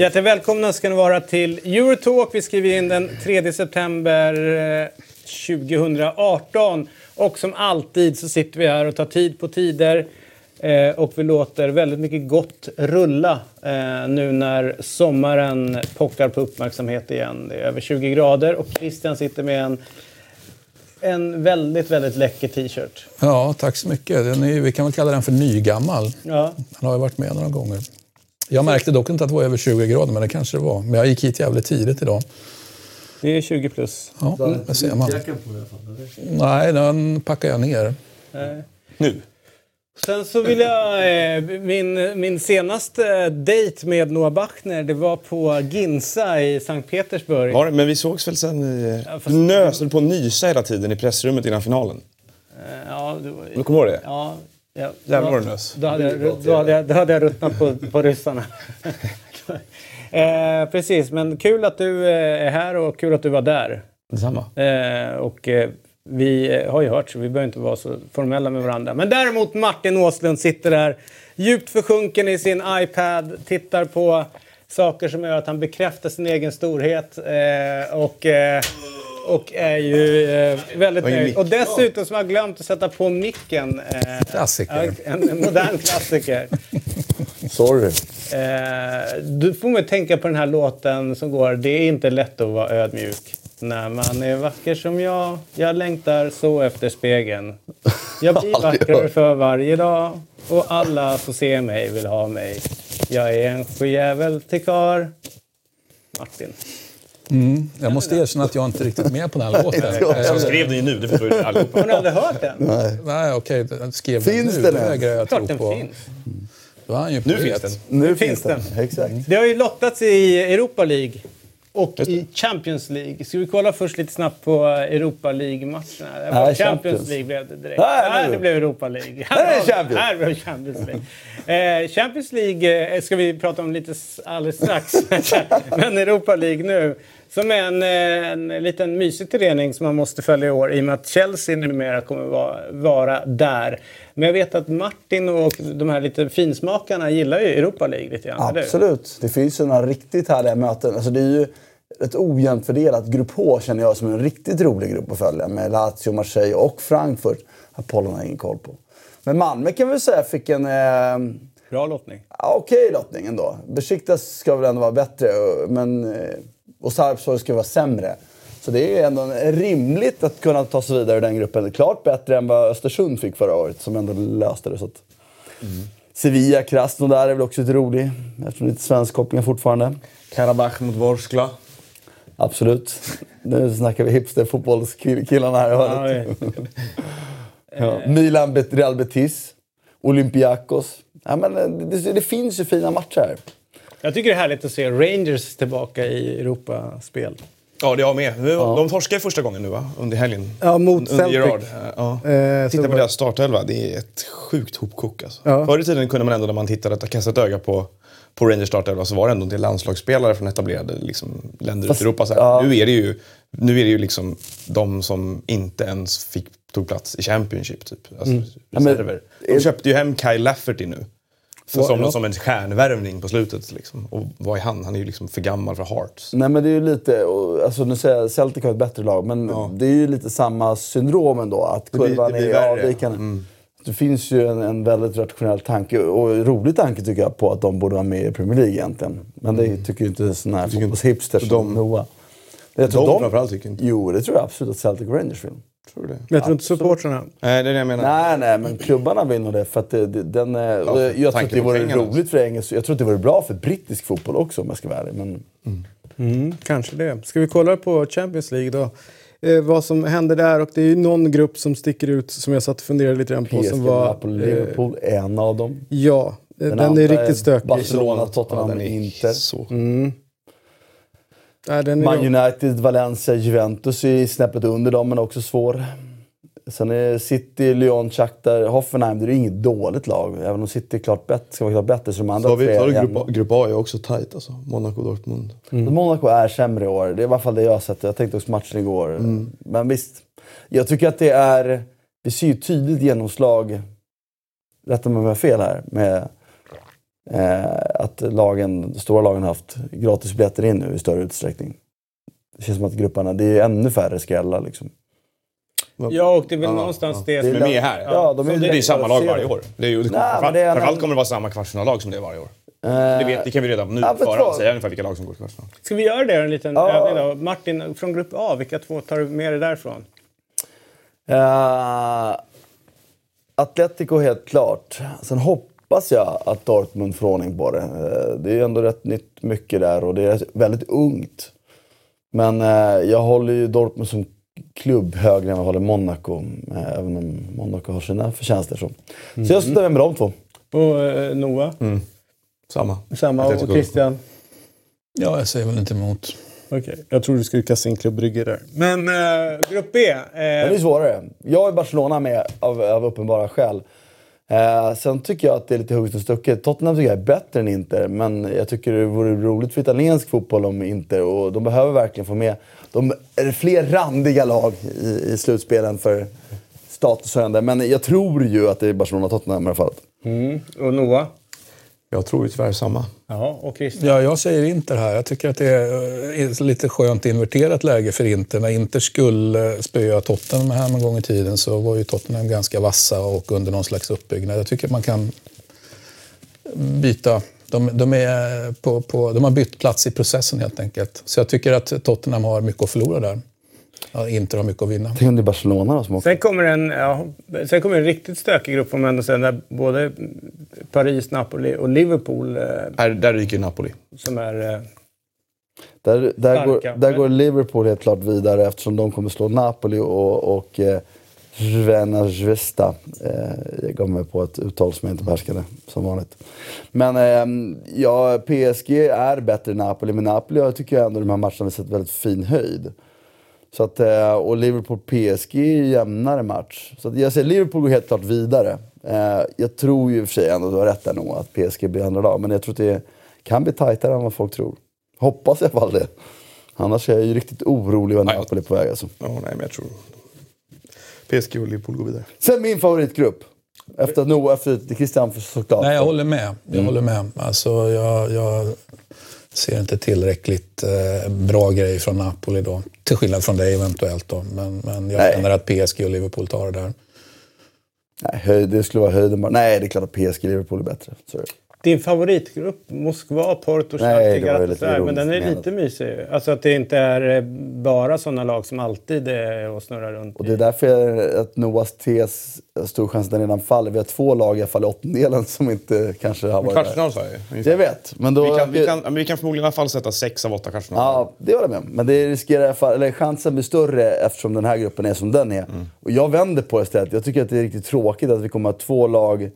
Hjärtligt välkomna ska ni vara till Eurotalk. Vi skriver in den 3 september eh, 2018. Och som alltid så sitter vi här och tar tid på tider. Eh, och vi låter väldigt mycket gott rulla eh, nu när sommaren pockar på uppmärksamhet igen. Det är över 20 grader och Christian sitter med en, en väldigt, väldigt läcker t-shirt. Ja, tack så mycket. Den är, vi kan väl kalla den för nygammal. Ja. Den har ju varit med några gånger. Jag märkte dock inte att det var över 20 grader, men det kanske det var. Men jag gick hit jävligt tidigt idag. Det är 20 plus. Ja, det ser man. Nej, den packar jag ner. Nu? Sen så vill jag... Eh, min, min senaste dejt med Noah Bachner, det var på Ginza i Sankt Petersburg. Var det? Men vi sågs väl sen i... Ja, fast- Du nös på att nysa hela tiden i pressrummet innan finalen. Eh, Ja, det var, Du kommer ihåg det? ja, ja, Jävlar vad du nös. Då hade jag, då hade jag, då hade jag ruttnat på, på ryssarna. eh, precis, men kul att du eh, är här och kul att du var där. Detsamma. Eh, och eh, vi eh, har ju hört så vi behöver inte vara så formella med varandra. Men däremot Martin Åslund sitter där djupt försjunken i sin iPad, tittar på saker som gör att han bekräftar sin egen storhet. Eh, och, eh, och är ju eh, väldigt nöjd. Och dessutom som har glömt att sätta på micken. Eh, Klassiker. En modern klassiker. Sorry. Eh, du får man tänka på den här låten som går Det är inte lätt att vara ödmjuk när man är vacker som jag. Jag längtar så efter spegeln. Jag blir vackrare för varje dag och alla som ser mig vill ha mig. Jag är en sjujävel till kar. Martin. Jag måste erkänna att jag inte är riktigt med på den här låten. Jag skrev den ju nu, det förstår ju allihopa. Har ni aldrig hört den? Nej. Nej, okej. den skrev Finns nu. den Det ens? vägrar jag Klart tro den på. finns. Då är han ju Nu poet. finns den. Nu finns finns den. Exakt. Det har ju lottats i Europa League och i Champions League. Ska vi kolla först lite snabbt på Europa League-matcherna? Nej, Champions Champions. League blev det direkt. Nej, Nej, det blev Europa League. Här är Champions. Här blev Champions League. Eh, Champions League eh, ska vi prata om lite alldeles strax. Men Europa League nu. Som är en, eh, en liten mysig förening som man måste följa i år i och med att Chelsea numera kommer vara, vara där. Men jag vet att Martin och de här lite finsmakarna gillar ju Europa League lite grann. Absolut. Det finns ju några riktigt härliga möten. Alltså det är ju ett ojämnt fördelat. Grupp H känner jag som en riktigt rolig grupp att följa. Med Lazio, Marseille och Frankfurt. Apollon har jag ingen koll på. Men Malmö kan vi säga fick en... Eh, Bra lottning. ja, okej lottning ändå. Besiktas ska väl ändå vara bättre. Men, eh, och Sarpsborg ska vara sämre. Så det är ändå rimligt att kunna ta sig vidare i den gruppen. Klart bättre än vad Östersund fick förra året, som ändå löste det. Så att... Sevilla, Krasnodar är väl också lite rolig. Eftersom det är lite svensk koppling fortfarande. Karabach mot Vorskla. Absolut. Nu snackar vi hipsterfotbollskillarna här i hörnet. Ja. Milan, Real Betis, Olympiakos. Ja, men eh, det, det finns ju fina matcher här. Jag tycker det är härligt att se Rangers tillbaka i Europaspel. Ja, det är jag med. Nu- De torskade första gången nu va? Under helgen. Ja, mot under Celtic. Gerard. Ja. Eh, Titta på deras startelva. Det är ett sjukt hopkok alltså. Ja. Förr i tiden kunde man ändå när man tittade att kasta ett öga på, på Rangers startelva så var det ändå en del landslagsspelare från etablerade liksom, länder Fast- ute i Europa. Så ja. Nu är det ju, nu är det ju liksom de som inte ens fick, tog plats i Championship. Typ. Alltså, Ja, men- reserver. De köpte ju hem Kyle Lafferty nu. För, som, Ja. som en stjärnvärvning på slutet. Liksom. Och vad är han? Han är ju liksom för gammal för Hearts. Nej men det är ju lite, och, alltså nu säger jag Celtic har ett bättre lag, men det är ju lite samma syndrom ändå. Att blir- kurvan det blir är värre. avvikande. Det finns ju en, en väldigt rationell tanke, och rolig tanke tycker jag, på att de borde vara med i Premier League egentligen. Men det tycker ju inte sådana här fotbollshipsters som Noah. Jag tror De framförallt tycker inte. Jo, det tror jag absolut att Celtic Rangers vill. Tror du det? Jag tror inte supportrarna. Nej, det är det jag menar. Nej, nej, men klubbarna vill nog det. För att det, det, den, eh, för jag tror att det vore pengarna. roligt för engelsk. Jag tror att det vore bra för brittisk fotboll också om jag ska vara ärlig. Men Mm, kanske det. Ska vi kolla på Champions League då? Eh, vad som händer där. Och det är ju någon grupp som sticker ut som jag satt och funderade lite grann på. PSG, som var, Napoli, eh, Liverpool, en av dem. ja, eh, den, andra är riktigt stökig. Barcelona, Ja, Tottenham, den är Inter. så... Nej, den är Man United, Valencia, Juventus är snäppet under dem, men också svår. Sen är City, Lyon, Shakhtar, Hoffenheim. Det är ju inget dåligt lag. Även om City är klart bättre, ska vara klart bättre. Så de andra Så vi tre är grupp. A- grupp A är också tight alltså. Monaco, Dortmund. Mm. Monaco är sämre i år. Det är i alla fall det jag har sett. Jag tänkte också matchen igår. Men visst. Jag tycker att det är... Vi ser ju tydligt genomslag, rätta mig om jag har fel här, med eh, att lagen, stora lagen har haft gratisbiljetter in nu i större utsträckning. Det känns som att grupperna, det är ännu färre skrällar liksom. Ja, och det är väl Ja, någonstans ja. det Det är som Men med här. Ja, de är Det är samma lag varje år. Det är ju, det kommer, Nej, det är en framför allt annan- kommer det vara samma kvartsfinallag som det är varje år. Eh, Det, vet, det kan vi redan nu Ja, förhand säga ungefär vilka lag som går till kvartsfinal. Ska vi göra det en liten Ja. övning då? Martin, från grupp A, vilka två tar du med dig därifrån? Uh, Atletico helt klart. Sen hoppas jag att Dortmund får ordning på det. Eh, det är ändå rätt nytt mycket där och det är väldigt ungt. Men eh, jag håller ju Dortmund som klubb högre än vad jag håller Monaco. eh, även om Monaco har sina förtjänster. Så, så jag slutar med de två. Och eh, Noah? Samma. Samma. Atletico. Och Christian? Ja, jag säger väl inte emot. Okej, jag tror du skulle kasta in Klubb Brygge där. Men eh, grupp B. Men det är Eh, svårare. Jag är Barcelona med av, av uppenbara skäl. Eh, sen tycker jag att det är lite hugget och stucket. Tottenham tycker jag är bättre än Inter, men jag tycker det vore roligt för italiensk fotboll om Inter, och de behöver verkligen få med de är fler randiga lag i, i slutspelen för statushöjande. Men jag tror ju att det är Barcelona-Tottenham i alla fall. mm, och Noah? Jag tror ju tyvärr samma. Ja, och Christian? Ja, jag säger Inter här. Jag tycker att det är eh, lite skönt inverterat läge för Inter. När Inter skulle spöa Tottenham här en gång i tiden så var ju Tottenham ganska vassa och under någon slags uppbyggnad. Jag tycker att man kan byta. De, de, är på, på, de har bytt plats i processen helt enkelt. Så jag tycker att Tottenham har mycket att förlora där. Ja, Inter har mycket att vinna. Tänk om det är Barcelona då som åker. Sen kommer, en, ja, sen kommer en riktigt stökig grupp man ändå säga. Där både Paris, Napoli och Liverpool eh, Här, där ryker Napoli. som är... Eh, Där, där, går, Starka. där går Liverpool helt klart vidare eftersom de kommer slå Napoli och, och eh, Zvena Zvesta. Eh, jag gav mig på ett uttal som jag inte behärskade, som vanligt. Men eh, ja, PSG är bättre än Napoli, men Napoli har, tycker jag ändå de här matcherna har sett väldigt fin höjd. Så att, eh, och Liverpool-PSG är ju jämnare match. Så att jag säger Liverpool går helt klart vidare. Eh, jag tror ju i och för sig ändå, du har rätt där nog, att PSG blir andra lag. Men jag tror att det kan bli tajtare än vad folk tror. Hoppas i alla fall det. Annars är jag ju riktigt orolig vad Napoli är på väg alltså. Ja, nej, men jag tror PSG och Liverpool går vidare. Sen min favoritgrupp. Efter att Noah, efter Christian såklart. Nej, jag håller med. Jag håller med. Alltså, jag, jag ser inte tillräckligt eh, bra grejer från Napoli då. Till skillnad från dig eventuellt då. Men, men jag Nej. känner att PSG och Liverpool tar det där. Nej, det skulle vara höjden bara. Nej, det är klart att PSG Liverpool är bättre. Sorry. Din favoritgrupp, Moskva, Porto, Galatasaray. Men den är lite mysig. Alltså att det inte är eh, bara sådana lag som alltid är och snurrar runt Och det är därför jag, att Noahs tes, stor chans att den redan faller. Vi har två lag i alla fall i åttondelen som inte kanske har varit där. Kvartsfinal sa jag. Jag vet, men då... Vi kan, vi, kan, vi kan förmodligen i alla fall sätta sex av åtta kvartsfinaler. Ja, det håller jag med om. Men det riskerar i alla fall, eller chansen blir större eftersom den här gruppen är som den är. Och jag vänder på det istället. Jag tycker att det är riktigt tråkigt att vi kommer att ha två lag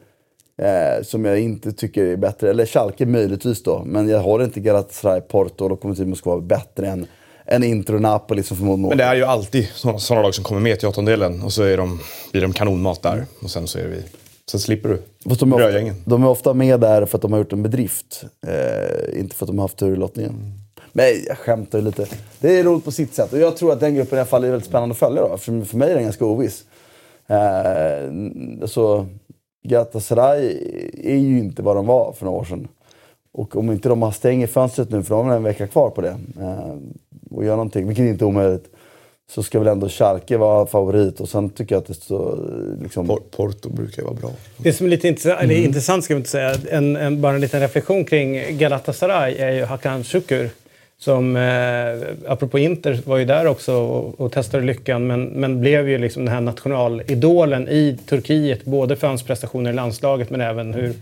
eh, som jag inte tycker är bättre. Eller Schalke möjligtvis då. Men jag håller inte Galatasaray, Porto och Lokomotiv Moskva vara bättre än, än Inter och Napoli som förmodligen Men det är ju alltid sådana, lag som kommer med till åttondelen och så är de, blir de kanonmat där. Och sen så är vi... Sen slipper du Fast de, är ofta, de är ofta med där för att de har gjort en bedrift. Eh, inte för att de har haft tur i lottningen. Men jag skämtar ju lite. Det är roligt på sitt sätt. Och jag tror att den gruppen i alla fall är väldigt spännande att följa. Då. För, för mig är den ganska oviss. Eh, alltså, Galatasaray är ju inte vad de var för några år sedan. Och om inte de har stänger fönstret nu, för de har en vecka kvar på det, eh, och gör någonting, vilket inte är omöjligt, så ska väl ändå Schalke vara favorit. Och sen tycker jag att det står... Liksom, Por- Porto brukar ju vara bra. Det som är lite intressant, eller intressant ska vi inte säga, en, en, bara en liten reflektion kring Galatasaray är ju Hakan Şükür. Som, eh, apropå Inter, var ju där också och, och testade lyckan men, men blev ju liksom den här nationalidolen i Turkiet. Både för hans prestationer i landslaget men även hur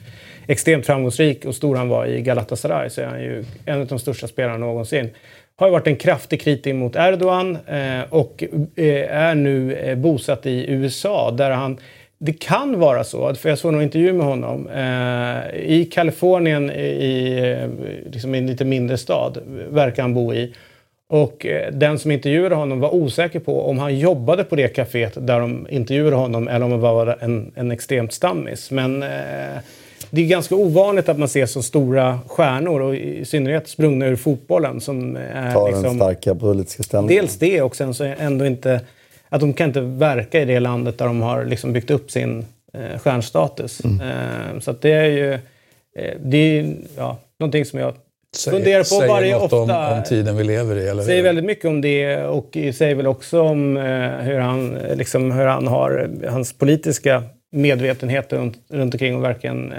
extremt framgångsrik och stor han var i Galatasaray. Så är han ju en av de största spelarna någonsin. Har ju varit en kraftig kritik mot Erdogan eh, och eh, är nu eh, bosatt i USA där han det kan vara så, för jag såg någon intervju med honom, eh, i Kalifornien i, eh, liksom i en lite mindre stad verkar han bo i. Och eh, den som intervjuade honom var osäker på om han jobbade på det kaféet där de intervjuade honom eller om han var en, en extremt stammis. Men eh, det är ganska ovanligt att man ser så stora stjärnor och i synnerhet sprungna ur fotbollen som är Tar den liksom, starka politiska ställningen. Dels det och sen så ändå inte att de kan inte verka i det landet där de har liksom byggt upp sin eh, stjärnstatus. Eh, så det är ju eh, det är, ja, någonting som jag funderar på säger varje något ofta. om, om tiden vi lever i. Eller säger väldigt mycket om det och säger väl också om eh, hur, han, eh, liksom, hur han har hans politiska medvetenhet runt, runt omkring och verkligen eh,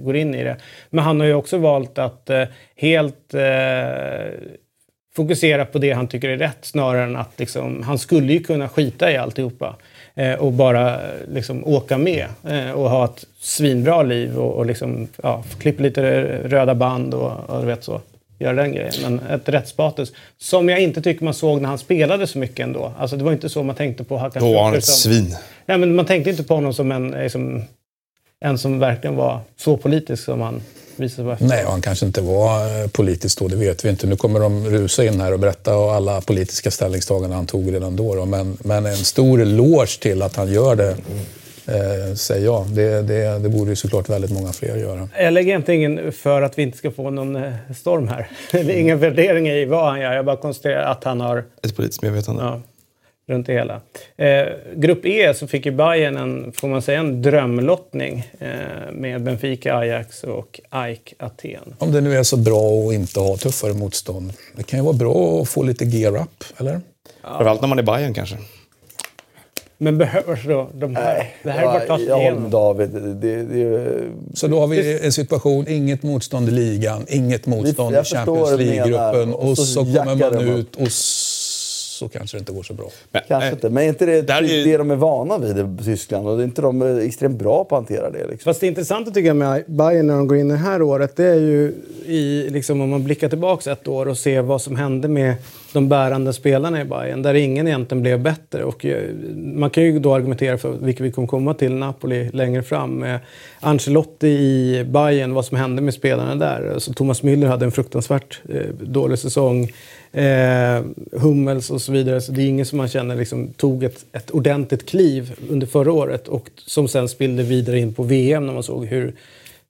går in i det. Men han har ju också valt att eh, helt eh, fokusera på det han tycker är rätt snarare än att liksom, han skulle ju kunna skita i alltihopa eh, och bara liksom, åka med eh, och ha ett svinbra liv och, och liksom, ja, klippa lite röda band och, och vet så. Göra den grejen. Men ett rättspatos som jag inte tycker man såg när han spelade så mycket ändå. Alltså det var inte så man tänkte på Hakan Då var han ett svin. Nej, men man tänkte inte på honom som en, liksom, en som verkligen var så politisk som han sig vara. Nej, och han kanske inte var eh, politisk då, det vet vi inte. Nu kommer de rusa in här och berätta om alla politiska ställningstaganden han tog redan då. då. Men, men en stor eloge till att han gör det, eh, säger jag. Det, det, det borde ju såklart väldigt många fler göra. Jag lägger inte ingen för att vi inte ska få någon eh, storm här. Ingen värdering i vad han gör. Jag bara konstaterar att han har Ett politiskt medvetande. ja, runt det hela. Eh, grupp E så fick ju Bayern en, får man säga, en drömlottning eh, med Benfica, Ajax och AIK Aten. Om det nu är så bra att inte ha tuffare motstånd. Det kan ju vara bra att få lite gear up, eller? Framförallt när man är Bayern kanske. Men behövs då de här? det här är bara att ta sig jag håller med igenom. David. Det, det, Så då har vi en situation, inget motstånd i ligan, inget motstånd i Champions. League-gruppen Och och så så kommer man ut och så kanske det inte går så bra. Men, kanske eh, inte. Men är inte det där är ju- det de är vana vid i Tyskland? Och det är inte de är extremt bra på att hantera det? Liksom. Fast det intressanta tycker jag med Bayern när de går in det här året, det är ju i, liksom, om man blickar tillbaka ett år och ser vad som hände med de bärande spelarna i Bayern, där ingen egentligen blev bättre. Och eh, man kan ju då argumentera för, vilket vi kommer komma till, Napoli längre fram, med Ancelotti i Bayern, vad som hände med spelarna där. Alltså, Thomas Müller hade en fruktansvärt eh, dålig säsong. Eh, Hummels och så vidare. Så det är ingen som man känner liksom, tog ett, ett ordentligt kliv under förra året och som sen spillde vidare in på VM när man såg hur,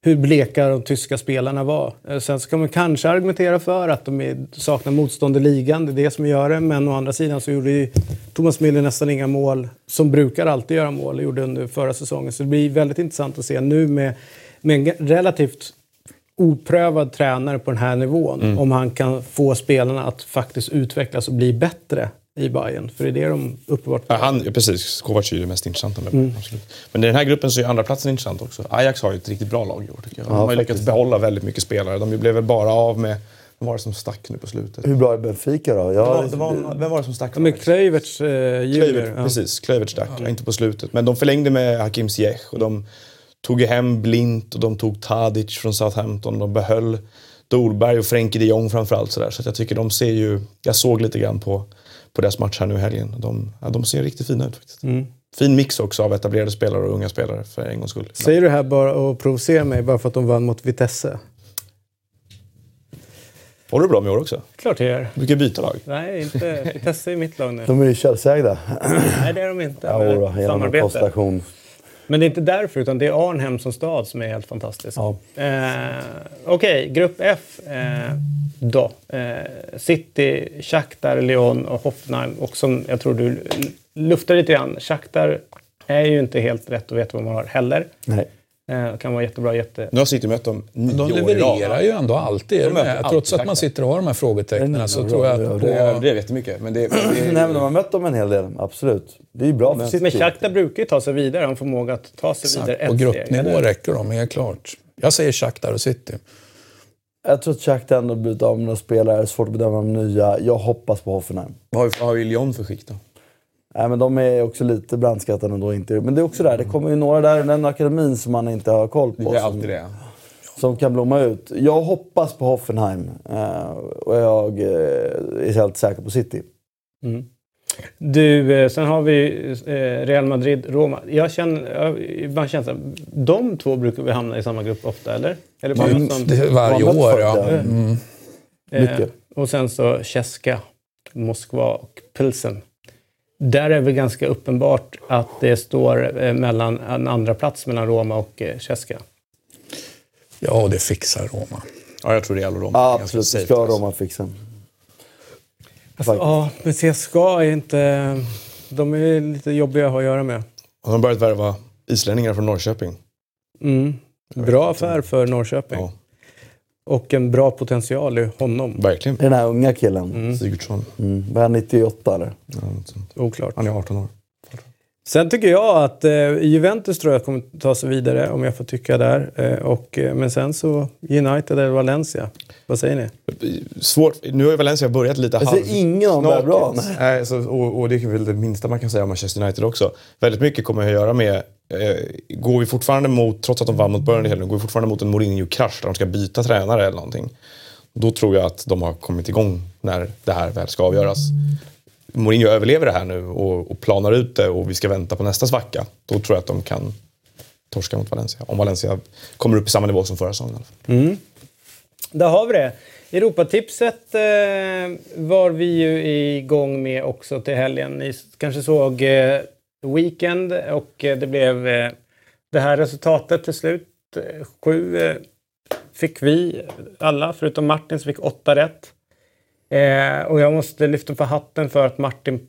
hur bleka de tyska spelarna var. Eh, Sen så kan man kanske argumentera för att de är, saknar motstånd i ligan, det är det som gör det. Men å andra sidan så gjorde ju Thomas Müller nästan inga mål, som brukar alltid göra mål, gjorde under förra säsongen. Så det blir väldigt intressant att se nu med, med en relativt oprövad tränare på den här nivån. Om han kan få spelarna att faktiskt utvecklas och bli bättre i Bayern. För det är det de uppenbart... Ja, han, ja, precis, Kovac är ju det mest intressanta. Med, absolut. Men i den här gruppen så är andra platsen intressant också. Ajax har ju ett riktigt bra lag i år tycker jag. De Ja, har ju lyckats faktiskt. behålla väldigt mycket spelare. De blev väl bara av med... Vem var det som stack nu på slutet? Hur bra är Benfica då? Det Jag, var, det var, vem var det som stack? Med Kluiverts eh, junior. Kluivert, ja. precis. Kluivert stack, ja. inte på slutet. Men de förlängde med Hakim Ziyech och de tog hem Blint och de tog Tadic från Southampton. De behöll Dolberg och Frenkie de Jong framförallt. Sådär. Så att jag tycker de ser ju... Jag såg lite grann på, på deras match här nu i helgen. De, ja, de ser riktigt fina ut faktiskt. Fin mix också av etablerade spelare och unga spelare för en gångs skull. Säger du det här bara och provocerar mig bara för att de vann mot Vitesse? Håller du bra med år också? Klart jag gör. Du kan byta lag. Nej, inte. Vitesse är mitt lag nu. de är ju Chelsea-ägda. Nej, det är de inte. Ja, då, genom en Samarbete. Men det är inte därför, utan det är Arnhem som stad som är helt fantastisk. Ja. Eh, Okej, grupp F eh, då. Eh, City, Shakhtar, Lyon och Hoffenheim. Och som jag tror du luftar lite grann, Shakhtar är ju inte helt rätt att veta vad man har heller. Nej. Eh, kan vara jättebra, jätte... Nu har City mött dem nio De levererar ju ändå alltid. De med. alltid Trots att man sitter och har de här frågetecknen så tror jag ja, att det på... överdrev jättemycket. Men det, det, Nej, men de har mött dem en hel del. Absolut. Det är ju bra för City. Men Shakhtar brukar ju ta sig vidare, har en förmåga att ta sig vidare Exakt, på ett gruppnivå steg. eller? räcker de helt klart. Jag säger Shakhtar och City. Jag tror att Shakhtar ändå blivit av med några spelare. Svårt att bedöma de nya. Jag hoppas på Hoffenheim. vad har vi- vad har vi Lyon för skick då? Nej, men de är också lite brandskattade ändå. Inte. Men det är också där, det kommer ju några där i den akademin som man inte har koll på. Det är som, alltid det. som kan blomma ut. Jag hoppas på Hoffenheim. eh, och jag eh, är helt säker på City. Du, eh, sen har vi eh, Real Madrid, Roma. Jag känner, jag, man känner så här, de två brukar vi hamna i samma grupp ofta, eller? Eller bara Mm, något sånt? det är varje år, ja. ja. Mm. Eh, mycket. och sen så Cheska. Moskva och Pilsen. Där är det väl ganska uppenbart att det står eh, mellan en andra plats mellan Roma och eh, Cesca. Ja, det fixar Roma. Ja, jag tror Real och Roma Ja, absolut. Det safe, ska alltså. Roma fixa. Alltså, ja, men CSKA är inte... De är lite jobbiga att ha att göra med. De har börjat värva islänningar från Norrköping. Mm. Bra affär för Norrköping. Ja, Och en bra potential i honom. verkligen. Det är den här unga killen. Mm. Sigurdsson. Mm. Vad är han, 98 eller? Ja, något sånt. Oklart. Han är 18 år. Sen tycker jag att eh, Juventus tror jag kommer ta sig vidare om jag får tycka där. Eh, och, eh, men sen så United eller Valencia. Vad säger ni? Svårt. Nu har ju Valencia börjat lite halv... ser ingen av dem där bra. Knakigt. Nej, så, och, och det är väl det minsta man kan säga om Manchester United också. Väldigt mycket kommer att göra med... Eh, går vi fortfarande mot, trots att de vann mot Burnley hela går vi fortfarande mot en Mourinho-krasch där de ska byta tränare eller någonting. Då tror jag att de har kommit igång när det här väl ska avgöras. Mourinho överlever det här nu och, och planar ut det och vi ska vänta på nästa svacka. Då tror jag att de kan torska mot Valencia. Om Valencia kommer upp i samma nivå som förra säsongen. i alla fall. Mm. Där har vi det. Europatipset eh, var vi ju igång med också till helgen. Ni kanske såg eh, Weekend och eh, det blev eh, det här resultatet till slut. Eh, sju eh, fick vi alla, förutom Martin som fick åtta rätt. Eh, och jag måste lyfta på hatten för att Martin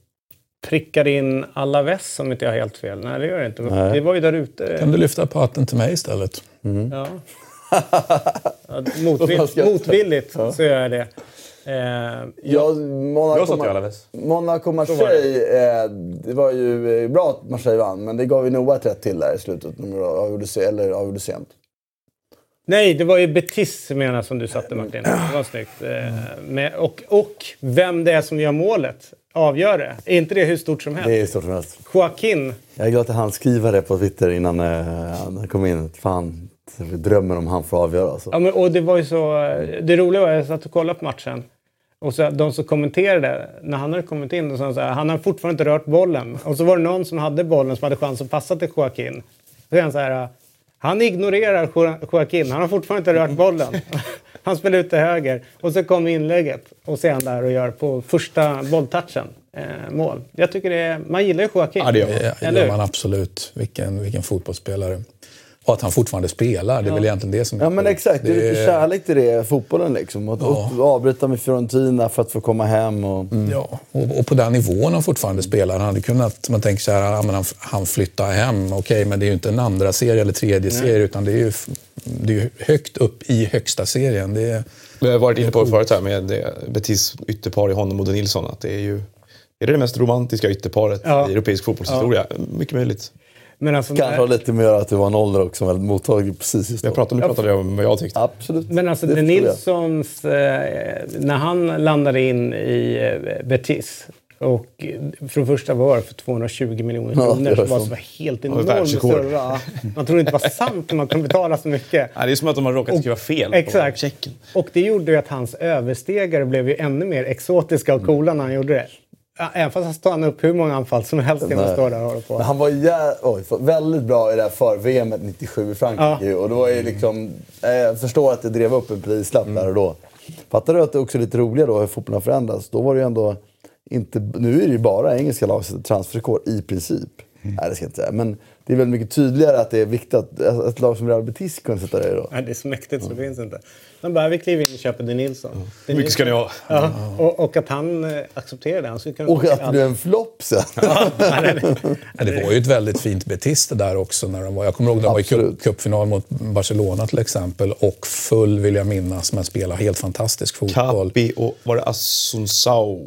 prickade in alla väst om inte jag har helt fel. Nej, det gör det inte. Nej. Det var ju där ute. Kan du lyfta på hatten till mig istället? Ja. ja motvill, motvilligt så gör jag det. Eh, Ja, Monaco, Jag sa till Alaves. Monaco Marseille, eh, det var ju eh, bra att Marseille vann, men det gav ju Noah ett rätt till där i slutet. Avgjorde, eller avgjorde sent. Nej, det var ju Betis menar som du satte Martin. Det var snyggt. Eh, med, och, och vem det är som gör målet avgör det. Är inte det hur stort som helst? Det är stort som helst. Joaquin. Jag är glad att han skriver det på Twitter innan eh, han kom in. Fan, drömmen om han får avgöra alltså. Ja, men, och det var ju så... Det roliga var att jag satt och kollade på matchen. Och så, de som kommenterade, när han hade kommit in, då sa så här, han har fortfarande inte rört bollen. Och så var det någon som hade bollen som hade chans att passa till Joaquin. Då är han så här, han ignorerar Jo- Joaquin, han har fortfarande inte rört bollen. Han spelar ut till höger. Och så kom inlägget. Och så är han där och gör på första bolltouchen eh, mål. Jag tycker det är, man gillar ju Joaquin. Ja, det gör Eller gör man absolut. Vilken, vilken fotbollsspelare. Och att han fortfarande spelar, det är väl egentligen det som är Ja men exakt, det är lite kärlek till det, fotbollen liksom. Att Ja. avbryta med Fiorentina för att få komma hem. Och... Ja, och, och på den nivån han fortfarande spelar. Han hade kunnat, man tänker så här, ja, men han, han flyttar hem. Okej, men det är ju inte en andra serie eller tredje serie utan det är ju, det är ju högt upp i högsta serien. Det är, Vi har varit inne på det förut här med det Betis ytterpar i honom och Nilsson. Att det är ju är det, det mest romantiska ytterparet Ja. i europeisk fotbollshistoria. Mycket möjligt. Men alltså, Kanske har lite med att att det var en ålder också, väldigt mottaglig precis just då. Jag pratade, nu pratade jag om vad jag tyckte. Absolut. Men alltså Det det. Nilssons, eh, när han landade in i eh, Betis och från första var för 220 miljoner Ja, kronor det så var så. det var helt var enorm världsrekord. summa. Man trodde inte det var sant när man kunde betala så mycket. Nej, det är som att de har råkat skriva fel på Exakt. checken. Och det gjorde ju att hans överstegare blev ju ännu mer exotiska och coola när han gjorde det. Ja, Även fast han stannade upp hur många anfall som helst kan han Nej. stå där och hålla på. Men han var jä... Oj, väldigt bra i det här för-VM 97 i Frankrike. Ja. Och det var ju liksom... eh, Jag förstår att det drev upp en prislapp där och då. Fattar du att det också är lite roligare då hur fotbollen har förändrats? Då var det ju ändå inte... Nu är det ju bara engelska lag som transferrekord i princip. Nej, det ska jag inte säga. Men det är väl mycket tydligare att det är viktigt att ett lag som Real Betis kunde sätta det då. Nej, det är så mäktigt så det finns inte. Men bara vi kliver in och köper De Nilsson. De mycket ska ni ha. Ja, och, och att han eh, accepterar det. Han skulle kunna Och att det blev en flopp sen. Ja, nej, nej. Ja, det var ju ett väldigt fint Betis det där också. När de var, jag kommer ihåg när de var i cupfinal mot Barcelona till exempel. Och full vill jag minnas, men spelade helt fantastisk fotboll. Capi och var det Asunsao?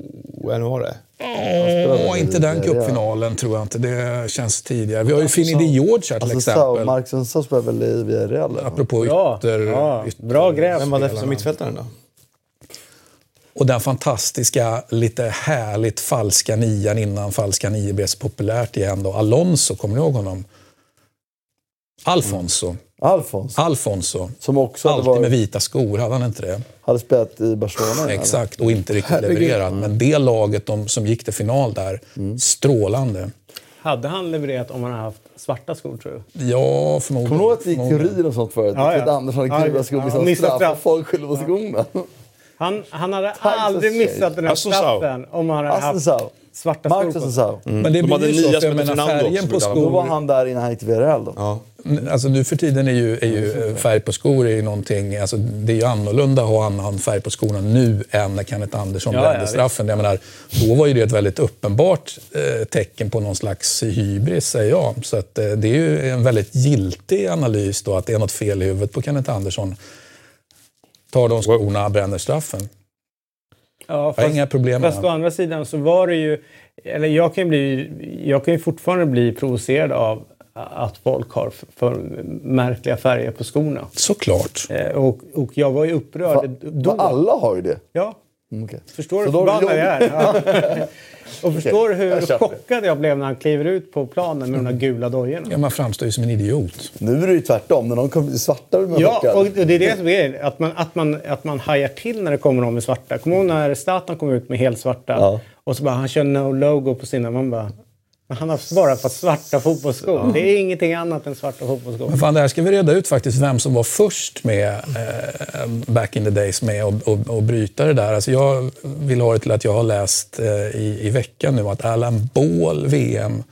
Eller var det? Åh, inte den cupfinalen tror jag inte. Det känns tidigare. Vi har ju Finidi George här till Alltså, Sao, exempel. Mark Sensao spelar väl i Villarreal? Apropå Ja, ytter, ja, ytter, bra gräv. Vem var det som mittfältaren då? Och den fantastiska, lite härligt falska nian innan falska nio blev så populärt igen. Då. Alonso, kommer ni ihåg honom? Alfonso. Alfons. Alfonso. Som också hade, Alltid med varit, vita skor, hade han inte det? hade spelat i Barcelona. Exakt, och inte riktigt Herregud. levererat. Men det laget de, som gick till final där, strålande. Hade han levererat om han hade haft svarta skor tror du? Ja, förmodligen. Kommer du ihåg att det gick teorier och sånt förut? Ja, ja. Andersson Ja, hade gula ja. skor, Ja, missade missade straff och folk skyllde på skorna. Han, han hade aldrig missat den här straffen om han hade haft Svarta skor Marcus. Assensau. Men det De hade nya så, för som jag hette färgen på brukade Då var skor... han där innan han gick till VRL då. Ja. Alltså nu för tiden är ju, är ju färg på skor är ju någonting, alltså det är ju annorlunda att ha annan färg på skorna nu än när Kenneth Andersson Ja, brände ja, straffen. Jag menar, då var ju det ett väldigt uppenbart eh, tecken på någon slags hybris, säger jag. Så att, eh, det är ju en väldigt giltig analys då, att det är något fel i huvudet på Kenneth Andersson. Tar de skorna, bränner straffen. Ja, Jag har inga problem med Fast å andra sidan så var det ju... Eller jag kan ju, bli, jag kan ju fortfarande bli provocerad av att folk har för, märkliga färger på skorna. Såklart. Eh, och, och jag var ju upprörd Va, då. alla har ju det. Ja, Mm, okej. förstår du Så hur är det förbannad jag är? Ja. och förstår du hur jag chockad jag blev när han kliver ut på planen med de där gula dojorna? Ja, man framstår ju som en idiot. Nu är det ju tvärtom. När de kommer bli svarta blir man Ja, chockad. och det är det som är. Att man, att, man, att man hajar till när det kommer någon med svarta. Kommer du ihåg när Zlatan kom ut med helt svarta? Ja. Och så bara, han kör no logo på sina. Man bara, han har bara fått svarta fotbollsskor. Det är ingenting annat än svarta fotbollsskor. Men fan, det här ska vi reda ut faktiskt, vem som var först med, eh, back in the days, med att och, och bryta det där. Alltså jag vill ha det till att jag har läst eh, i, i veckan nu att Alan Ball, VM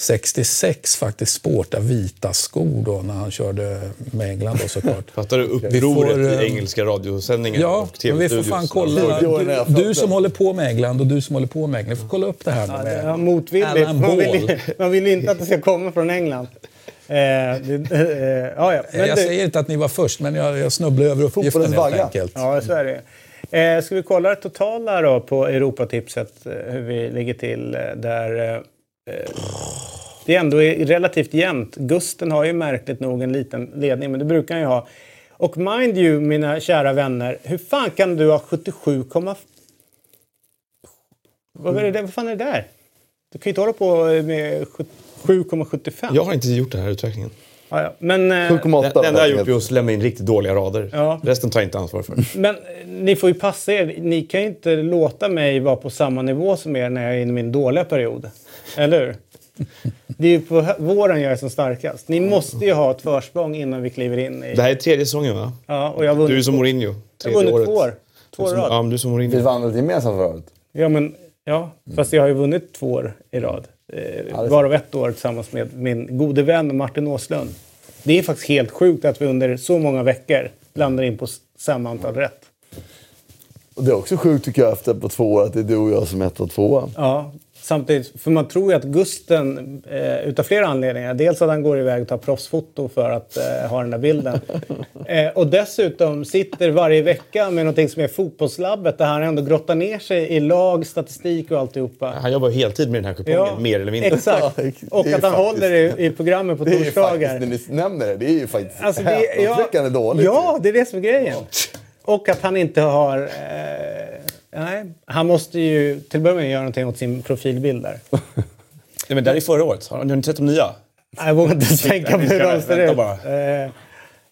66, faktiskt sportar vita skor då när han körde med England då såklart. Fattar du Vi upproret får, eh, i engelska radiosändningar Ja, och men vi får fan kolla. 20 år när jag Du, du som håller på med England och du som håller på med England. Vi får kolla upp det här Ja, med är motvilligt. Man vill, man vill inte att det ska komma från England. Eh, det, eh, ja, ja. Men Jag det- säger inte att ni var först, men jag, jag snubblar över uppgiften helt vagga. enkelt. Ja, så är det. Eh, ska vi kolla det totala då på Europatipset, eh, hur vi ligger till eh, där? Eh, det ändå relativt jämnt. Gusten har ju märkligt nog en liten ledning, men det brukar han ju ha. Och mind you, mina kära vänner, hur fan kan du ha 77, vad, är det, vad fan är det där? Du kan ju inte hålla på med 7,75. Jag har inte gjort den här uträkningen. Ja, ja. Men, eh, 7,8. Det enda jag gjort är att lämna in riktigt dåliga rader. Ja. Resten tar jag inte ansvar för. Men eh, ni får ju passa er. Ni kan ju inte låta mig vara på samma nivå som er när jag är i min dåliga period. Eller hur? Det är ju på våren jag är som starkast. Ni måste ju ha ett försprång innan vi kliver in i... Det här är tredje säsongen va? Ja, och jag vunnit, Du är som Mourinho. jag har vunnit två år. Två år rad. Ja, men du är som Vi Mourinho. vann väl gemensamt förra året? Ja, men, ja, fast jag har ju vunnit två år i rad. Eh, varav ett år tillsammans med min gode vän Martin Åslund. Det är faktiskt helt sjukt att vi under så många veckor landar in på samma antal rätt. Och det är också sjukt tycker jag efter på två år att det är du och jag som är ett och tvåa. Ja, samtidigt, för man tror ju att Gusten, eh, utav flera anledningar, dels att han går iväg och tar proffsfoto för att eh, ha den där bilden. Eh, och dessutom sitter varje vecka med någonting som är fotbollslabbet där han ändå grottar ner sig i lag, statistik och alltihopa. Han jobbar heltid med den här kupongen, mer eller mindre. Exakt. Ja, Och att han faktiskt- håller i, i programmet på Det är ju torsdagar. faktiskt, när ni nämner det, det är ju faktiskt Alltså, det, ja, dåligt. Ja, det är det som är grejen. Och att han inte har... Eh, nej, han måste ju till att börja med göra någonting åt sin profilbild där. Nej, men där är förra året. Har ni inte sett de nya? Nej, Jag vågar inte tänka på hur ska de ser ut. bara. Eh,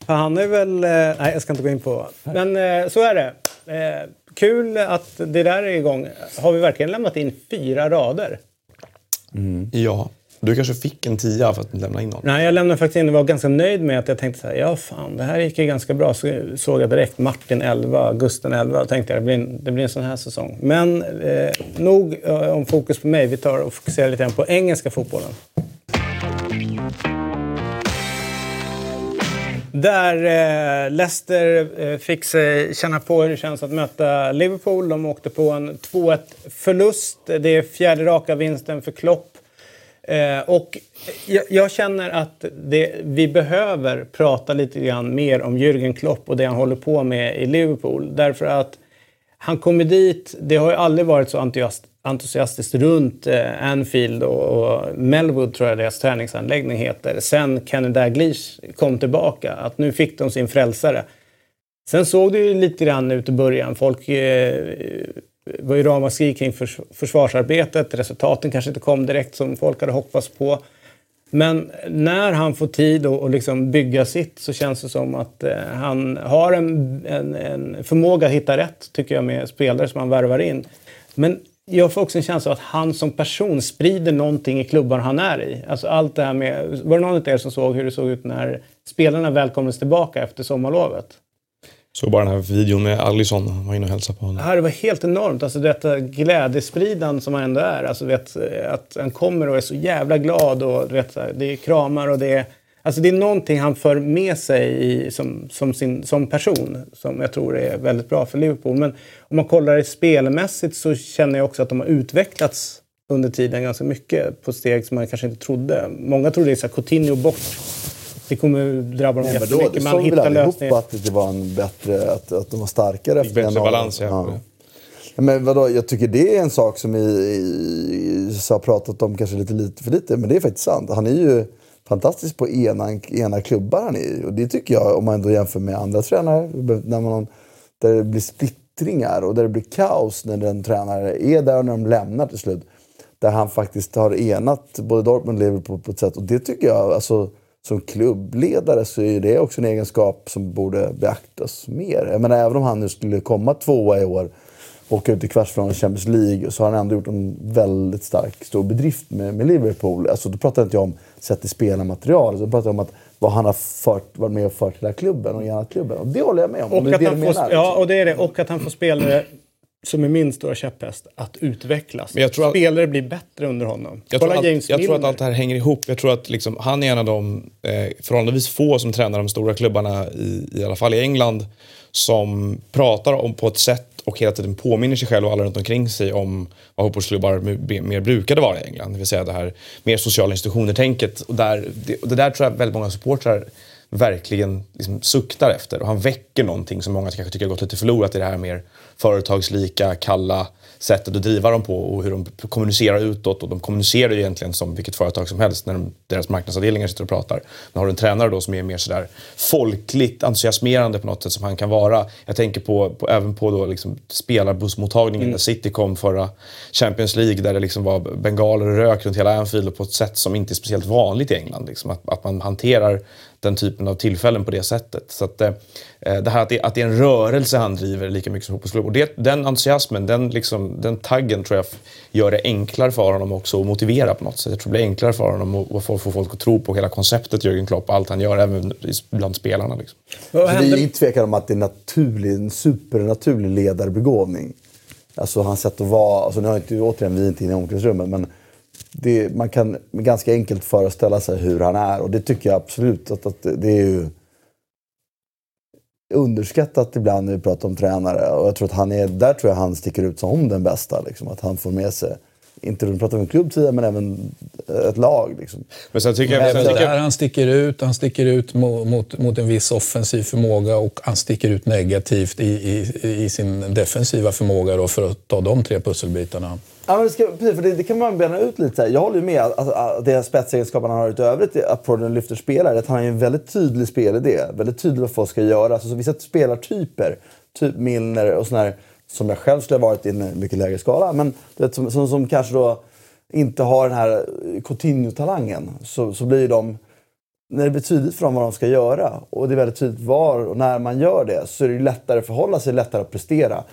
för han är väl... Eh, nej, jag ska inte gå in på. Men eh, så är det. Eh, kul att det där är igång. Har vi verkligen lämnat in fyra rader? Ja. Du kanske fick en tia för att lämna in någon? Nej, jag lämnade faktiskt in och var ganska nöjd med att jag tänkte så här, ja fan, det här gick ju ganska bra. Så såg jag direkt Martin 11, Gusten 11 och tänkte jag, det blir en, det blir en sån här säsong. Men eh, nog eh, om fokus på mig. Vi tar och fokuserar lite grann på engelska fotbollen. Där eh, Leicester eh, fick sig känna på hur det känns att möta Liverpool. De åkte på en 2-1 förlust. Det är fjärde raka vinsten för Klopp. Eh, och jag, jag känner att det, vi behöver prata lite grann mer om Jürgen Klopp och det han håller på med i Liverpool. Därför att han kommer dit, det har ju aldrig varit så entusiast, entusiastiskt runt eh, Anfield och, och Melwood tror jag deras träningsanläggning heter. Sen Kenny Dalglish kom tillbaka, att nu fick de sin frälsare. Sen såg det ju lite grann ut i början. Folk eh, var ju ramaskri kring förs försvarsarbetet. Resultaten kanske inte kom direkt som folk hade hoppats på. Men när han får tid att och liksom bygga sitt så känns det som att eh, han har en, en, en förmåga att hitta rätt, tycker jag, med spelare som han värvar in. Men jag får också en känsla av att han som person sprider någonting i klubban han är i. Alltså allt det här med... Var det någon av er som såg hur det såg ut när spelarna välkomnades tillbaka efter sommarlovet? Såg bara den här videon med Allison, han var inne och hälsade på honom. Ja, det var helt enormt. Alltså, detta glädjespridan som han ändå är. Alltså, vet, att han kommer och är så jävla glad. Och, vet, det är kramar och det är... Alltså, det är någonting han för med sig i, som, som, sin, som person som jag tror är väldigt bra för Liverpool. Men om man kollar det spelmässigt så känner jag också att de har utvecklats under tiden ganska mycket på steg som man kanske inte trodde. Många trodde att Coutinho bort. Det kommer drabba dem då, jättemycket. det Man såg väl hittar lösningar. att det var en bättre, att, att de var starkare bättre januari. balans, ja. Ja, Men vadå, jag tycker det är en sak som vi har pratat om kanske lite, lite för lite, men det är faktiskt sant. Han är ju fantastisk på ena, ena klubbar han är i. Och det tycker jag, om man ändå jämför med andra tränare, när man, där det blir splittringar och där det blir kaos när den tränare är där och när de lämnar till slut. Där han faktiskt har enat både Dortmund och Liverpool på ett sätt. Och det tycker jag, alltså, som klubbledare så är det också en egenskap som borde beaktas mer. Jag menar, även om han nu skulle komma tvåa i år åka ut i kvartsfinalen i Champions League så har han ändå gjort en väldigt stark, stor bedrift med, med Liverpool. Alltså, då pratar inte jag om sett i spelarmaterial, då pratar jag om att vad han har fört, varit med och fört hela klubben och enat klubben. Och det håller jag med om. Och att, han får, ja, och det är det. Och att han får spelare som är min stora käpphäst, att utvecklas. Men jag tror att- Spelare blir bättre under honom. Jag tror, James att, jag tror att allt det här hänger ihop. Jag tror att liksom, han är en av de eh, förhållandevis få som tränar de stora klubbarna, i, i alla fall i England, som pratar om på ett sätt och hela tiden påminner sig själv och alla runt omkring sig om vad fotbollsklubbar mer, mer brukade vara i England. Det vill säga det här mer sociala institutioner-tänket. Och där, det, och det där tror jag väldigt många supportrar verkligen liksom suktar efter. Och han väcker någonting som många kanske tycker har gått lite förlorat i det här mer företagslika, kalla sättet att driva dem på och hur de kommunicerar utåt. Och de kommunicerar ju egentligen som vilket företag som helst när de, deras marknadsavdelningar sitter och pratar. Men har du en tränare då som är mer sådär folkligt entusiasmerande på något sätt som han kan vara. Jag tänker på, på även på då liksom spelarbussmottagningen när City kom förra Champions League där det liksom var bengaler och rök runt hela Anfield och på ett sätt som inte är speciellt vanligt i England. Liksom, att, att man hanterar den typen av tillfällen på det sättet. Så att, eh, det här att det, att det är en rörelse han driver lika mycket som fotbollsklubb. Och det, den entusiasmen, den, liksom, den taggen tror jag gör det enklare för honom också att motivera på något sätt. Jag tror det blir enklare för honom att, att få, få folk att tro på hela konceptet Jürgen Klopp och allt han gör, även bland spelarna. Liksom. Så det är inget tvekan om att det är naturlig, en supernaturlig ledarbegåvning. Alltså hans sätt att vara, alltså nu har inte, återigen vi är inte inne i omklädningsrummet men det, man kan ganska enkelt föreställa sig hur han är och det tycker jag absolut att, att det är ju underskattat ibland när vi pratar om tränare och jag tror att han är, där tror jag han sticker ut som den bästa. Liksom, att han får med sig, inte när vi pratar om klubbsida men även ett lag. Liksom. Men sen tycker Men jag... Sen tycker jag Där han sticker ut, han sticker ut mot, mot, mot en viss offensiv förmåga och han sticker ut negativt i, i, i sin defensiva förmåga då för att ta de tre pusselbitarna. Ja, men det, ska, precis, för det, det kan man bena ut lite. Så här. Jag håller ju med att, att, att det spetsegenskapen han har utövrigt att Portland lyfter spelare. Att han har en väldigt tydlig spelidé. Väldigt tydlig vad folk ska göra. Alltså, så vissa spelartyper, typ Milner och sån som jag själv skulle ha varit i en mycket lägre skala. Men vet, som, som, som kanske då inte har den här Coutinho-talangen. Så, så blir de när det blir tydligt för dem vad de ska göra och det är väldigt tydligt var och när man gör det så är det lättare att förhålla sig, lättare att prestera.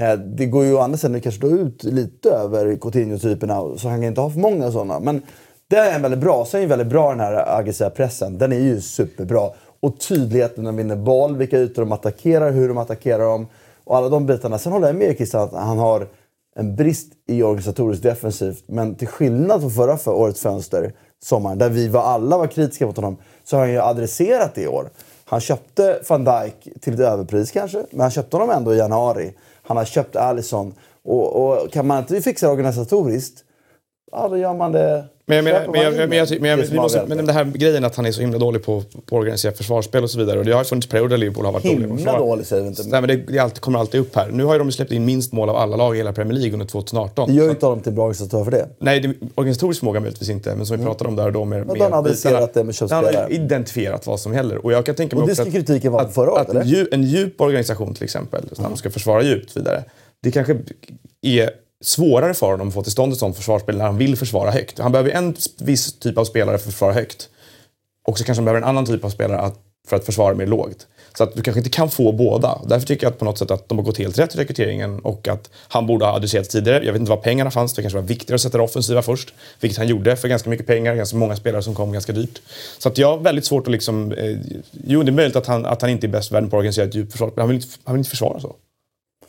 Eh, det går ju å andra sidan kanske då ut lite över Coutinho-typerna så han kan inte ha för många sådana. Men det är en väldigt bra. Sen är ju väldigt bra den här aggressiva pressen. Den är ju superbra. Och tydligheten när de vinner boll, vilka ytor de attackerar, hur de attackerar dem och alla de bitarna. Sen håller jag med Christian att han har en brist i organisatoriskt defensivt. Men till skillnad från förra för årets fönster, sommaren, där vi var alla var kritiska mot honom, så har han ju adresserat det i år. Han köpte van Dijk till ett överpris kanske, men han köpte honom ändå i januari. Han har köpt Alisson. Och, och kan man inte fixa det organisatoriskt, ja då gör man det... Men, jag menar, köper men, jag, man men, in jag, det. men, jag, Det vi som måste, avhjälper. men den här grejen att han är så himla dålig på, på att organisera försvarsspel och så vidare. Och det har funnits perioder där Liverpool har varit dåliga på Himla dålig säger vi inte. Nej, men det, det alltid, kommer alltid upp här. Nu har ju de släppt in minst mål av alla lag i hela Premier League under 2018. Det gör ju inte honom till bra organisatör för det. Nej, det, organisatorisk förmåga möjligtvis inte, men som vi pratade om där då med, har han adresserat det med Han har köpspelare. identifierat vad som gäller. Och jag kan tänka mig Och det ska att- kritiken vara förra året, eller? en, djup, organisation till exempel, där de ska försvara djupt vidare. Det kanske är svårare för honom att få till stånd ett sånt försvarsspel när han vill försvara högt. Han behöver en viss typ av spelare för att försvara högt. Och så kanske han behöver en annan typ av spelare att för att försvara mer lågt. Så att du kanske inte kan få båda. Därför tycker jag att på något sätt att de har gått helt rätt i rekryteringen och att han borde ha adresserats tidigare. Jag vet inte var pengarna fanns. Det kanske var viktigare att sätta det offensiva först. Vilket han gjorde för ganska mycket pengar. Ganska många spelare som kom ganska dyrt. Så att jag har väldigt svårt att liksom... Eh, jo, det är möjligt att han, att han inte är bäst i världen på organiserat djupförsvar. Men han vill, inte, han vill inte försvara så.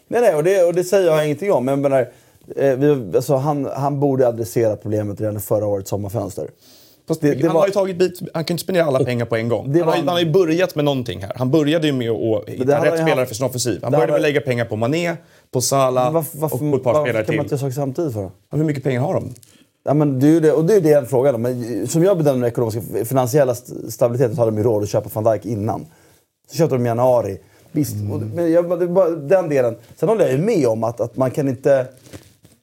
Nej, nej, och det, och det säger jag ingenting om. Men jag menar, vi, alltså, han, han borde adressera problemet redan i förra årets sommarfönster. Det- det han var- har ju tagit bit, han kan ju inte spendera alla pengar på en gång. Han har, ju- han har ju börjat med någonting här. Han började ju med att hitta rätt ju spelare haft- för sin offensiv. Han började med att lägga pengar på Mané, på Salah Varför, varför, och på ett par varför spelare kan man till. inte göra saker samtidigt för? Hur mycket pengar har de? Ja, men det är ju det, och det är det jag frågar. Men som jag bedömer den ekonomiska finansiella st- stabiliteten så hade de ju råd att köpa van Dijk innan. Så köpte de i januari. Visst, och, men jag, bara den delen. Sen håller jag ju med om att, att man kan inte...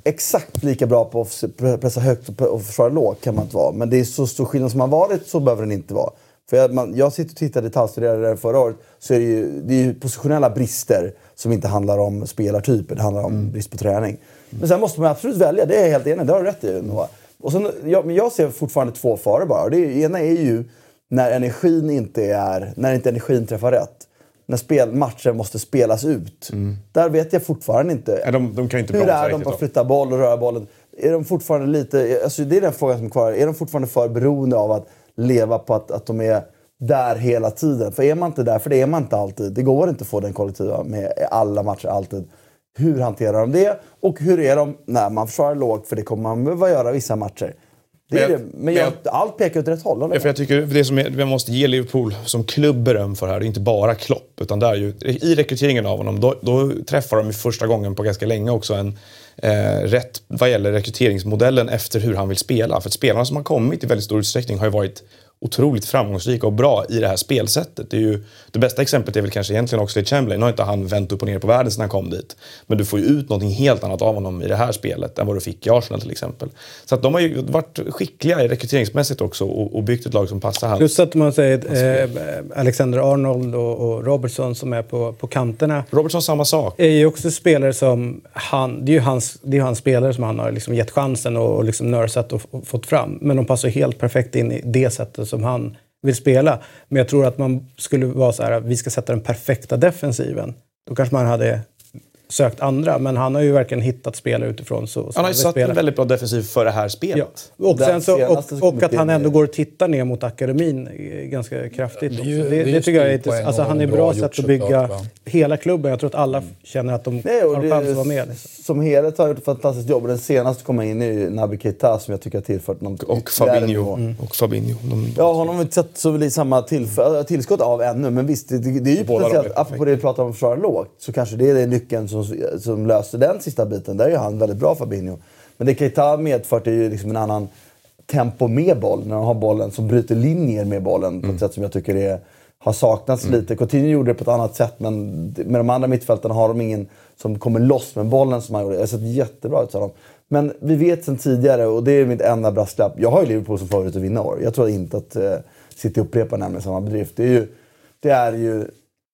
Exakt lika bra på att pressa högt och- försvara lågt kan man inte vara. Men det är så stor skillnad som har varit, så behöver den inte vara. För jag, man, jag sitter och tittar detaljstuderade det förra året, så är det ju, det är ju positionella brister som inte handlar om spelartyper, det handlar om brist på träning. Men sen måste man absolut välja, det är jag helt enig det har du rätt i Noah. Och sen, jag, men jag ser fortfarande två faror bara. Det ena är ju när energin inte är, när inte energin träffar rätt. När spel, matcher måste spelas ut. Där vet jag fortfarande inte. Ja, de- de kan inte Hur är de på att flytta boll och röra bollen? Är de fortfarande lite, alltså det är den frågan som är kvar. Är de fortfarande för beroende av att leva på att, att de är där hela tiden? För är man inte där, för det är man inte alltid. Det går inte att få den kollektiva med alla matcher alltid. Hur hanterar de det? Och hur är de när man försvarar lågt? För det kommer man behöva göra vissa matcher. Det är Men jag- det. Men jag, men allt pekar åt rätt håll. Ja, jag för jag tycker det som är, vi måste ge Liverpool som klubb beröm för här, det är inte bara Klopp. Utan det är ju, I rekryteringen av honom, då, då träffar de första gången på ganska länge också en eh, rätt vad gäller rekryteringsmodellen efter hur han vill spela. För spelarna som har kommit i väldigt stor utsträckning har ju varit otroligt framgångsrika och bra i det här spelsättet. Det, är ju, det bästa exemplet är väl kanske egentligen Oxlade Chamberlain. Nu har inte han vänt upp och ner på världen sedan han kom dit. Men du får ju ut någonting helt annat av honom i det här spelet än vad du fick i Arsenal till exempel. Så att de har ju varit skickliga i rekryteringsmässigt också och, och byggt ett lag som passar han. Plus att man säger eh, Alexander Arnold och, och Robertson som är på, på kanterna. Robertson samma sak. är ju också spelare som han... Det är ju hans, det är hans spelare som han har liksom gett chansen och, och liksom nörsat och, och fått fram. Men de passar helt perfekt in i det sättet som han vill spela. Men jag tror att man skulle vara så här vi ska sätta den perfekta defensiven. Då kanske man hade sökt andra. Men han har ju verkligen hittat spelare utifrån. Så, Han har ju satt spela. en väldigt bra defensiv för det här Ja. spelet. Och, Den sen så, och, och att han ändå går och tittar ner mot akademin eh, ganska kraftigt. Det ju- det, det det, ju tycker jag är inte, alltså, och Han är bra bra sätt att bygga va? hela klubben. Jag tror att alla känner att de Nej, och har det, chans att vara med. Liksom. Som helhet har han gjort ett fantastiskt jobb. Och den senaste att komma in är Naby Keita som jag tycker har tillfört någon Och Fabinho. nivå. Och Fabinho. De, Ja, honom har vi inte sett så väl i samma tillf- tillskott av ännu. Men visst, det, det är ju potentiellt. Apropå det vi pratar om att försvara lågt. Så kanske det är det nyckeln som, som löser den sista biten. Där är ju han väldigt bra, Fabinho. Men det Keita medfört är ju liksom en annan tempo med boll. När de har bollen som bryter linjer med bollen på ett sätt som jag tycker är, har saknats lite. Coutinho gjorde det på ett annat sätt men med de andra mittfältarna har de ingen som kommer loss med bollen som han gjorde. Det har sett jättebra ut sa de. Men vi vet sen tidigare, och det är mitt enda brasklapp. Jag har ju Liverpool som favorit att vinna år. Jag tror inte att eh, City upprepar nämligen samma bedrift. Det är ju, det är ju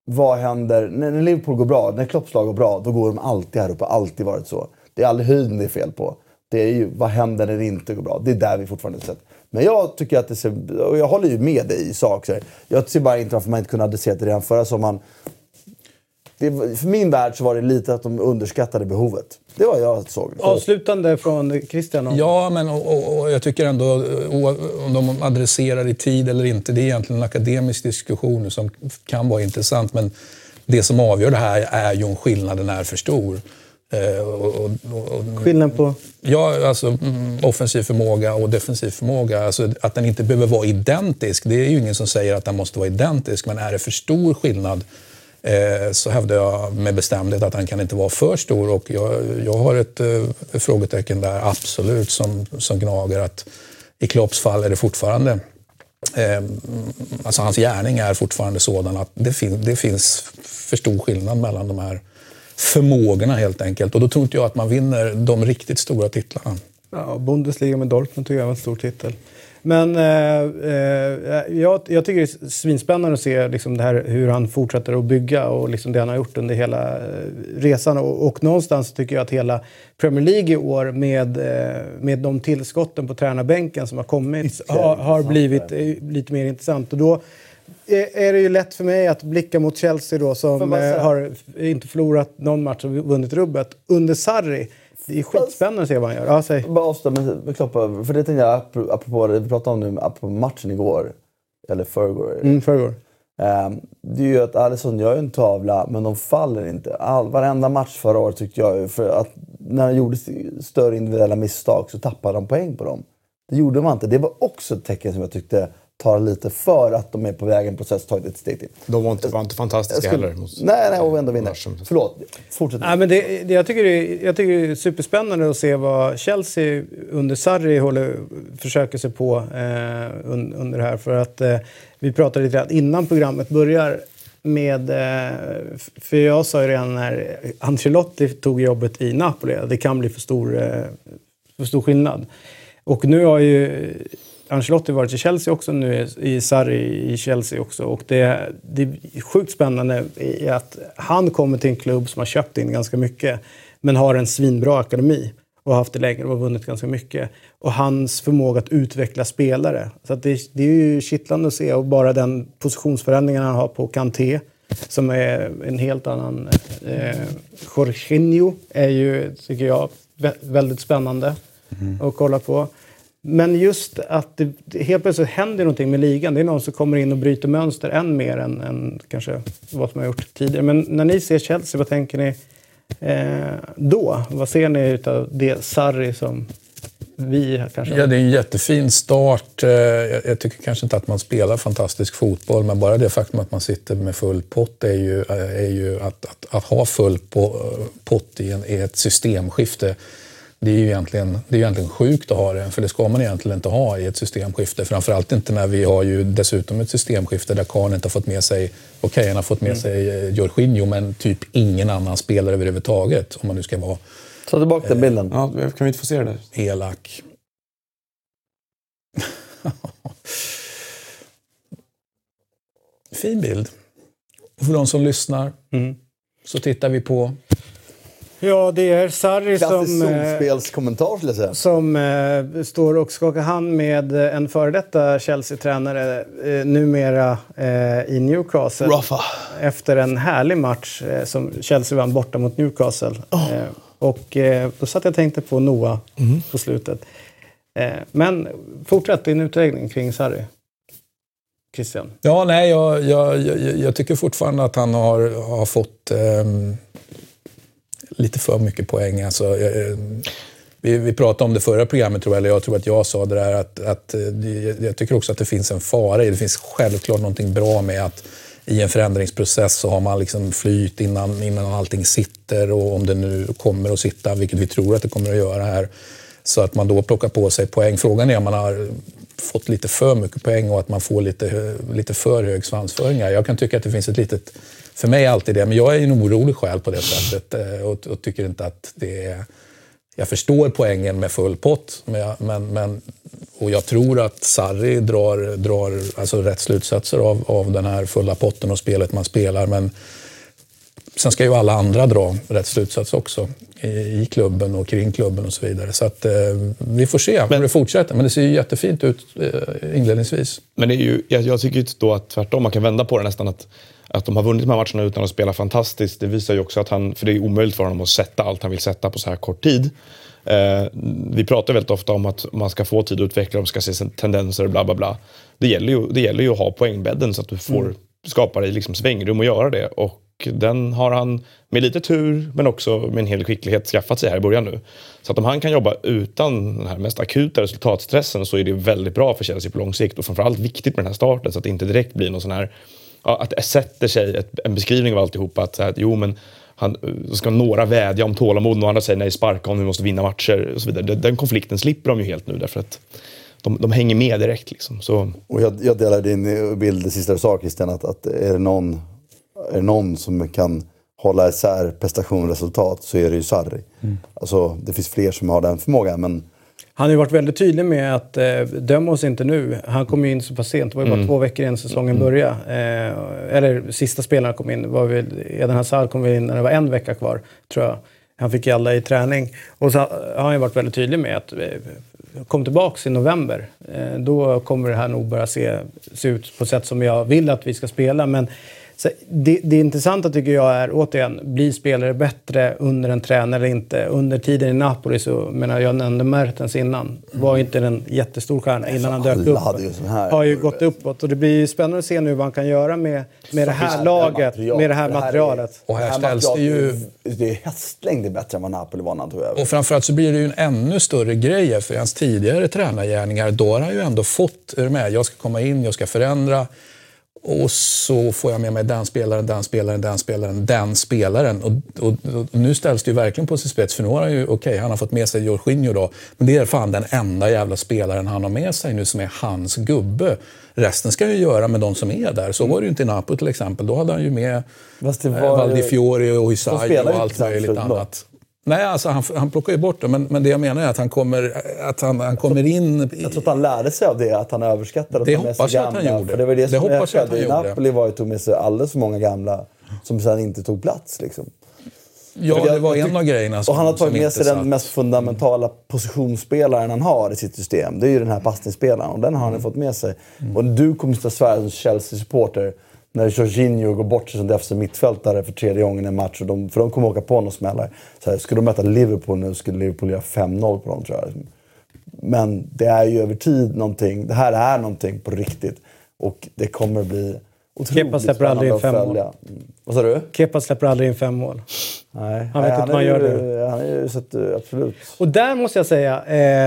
vad händer när, när Liverpool går bra, när Klopps lag går bra, då går de alltid här uppe. Alltid varit så. Det är aldrig höjden det är fel på. Det är ju vad händer när det inte går bra. Det är där vi fortfarande sett. Men jag tycker att det ser, och jag håller ju med dig i sak. Jag ser bara inte varför man inte kunde adressera det redan förra sommaren. Det, för min värld så var det lite att de underskattade behovet. Det var jag såg. Avslutande från Christian. om- Ja, men och, och, och jag tycker ändå om de adresserar i tid eller inte, det är egentligen en akademisk diskussion som kan vara intressant. Men det som avgör det här är ju om skillnaden är för stor. Eh, och, och, och, och, Skillnaden på... Ja, alltså mm, offensiv förmåga och defensiv förmåga. Alltså, att den inte behöver vara identisk, det är ju ingen som säger att den måste vara identisk. Men är det för stor skillnad Eh, så hävdar jag med bestämdhet att han kan inte vara för stor. Och jag, jag har ett eh, frågetecken där, absolut, som, som gnager. att I Klopps fall är det fortfarande Eh, alltså hans gärning är fortfarande sådan att det, fin det finns för stor skillnad mellan de här förmågorna helt enkelt. Och då tror inte jag att man vinner de riktigt stora titlarna. Ja, Bundesliga med Dortmund tycker jag var en stor titel. Men eh, eh, jag, jag tycker det är svinspännande att se liksom det här, hur han fortsätter att bygga och liksom det han har gjort under hela eh, resan. Och, och någonstans tycker jag att hela Premier League i år med, eh, med de tillskotten på tränarbänken som har kommit har, har blivit lite mer intressant. Och då är, det ju lätt för mig att blicka mot Chelsea då som har inte förlorat någon match och vunnit rubbet under Sarri. Det är skitspännande att se vad han gör. Ja, säg. Bara avsluta med med Klopp. För det tänkte jag, apro- apropå det vi pratade om nu, apropå matchen igår. Eller förrgår. Mm, förrgår. Ehm, det är ju att Alisson gör en tavla, men de faller inte. All, varenda match förra året tyckte jag för att när de gjorde större individuella misstag så tappade de poäng på dem. Det gjorde man inte. Det var också ett tecken som jag tyckte tar lite för att de är på väg en process, tagit ett steg till. De var inte, var inte fantastiska skulle- heller. mot- Nej, nej, och ändå vinner. Förlåt, fortsätt. Ja, men det, det, jag, tycker det, är- jag tycker det är superspännande att se vad Chelsea under Sarri håller, försöker sig på eh, un, under det här. För att eh, vi pratade lite grann innan programmet börjar med... Eh, för jag sa ju redan när Ancelotti tog jobbet i Napoli att det kan bli för stor, eh, för stor skillnad. Och nu har ju Ancelotti varit i Chelsea också, nu är i Sarri i Chelsea också. Och det, det är sjukt spännande i att han kommer till en klubb som har köpt in ganska mycket men har en svinbra akademi och har haft det länge och har vunnit ganska mycket. Och hans förmåga att utveckla spelare. Så det, det är ju kittlande att se och bara den positionsförändringen han har på Kanté som är en helt annan... Eh, Jorginho är ju, tycker jag, vä- väldigt spännande att kolla på. Men just att det, helt plötsligt händer någonting med ligan. Det är någon som kommer in och bryter mönster än mer än, än kanske vad som har gjort tidigare. Men när ni ser Chelsea, vad tänker ni eh, då? Vad ser ni av det Sarri som vi kanske... Ja, det är en jättefin start. Eh, jag tycker kanske inte att man spelar fantastisk fotboll, men bara det faktum att man sitter med full pott är ju, eh, är ju att, att, att ha full eh, pott i, en, i ett systemskifte. Det är ju egentligen, det är egentligen sjukt att ha det, för det ska man egentligen inte ha i ett systemskifte. Framförallt inte när vi har ju dessutom ett systemskifte där Kahn inte har fått med sig, okej han har fått med sig eh, Jorginho, men typ ingen annan spelare överhuvudtaget, om man nu ska vara Ta tillbaka den bilden. Ja, kan vi inte få se det där? elak. fin bild. Och för de som lyssnar Mm. så tittar vi på... Ja, det är Sarri Klassisk som... eh, som eh, står och skakar hand med en före detta Chelsea-tränare, eh, numera eh, i Newcastle. Rafa. Efter en härlig match eh, som Chelsea vann borta mot Newcastle. Eh, och eh, då satt jag och tänkte på Noah på slutet. Eh, men fortsätt din utläggning kring Sarri. Christian. Ja, nej, jag, jag, jag, jag tycker fortfarande att han har, har fått ehm, lite för mycket poäng. Alltså, jag, eh, vi, vi pratade om det förra programmet, tror jag, eller jag tror att jag sa det där, att, att eh, jag tycker också att det finns en fara i det. Finns självklart någonting bra med att i en förändringsprocess så har man liksom flyt innan, innan allting sitter och om det nu kommer att sitta, vilket vi tror att det kommer att göra här, så att man då plockar på sig poäng. Frågan är om man har fått lite för mycket poäng och att man får lite, lite för hög svansföring. här. Jag kan tycka att det finns ett litet, för mig är alltid det, men jag är en orolig själ på det sättet eh, och, och tycker inte att det är... Jag förstår poängen med full pott, men, men, men, och jag tror att Sarri drar, drar alltså rätt slutsatser av, av den här fulla potten och spelet man spelar. Men sen ska ju alla andra dra rätt slutsats också i, klubben och kring klubben och så vidare. Så att, eh, vi får se hur det fortsätter. Men det ser ju jättefint ut eh, inledningsvis. Men det är ju, jag, jag tycker ju då att tvärtom, man kan vända på det nästan. Att, att de har vunnit de här matcherna utan att spela fantastiskt. Det visar ju också att han, för det är omöjligt för honom att sätta allt han vill sätta på så här kort tid. Eh, vi pratar väldigt ofta om att man ska få tid att utveckla, de ska se tendenser och bla bla bla. Det gäller ju, det gäller ju att ha poängbädden så att du får skapa dig liksom svängrum att göra det. Och den har han med lite tur men också med en hel del skicklighet skaffat sig här i början nu. Så att om han kan jobba utan den här mest akuta resultatstressen så är det väldigt bra för Chelsea på lång sikt och framförallt viktigt med den här starten så att det inte direkt blir någon sån här ja, att det sätter sig ett, en beskrivning av alltihopa att, så här, att jo men han, så ska några vädja om tålamod och andra säger nej sparka om vi måste vinna matcher och så vidare. Den, den konflikten slipper de ju helt nu därför att de, de hänger med direkt liksom. Så, Och jag, jag delar din bild, det sista du sa Christian, att, att är, det någon, är det någon som kan hålla isär prestation och resultat så är det ju Sarri. Alltså, det finns fler som har den förmågan, men Han har ju varit väldigt tydlig med att eh, döm oss inte nu. Han kom ju in så pass sent. Det var ju bara två veckor innan säsongen började. Eh, eller sista spelaren kom in. Var väl, Eden Hazard kom in när det var en vecka kvar, tror jag. Han fick alla i träning. Och så har han ju varit väldigt tydlig med att eh, kom tillbaks i november. eh, då kommer det här nog börja se, se ut på sätt som jag vill att vi ska spela. Men så det, det intressanta tycker jag är, återigen, blir spelare bättre under en tränare eller inte? Under tiden i Napoli så, menar jag nämnde Mertens innan, var inte en jättestor stjärna innan han dök upp. hade ju sån här- Har ju gått uppåt och det blir ju spännande att se nu vad han kan göra med, med det här laget, med det här materialet. Och här ställs det ju- är- Det är hästlängder bättre än vad Napoli var när han tog över. Och framförallt så blir det ju en ännu större grej för hans tidigare tränargärningar. Då har han ju ändå fått, är med? Jag ska komma in, jag ska förändra. Och så får jag med mig den spelaren, den spelaren, den spelaren, den spelaren. Och, och, och nu ställs det ju verkligen på sin spets. För nu har han ju, okej, han har fått med sig Jorginho då. Men det är fan den enda jävla spelaren han har med sig nu som är hans gubbe. Resten ska ju göra med de som är där. Så var det ju inte i Napoli till exempel. Då hade han ju med eh, Valdifiori och Isai och allt möjligt annat. Nej, alltså han, han plockar ju bort det. Men, men det jag menar är att han kommer, att han, han kommer in... i- Jag tror att han lärde sig av det, att han överskattade att Det ta med sig hoppas jag att han gamla. gjorde. För det var det, Det som hoppas jag att han i gjorde. Napoli var ju tog med sig alldeles för många gamla som sen inte tog plats. Liksom. Ja, jag- det var en av grejerna som Och han har tagit med sig satt. den mest fundamentala positionsspelaren han har i sitt system. Det är ju den här passningsspelaren och den har han Mm. fått med sig. Och du kommer att svära som Chelsea-supporter när Jorginho går bort sig som defensiv mittfältare för tredje gången i en match. Och de, för de kommer åka på några smällar. Så här, skulle de möta Liverpool nu skulle Liverpool göra 5-0 på dem tror jag. Men det är ju över tid någonting. Det här är någonting på riktigt. Och det kommer bli Kepa släpper aldrig in fem följa. Mm. Vad sa du? Kepa släpper aldrig in fem mål. Nej. Han vet Nej, inte vad han är gör ju, Han är ju så att, eh, absolut. Och där måste jag säga,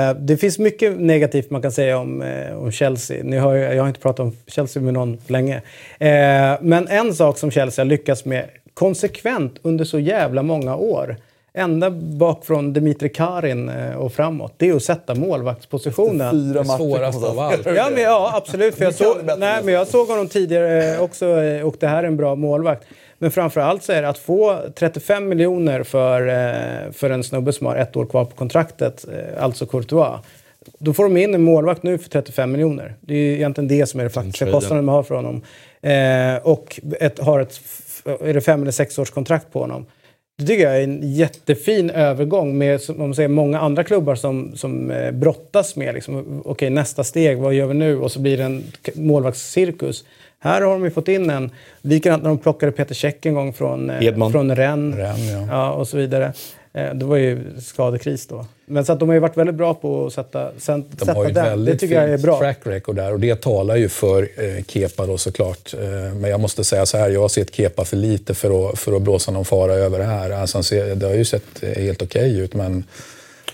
eh, det finns mycket negativt man kan säga om, eh, om Chelsea. Ni ju- jag har inte pratat om Chelsea med någon länge. Eh, men en sak som Chelsea har lyckats med konsekvent under så jävla många år, ända bak från Dimitri Karin eh, och framåt, det är att sätta målvaktspositionen. Fyra Det svåraste av allt. Ja, men, ja absolut. För jag, såg, nej, men jag såg honom tidigare eh, också eh, och det här är en bra målvakt. Men framför allt så är det att få 35 miljoner för, för en snubbe som har ett år kvar på kontraktet, alltså Courtois. Då får de in en målvakt nu för 35 miljoner. Det är ju egentligen det som är den faktiska kostnaden man har för honom. Eh, och ett, har ett är det fem eller sex års kontrakt på honom. Det tycker jag är en jättefin övergång med som man säger, många andra klubbar som, som eh, brottas med. Liksom, Okej, nästa steg, vad gör vi nu? Och så blir det en målvaktscirkus. Här har de ju fått in en. Likadant när de plockade Peter Käck en gång från, eh, Edman. från Rennes. Rennes, ja. och så vidare. Eh, det var ju skadekris då. Men så att de har ju varit väldigt bra på att sätta, sen, De sätta har ju den. Det väldigt tycker jag är bra. track record där och det talar ju för eh, Kepa då såklart. Eh, men jag måste säga så här, jag har sett Kepa för lite för att, för att blåsa någon fara över det här. Alltså, det har ju sett eh, helt okej ut men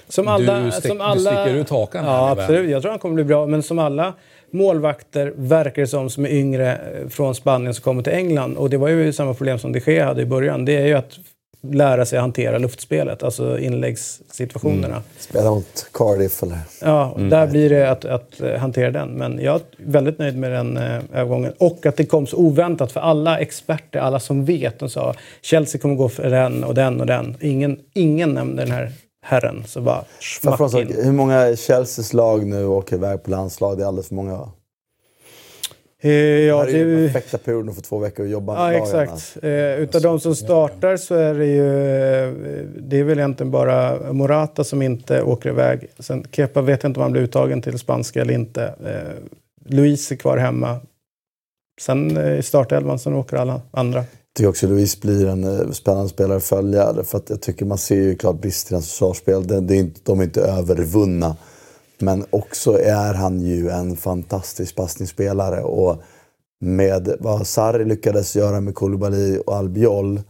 Som alla, Du stick- som du alla, sticker ut hakan här, Ja, vän. absolut. Jag tror han kommer bli bra. Men som alla målvakter verkar det som som är yngre eh, från Spanien som kommer till England. Och det var ju samma problem som de Gea hade i början. Det är ju att lära sig hantera luftspelet, alltså inläggssituationerna. Mm. Spela mot Cardiff eller... Ja, där blir det att, att eh, hantera den. Men jag är väldigt nöjd med den eh, övergången. Och att det kom så oväntat för alla experter, alla som vet. De sa Chelsea kommer gå för den och den och den. Ingen, ingen nämnde den här herren. Så bara smack in. Hur många Chelseas lag nu åker iväg på landslag? Det är alldeles för många va? Eh, det Ja, här är ju den det, perfekta perioden för två veckor att jobba ja, exakt. Eh, utav de som startar så är det ju... eh, Det är väl egentligen bara Morata som inte åker iväg. Sen Kepa vet jag inte om han blir uttagen till spanska eller inte. Eh, Luis är kvar hemma. Sen eh, i startelvan så åker alla andra. Jag tycker också att Luis blir en eh, spännande spelare att följa. För att jag tycker man ser ju klart brister i hans försvarsspel. Det, det de är inte övervunna. Men också är han ju en fantastisk passningsspelare. Och med vad Sarri lyckades göra med Koulibaly och Albiol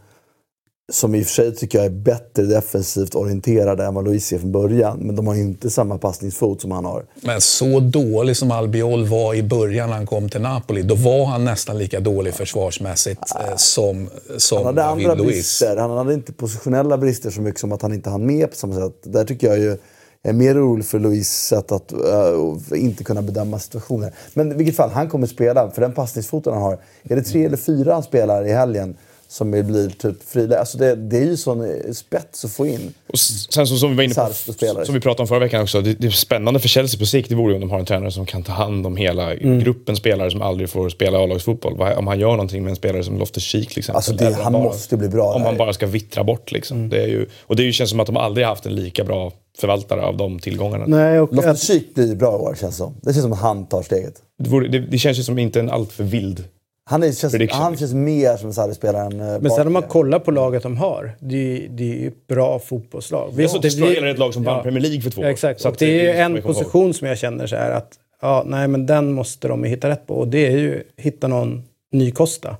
som i och för sig tycker jag är bättre defensivt orienterade än vad Luis är från början. Men de har ju inte samma passningsfot som han har. Men så dålig som Albiol var i början när han kom till Napoli, då var han nästan lika dålig försvarsmässigt eh, som, som Han hade andra Luiz. brister. Han hade inte positionella brister så mycket som att han inte hann med på samma sätt. Där tycker jag ju är mer orolig för Luis sätt att uh, inte kunna bedöma situationer. Men i vilket fall, han kommer spela. För den passningsfoten han har. Är det tre eller fyra han spelar i helgen som blir typ fri? Alltså det, det är ju sån eh, spets att få in. Och sen så, som vi var inne på, som vi pratade om förra veckan också, det, det är spännande för Chelsea på sikt, det vore ju om de har en tränare som kan ta hand om hela gruppen spelare som aldrig får spela A-lagsfotboll. Om han gör någonting med en spelare som Loftus-Cheek till exempel. Alltså det, han bara- måste bli bra Om han bara ska vittra bort liksom. Det, är ju, och det känns som att de aldrig haft en lika bra förvaltare av de tillgångarna. Nej, och Loftus Cheek blir bra i år känns det som. Det känns som att han tar steget. Det, vore, det, det känns ju som inte en alltför vild... Han, är, känns, Prediction. han känns mer som en Sarri-spelare än eh, Men sen om man kollar på laget de har, det är, det är ju ett bra fotbollslag. Visst, det Destroyer blir- är ett lag som vann ja. Premier League för två Ja, år. exakt. Så Och att det är ju en ihåg. position som jag känner så här att ja, nej, men den måste de hitta rätt på. Och det är ju hitta någon ny Costa.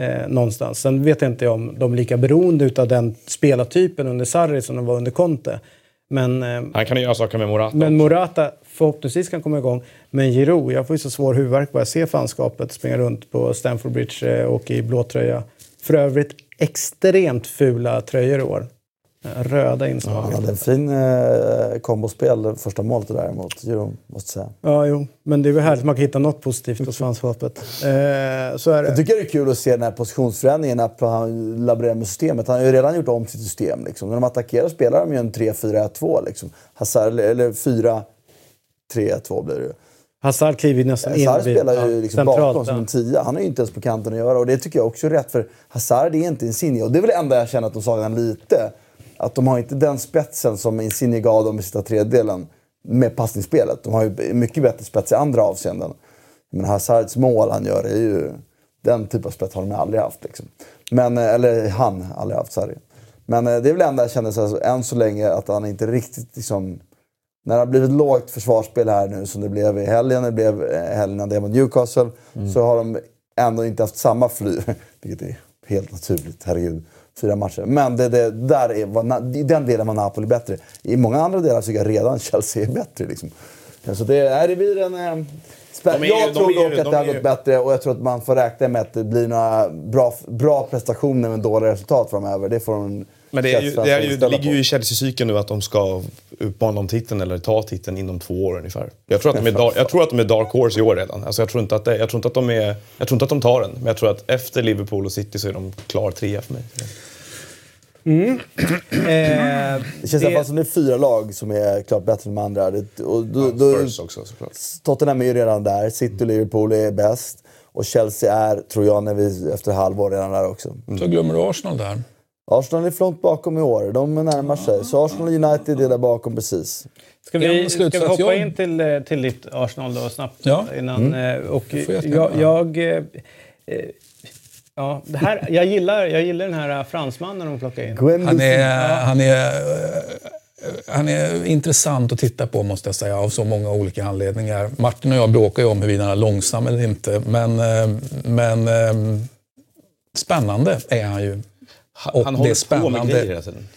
Eh, någonstans. Sen vet jag inte om de är lika beroende av den spelartypen under Sarri som de var under Conte. Men, eh, Han kan ju göra saker med Morata. men Morata förhoppningsvis kan komma igång. Men Giroud, jag får ju så svår huvudvärk bara jag ser fanskapet springa runt på Stamford Bridge eh, och i blåtröja. För övrigt extremt fula tröjor i år. Röda inslag. Han hade en fin eh, kombospel första målet där mot Djurgården, måste jag säga. Ja, jo. Men det är väl härligt att man kan hitta något positivt hos fanskapet. Eh, så är Jag det. tycker det är kul att se den här positionsförändringen när han laborerar med systemet. Han har ju redan gjort om sitt system. Liksom. När de attackerar spelar de ju en 3-4-1-2. Liksom. Hazard, eller- eller 4-3-2 blir det ju. Hazard kliver nästan in Hazard spelar ju ja, liksom centralt, bakom som ja. en tia. Han är ju inte ens på kanten att göra. Och det tycker jag också är rätt. För Hazard är inte Insigne. Och det är väl det enda jag känner att de saknar lite. Att de har inte den spetsen som Insigne gav dem i sista tredjedelen med passningsspelet. De har ju mycket bättre spets i andra avseenden. Men Hazards mål han gör är ju... Den typ av spets har de aldrig haft. Liksom. Men, eh, eller han aldrig haft, Sarri. Men eh, det är väl det enda jag känner så här, än så länge att han inte riktigt liksom... När det har blivit lågt försvarsspel här nu som det blev i helgen, det blev eh, helgen det mot Newcastle, så har de ändå inte haft samma fly. Vilket är helt naturligt, herregud. Fyra matcher. Men det, det, där är, var, i den delen var Napoli bättre. I många andra delar tycker jag redan Chelsea är bättre. Liksom. Så det, nej, det blir en... eh, spä- De är ju- jag tror är dock att de det har är gått bättre och jag tror att man får räkna med att det blir några bra, bra prestationer med dåliga resultat framöver. Det får de Men det, är ju, det, är ju, det ligger ju i Chelsea-cykeln nu att de ska utmana om titeln eller ta titeln inom två år ungefär. Jag tror att de är, dar, jag tror att de är dark horse i år redan. Alltså jag, tror inte att det, jag, tror inte att de är, jag tror inte att de tar den, men jag tror att efter Liverpool och City så är de klar trea för mig. Eh, Det känns i alla fall som det är fyra lag som är klart bättre än de andra. Det, och då, då, Spurs också såklart. Tottenham är ju redan där, City och Liverpool är bäst. Och Chelsea är, tror jag, när vi, efter halvår redan där också. Så glömmer du Arsenal där. Arsenal är långt bakom i år, de närmar sig. Så Arsenal och United är där bakom precis. Ska vi, ska vi hoppa in till, eh, till ditt Arsenal då snabbt? Ja. Innan, eh, och jag, jag, eh, ja, det här, jag, gillar, jag gillar den här fransmannen de plockar in. Han är, han, är, han är intressant att titta på måste jag säga av så många olika anledningar. Martin och jag bråkar ju om huruvida han är långsam eller inte. Men, men spännande är han ju. Han det är håller på med spännande. grejer hela tiden.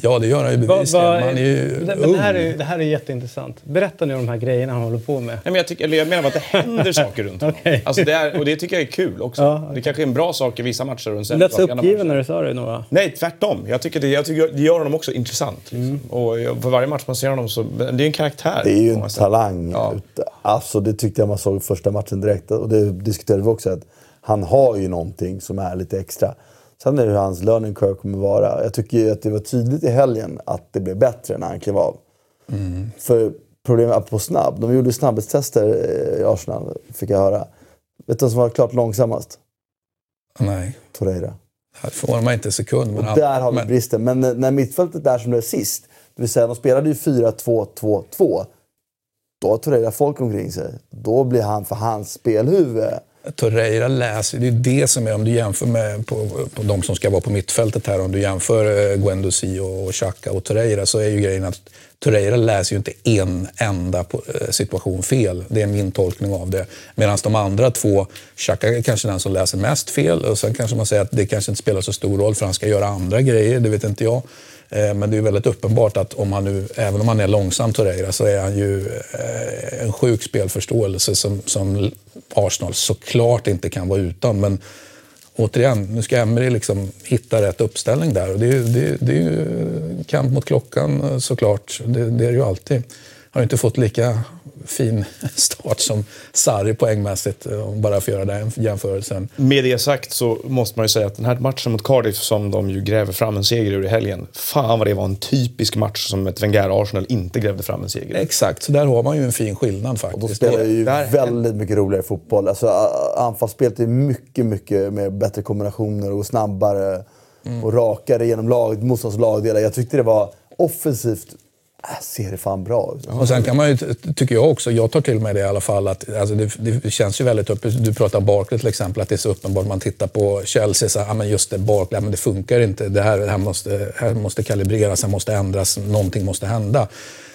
Ja, det gör han ju bevisligen. va, Man är ju det, men det, här ung. är, det här är jätteintressant. Berätta nu om de här grejerna han håller på med. Nej, men jag, tycker, eller jag menar att det händer saker runt honom. Okej. Alltså det är, och det tycker jag är kul också. Ja, okej. Det kanske är en bra sak i vissa matcher och Du lät så uppgiven när du sa det, Nora. Nej, tvärtom. Jag tycker det, jag tycker det gör honom också intressant. Liksom. Och jag- för varje match man ser honom så... Det är en karaktär. Det är ju en talang. Ja. Alltså, det tyckte jag man såg första matchen direkt. Och det diskuterade vi också. Att han har ju någonting som är lite extra. Sen är det hur hans learning curve kommer vara. Jag tycker ju att det var tydligt i helgen att det blev bättre när han klev av. För problemet på snabb. De gjorde snabbhetstester eh, i Arsenal, fick jag höra. Vet du vem som var klart långsammast? Nej, Torreira. här får man inte en sekund. Men Och där har vi men, bristen. Men när- mittfältet är som det är sist, det vill säga de spelade ju 4-2-2-2. Då har Torreira folk omkring sig. Då blir han för hans spelhuvud. Torreira läser, det är det som är, om du jämför med på, på de som ska vara på mittfältet här, om du jämför eh, Guendouzi och Xhaka och Torreira så är ju grejen att Torreira läser ju inte en enda eh, situation fel. Det är min tolkning av det. Medan de andra två, Xhaka är kanske den som läser mest fel och sen kanske man säger att det kanske inte spelar så stor roll för han ska göra andra grejer, det vet inte jag. Eh, men det är väldigt uppenbart att om han nu, även om han är långsam Torreira, så är han ju eh, en sjuk spelförståelse som, som Arsenal såklart inte kan vara utan. Men återigen, nu ska Emery liksom hitta rätt uppställning där. Och det, är, ju- det, det är ju kamp mot klockan eh, såklart. Det, det är det ju alltid. Har inte fått lika fin start som Sarri poängmässigt, eh, bara för att göra den jämförelsen. Med det sagt så måste man ju säga att den här matchen mot Cardiff som de ju gräver fram en seger ur i helgen. Fan vad det var en typisk match som ett Wenger-Arsenal inte grävde fram en seger. Exakt, så där har man ju en fin skillnad Och då faktiskt. spelar ju där- väldigt mycket roligare fotboll. Alltså, anfallsspelet är mycket, mycket med bättre kombinationer och snabbare och rakare genom lag, motståndets lagdelar. Jag tyckte det var offensivt Äh, ser det fan bra ut. Och sen kan man ju, tycker jag också, jag tar till mig det i alla fall, att alltså det, det känns ju väldigt öppet. Du pratar om Barkley till exempel, att det är så uppenbart. Man tittar på Chelsea, så, ah, men just det, Barkley, ah, men det funkar inte. Det här, det här, måste, här måste kalibreras, det måste ändras, någonting måste hända.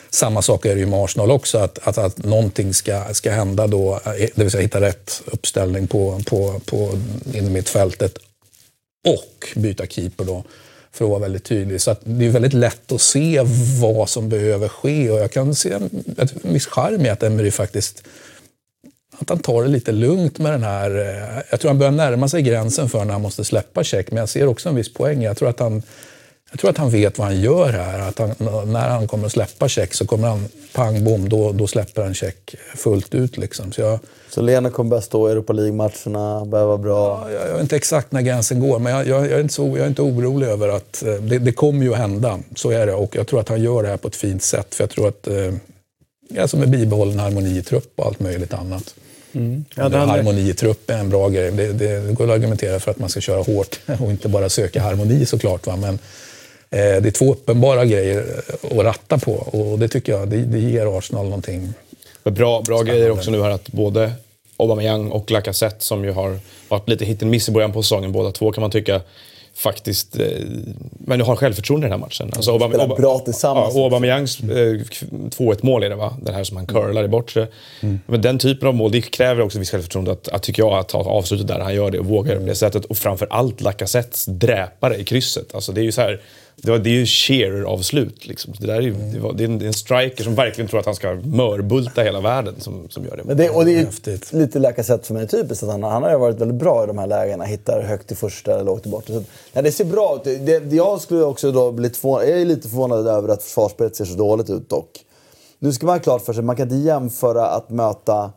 Samma sak är det ju med Arsenal också, att, att, att någonting ska, ska hända då, eh, det vill säga hitta rätt uppställning på, på, på inom mittfältet och byta keeper då för att vara väldigt tydlig. Så det är väldigt lätt att se vad som behöver ske och jag kan se en, en viss charm i att Emery faktiskt att han tar det lite lugnt med den här... Eh, jag tror han börjar närma sig gränsen för när han måste släppa check, men jag ser också en viss poäng. Jag tror att han, jag tror att han vet vad han gör här. Att han, när han kommer att släppa check så kommer han, pang bom, då, då släpper han check fullt ut. Liksom. Så, jag, så Lena kommer börja stå i Europa League-matcherna, börja vara bra? Ja, jag, jag vet inte exakt när gränsen går, men jag, jag, jag, är, inte så, jag är inte orolig över att... Eh, det, det kommer ju att hända, så är det. Och jag tror att han gör det här på ett fint sätt. För jag tror att... Eh, alltså med bibehållen harmoni i trupp och allt möjligt annat. Mm. Ja, harmoni i trupp är en bra grej. Det, det, går att argumentera för att man ska köra hårt och inte bara söka harmoni såklart. Va? Men det är två uppenbara grejer att ratta på och det tycker jag det, det ger Arsenal någonting Bra, bra grejer också nu här att både Aubameyang och Lacazette som ju har varit lite hit and miss i början på säsongen, båda två kan man tycka faktiskt, eh, men nu har självförtroende i den här matchen. Alltså, Obama, spelar bra tillsammans. Ja, Aubameyangs eh, 2-1 mål är det va? Den här som han curlar i bortre. Mm. Men den typen av mål, det kräver också viss självförtroende att, att tycker jag, att ta avslutet där han gör det och vågar mm. det sättet. Och framför allt Lacazettes dräpare i krysset. Alltså det är ju så här, det, var, det är ju sheer-avslut. Liksom. Det, där är, det, var, det, är en, det, är en, striker som verkligen tror att han ska mörbulta hela världen som, som gör det. Men det och det är Häftigt. lite Lacazette för mig typiskt. Att han, han har varit väldigt bra i de här lägena. Hittar högt i första eller lågt i bortre. Så, ja, det ser bra ut. Det, jag skulle också då bli förvånad, jag är lite förvånad över att försvarsspelet ser så dåligt ut dock. Nu ska man ha klart för sig, man kan inte jämföra att möta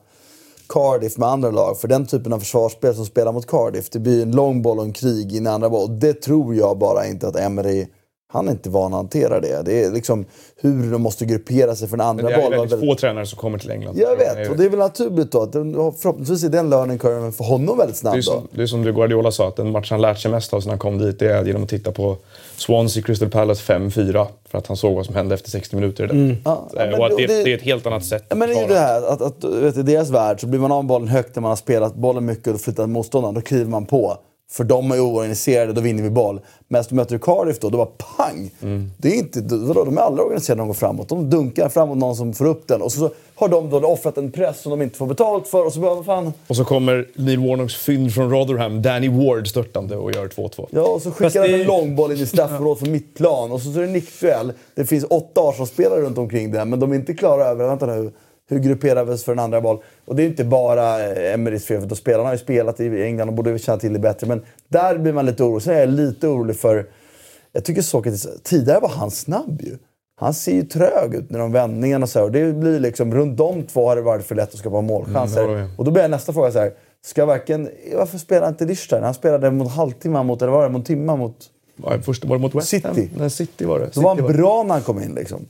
Cardiff med andra lag. För den typen av försvarsspel som spelar mot Cardiff, det blir en lång boll och en krig in i andra boll. Det tror jag bara inte att Emery han är inte van att hantera det. Det är liksom hur de måste gruppera sig för den andra bollen. Det är väldigt få tränare som kommer till England. Jag vet, och det är väl naturligt då. Att förhoppningsvis är den learning curven för honom väldigt snabb. Det är, som, det är som Guardiola sa, att den match han lärt sig mest av sen han kom dit, det är genom att titta på Swansea Crystal Palace 5-4. För att han såg vad som hände efter 60 minuter. Mm. Ja, och att det, det, det, är ett helt annat sätt. Men det är ju det här att, att vet, i deras värld så blir man av bollen högt när man har spelat bollen mycket och flyttat motståndaren. Då kliver man på. För de är oorganiserade, då vinner vi boll. Men du möter Cardiff då, då bara pang! Mm. Det är inte, vadå, de är aldrig organiserade när de går framåt. De dunkar framåt någon som får upp den. Och så, så har de då offrat en press som de inte får betalt för. Och så bara, fan. Och så kommer Neil Warnocks fynd från Rotherham, Danny Ward, störtande och gör 2-2. Ja, och så skickar han en långboll in i straffområdet från mittplan. Och så, så är det nickduell. Det finns åtta Arsenal-spelare runt omkring den, men de är inte klara över... Vänta nu hur grupperar vi oss för en andra boll? Och det är inte bara eh, Emerys fel, för spelarna har ju spelat i England och borde känna till det bättre. Men där blir man lite orolig. Sen är jag lite orolig för... Jag tycker Sokratis... Tidigare var han snabb ju. Han ser ju trög ut med de vändningarna och så. Och det blir liksom, runt de två har det varit för lätt att skapa målchanser. Mm, och då blir nästa fråga så här. Ska varken, varför spelar inte Lichstein? Han spelade mot halvtimme mot, eller var det, mot timma mot... Först var det mot West Ham? City. Nej, City var det. Då var han bra när han kom in liksom.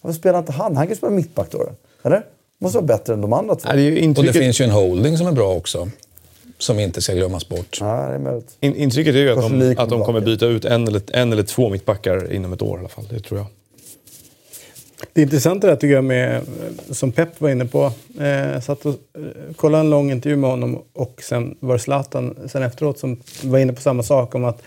Varför spelar inte han? Han kan spela mittback då. Eller? Måste vara bättre än de andra två. Nej, det Och det finns ju en holding som är bra också. Som inte ska glömmas bort. Ja, det är möjligt. In, intrycket är ju att de, att de kommer byta ut en eller, en eller två mittbackar inom ett år i alla fall. Det tror jag. Det intressanta där tycker jag med, som Pep var inne på. Eh, satt och eh, kollade en lång intervju med honom och sen var det Zlatan sen efteråt som var inne på samma sak om att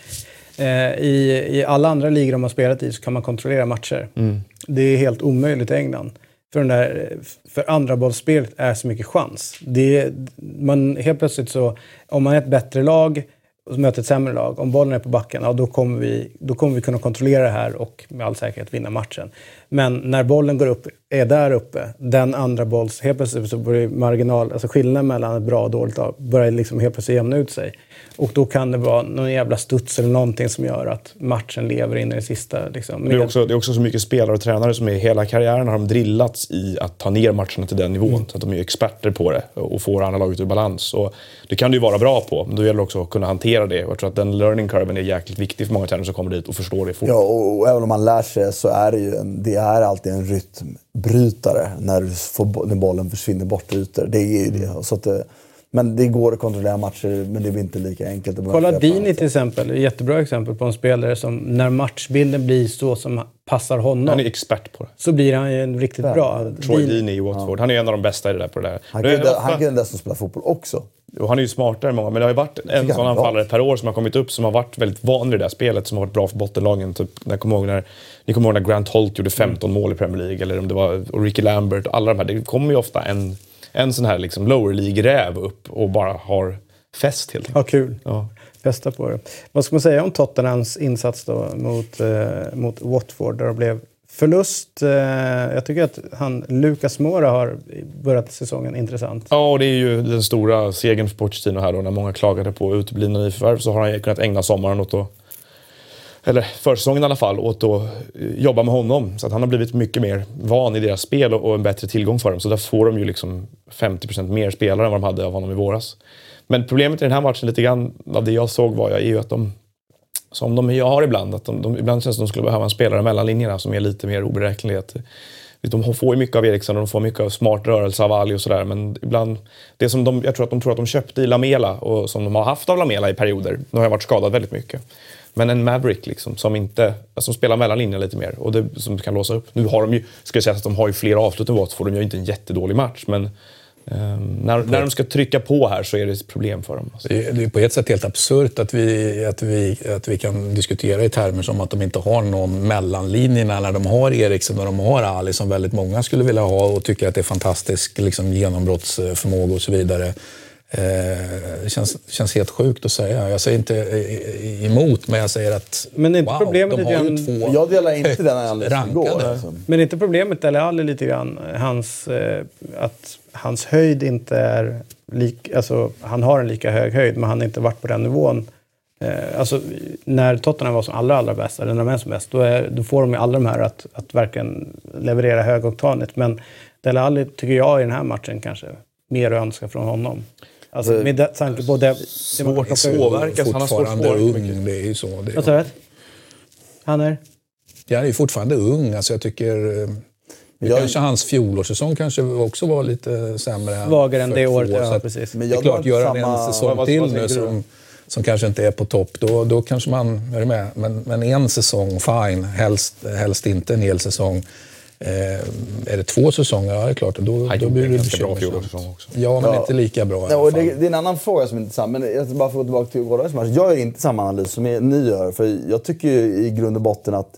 eh, i, i alla andra ligor de har spelat i så kan man kontrollera matcher. Mm. Det är helt omöjligt i England för, den där, för andra bollspelet är så mycket chans. Det, man, helt plötsligt så, om man är ett bättre lag och möter ett sämre lag, om bollen är på backen, ja, då, kommer vi, då kommer vi kunna kontrollera det här och med all säkerhet vinna matchen. Men när bollen går upp, är där uppe, den andra bolls... Helt plötsligt så börjar marginal, alltså skillnaden mellan ett bra och dåligt lag börjar liksom helt plötsligt jämna ut sig. Och då kan det vara någon jävla studs eller någonting som gör att matchen lever in i det sista. Liksom. Det, är också, det är också så mycket spelare och tränare som i hela karriären har de drillats i att ta ner matcherna till den nivån. Mm. Så att de är experter på det och får andra laget ur balans. Och det kan du ju vara bra på, men då gäller det också att kunna hantera det. Och jag tror att den learning curven är jäkligt viktig för många tränare som kommer dit och förstår det fort. Ja, och, och även om man lär sig så är det ju en, det är alltid en rytmbrytare när, du får, när bollen försvinner bort ytor. Det är det. Så att det, men det går att kontrollera matcher, men det blir inte lika enkelt. Kolla Dini till exempel, jättebra exempel på en spelare som när matchbilden blir så som passar honom Han är expert på det. så blir han ju en riktigt bra. Troy Deeney i Watford. Han är en av de bästa i det där på det där. Han kan ju ofta- han kan ju dessutom spela fotboll också. Och han är ju smartare än många, men det har ju varit en sån anfallare per år som har kommit upp som har varit väldigt van vid det där spelet, som har varit bra för bottenlagen. Typ, jag kommer ihåg när, ni kommer ihåg när Grant Holt gjorde 15 mål i Premier League, eller om det var och Ricky Lambert, alla de här. Det kommer ju ofta en, en sån här liksom lower League-räv upp och bara har fest helt Ja, enkelt. kul. Ja. Bästa på det. Vad ska man säga om Tottenhams insats då mot, eh, mot Watford där det blev förlust? Eh, jag tycker att han, Lucas Moura har börjat säsongen intressant. Ja, och det är ju den stora segern för Pochettino här då. När många klagade på uteblivna nyförvärv så har han kunnat ägna sommaren åt att eller försäsongen i alla fall, åt att eh, jobba med honom. Så att han har blivit mycket mer van i deras spel och, och en bättre tillgång för dem. Så där får de ju liksom 50% mer spelare än vad de hade av honom i våras. Men problemet i den här matchen, lite grann av det jag såg var, är ju att de, som de jag har ibland, att de, de, ibland känns det som de skulle behöva en spelare mellan linjerna som är lite mer oberäknelig. De får ju mycket av Eriksson och de får mycket av smart rörelse av Ali och sådär. Men ibland, det som de, jag tror att de tror att de köpte i Lamela och som de har haft av Lamela i perioder. Nu har jag varit skadad väldigt mycket. Men en Maverick liksom, som, inte, som spelar mellan linjerna lite mer och det, som kan låsa upp. Nu har de ju, ska jag säga att de har ju fler avslut än Watford. De gör ju inte en jättedålig match. Men ehm, när, när de ska trycka på här så är det ett problem för dem. Alltså. Det är på ett sätt helt absurt att vi, att, vi, att vi kan diskutera i termer som att de inte har någon mellanlinjerna när de har Eriksen och de har Ali som väldigt många skulle vilja ha och tycker att det är fantastisk liksom, genombrottsförmåga och så vidare. Eh, det känns, känns helt sjukt att säga. Jag säger inte eh, emot, men jag säger att Men är inte wow, problemet de har ju två Jag delar inte den analysen igår. Alltså. Men är inte problemet Dele Alli lite grann hans, eh, att hans höjd inte är lik, alltså han har en lika hög höjd men han har inte varit på den nivån. Eh, alltså när Tottenham var som allra, allra bäst, eller när de är som bäst, då, är, då får de ju alla de här att, att verkligen leverera högoktanigt. Men Dele Alli tycker jag i den här matchen kanske mer att önska från honom. Alltså med det- tanke på det... Svårt att påverkas. Han har svårt att fortfarande påverka ung. Det är ju så. Det Vad sa du? Han är? Jag är ju fortfarande ung. Alltså jag tycker... eh, Jag- Kanske hans fjolårssäsong kanske också var lite sämre. Svagare än för det året, ja, precis. Men Det är jag klart, gör han samma- en säsong Vad- vad till nu som, som kanske inte är på topp, då, då kanske man är med. Men, men en säsong, fine. Helst, helst inte en hel säsong. Eh, är det två säsonger, ja det är klart. Då, då blir det bekymmersamt. Ja, men Ja. inte lika bra fall. det, det är en annan fråga som är intressant. Men jag bara få gå tillbaka till gårdagens match. Jag gör inte samma analys som ni gör. För jag tycker ju i grund och botten att,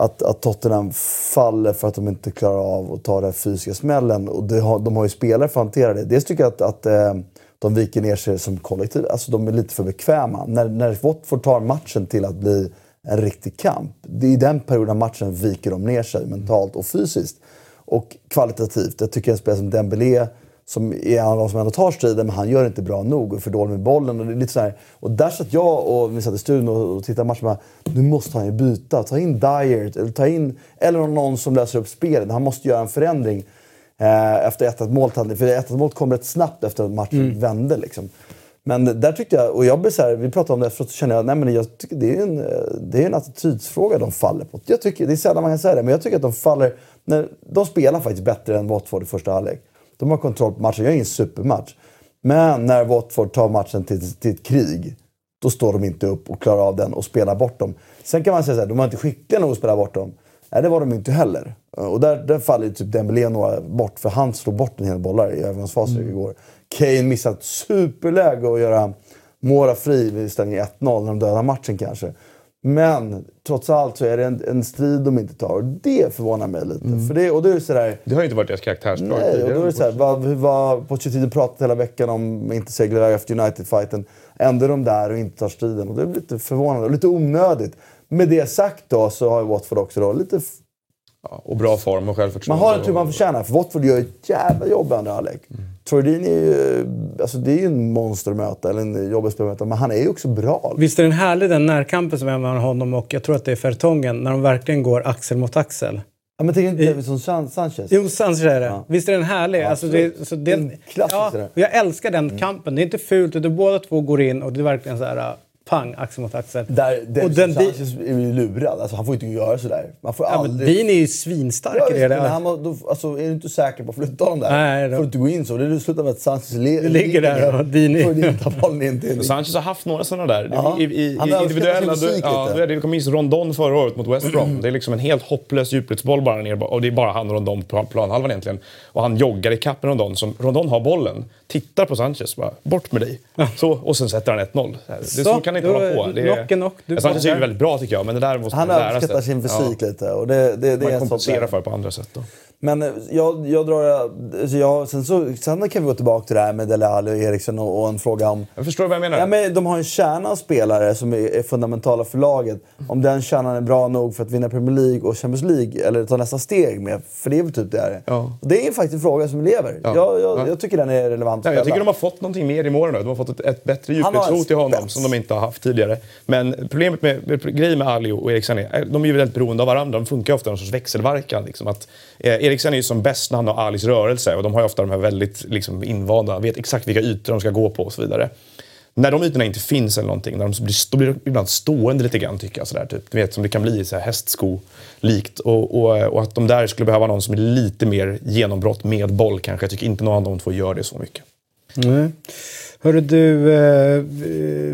att, att Tottenham faller för att de inte klarar av att ta den fysiska smällen. Och det har, de har ju spelare för att hantera det. Dels tycker jag att, att eh, de viker ner sig som kollektiv. Alltså de är lite för bekväma. När, när Watford tar matchen till att bli en riktig kamp. Det är i den perioden av matchen viker de ner sig mentalt och fysiskt. Och kvalitativt. Jag tycker en spelare som Dembélé som är en av de som ändå tar striden, men han gör inte bra nog och för dålig med bollen. Och, det är lite så här. och där satt jag och vi satt i studion och, och tittade matchen och bara, nu måste han ju byta. Ta in Dyer, eller ta in eller någon som löser upp spelet. Han måste göra en förändring eh, efter 1-1 målet. För 1-1 målet kom rätt snabbt efter att matchen vände. Liksom. Men där tyckte jag, och jag blev så här, vi pratade om det efteråt, så kände jag nej men jag tycker det är en, det är en attitydsfråga de faller på. Jag tycker, det är sällan man kan säga det, men jag tycker att de faller, när, de spelar faktiskt bättre än Watford i första halvlek. De har kontroll på matchen, jag är ingen supermatch. Men när Watford tar matchen till, till ett krig, då står de inte upp och klarar av den och spelar bort dem. Sen kan man säga så här, de var inte skickliga nog att spela bort dem. Nej, det var de inte heller. Och där, där faller ju typ Dembélé några bort, för han slog bort en hel bollar i övergångsfasen igår. Kane missade ett superläge att göra Mora fri vid ställning 1-0 när de dödar matchen kanske. Men trots allt så är det en, en strid de inte tar. Det förvånar mig lite. För det, och då är det sådär... Det har ju inte varit deras karaktärsdrag Nej, och då är det vad, Pochettino pratat hela veckan om inte segla efter United-fighten. Ändå är de där och inte tar striden. Och det är lite förvånande och lite onödigt. Med det sagt då så har ju Watford också då lite... Ja, och bra form och Man självförtroende. har en tur man förtjänar, för Watford gör ett jävla jobb i andra halvlek. Troy Deeney är ju... Alltså det är ju en monster att möta, eller en jobbig möta, men han är ju också bra. Visst är den härlig den närkampen som är mellan honom och, jag tror att det är Fertongen, när de verkligen går axel mot axel. Ja, men tänker inte Davidson San- Sanchez? Jo, Sanchez är det. Ja. Visst är den härlig? alltså det, så det, En klassiker ja, Jag älskar den kampen. Det är inte fult, utan båda två går in och det är verkligen så här... pang, axel mot axel. Där, där och den, Sanchez är ju lurad. Alltså, han får inte göra sådär. Man får ja, men aldrig... Dean är ju svinstark Ja, i det. där. men han då, alltså, är du inte säker på att flytta honom där Nej, då- får du inte gå in så. Det slutar med att Sanchez le- ligger där och Dini- får Dini ta bollen in till... Sanchez har haft några sådana där. Ja. I, i, Han i överskattar individuella... fysik ja, det det. Kommer minns Rondon förra året mot West Brom. Det är liksom en helt hopplös djupledsboll bara ner. Och det är bara han och Rondon på planhalvan egentligen. Och han joggar i kapp med Rondon. Som, Rondon har bollen, tittar på Sanchez bara “bort med dig”. Så, och sen sätter han 1-0. Det, så, Så, kan det inte hålla på. Det är, knock. Du Sanchez är ju väldigt bra tycker jag, men det där måste Han man lära sig. överskattar sin fysik lite. Och det, det, det är Man kompenserar för på andra sätt då. Men eh, jag, jag drar... Alltså jag, sen, så, sen kan vi gå tillbaka till det här med Dele Alli och Eriksson och, och en fråga om... Jag förstår vad jag menar. Ja, men de har en kärna av spelare som är, är fundamentala för laget. Om den kärnan är bra nog för att vinna Premier League och Champions League eller ta nästa steg med. För det är väl typ det är. Ja. Det är faktiskt en fråga som lever. Ja. Jag, jag, Ja. jag tycker den är relevant Ja, jag tycker de har fått någonting mer i målen nu. De har fått ett, ett bättre djupledshot till honom som de inte har haft tidigare. Men problemet med, med grejen med Ali och Eriksen är de är ju väldigt beroende av varandra. De funkar ofta i någon sorts växelverkan. Liksom. Att, eh, Eriksen är ju som bäst när han har Alis rörelse och de har ju ofta de här väldigt liksom, invanda, vet exakt vilka ytor de ska gå på och så vidare. När de ytorna inte finns eller någonting, när de blir, då blir de ibland stående lite grann tycker jag. Sådär, typ. Du vet som det kan bli så här hästsko-likt. Och, och, och att de där skulle behöva någon som är lite mer genombrott med boll kanske. Jag tycker inte någon av de två gör det så mycket. Mm. Hörru du, eh,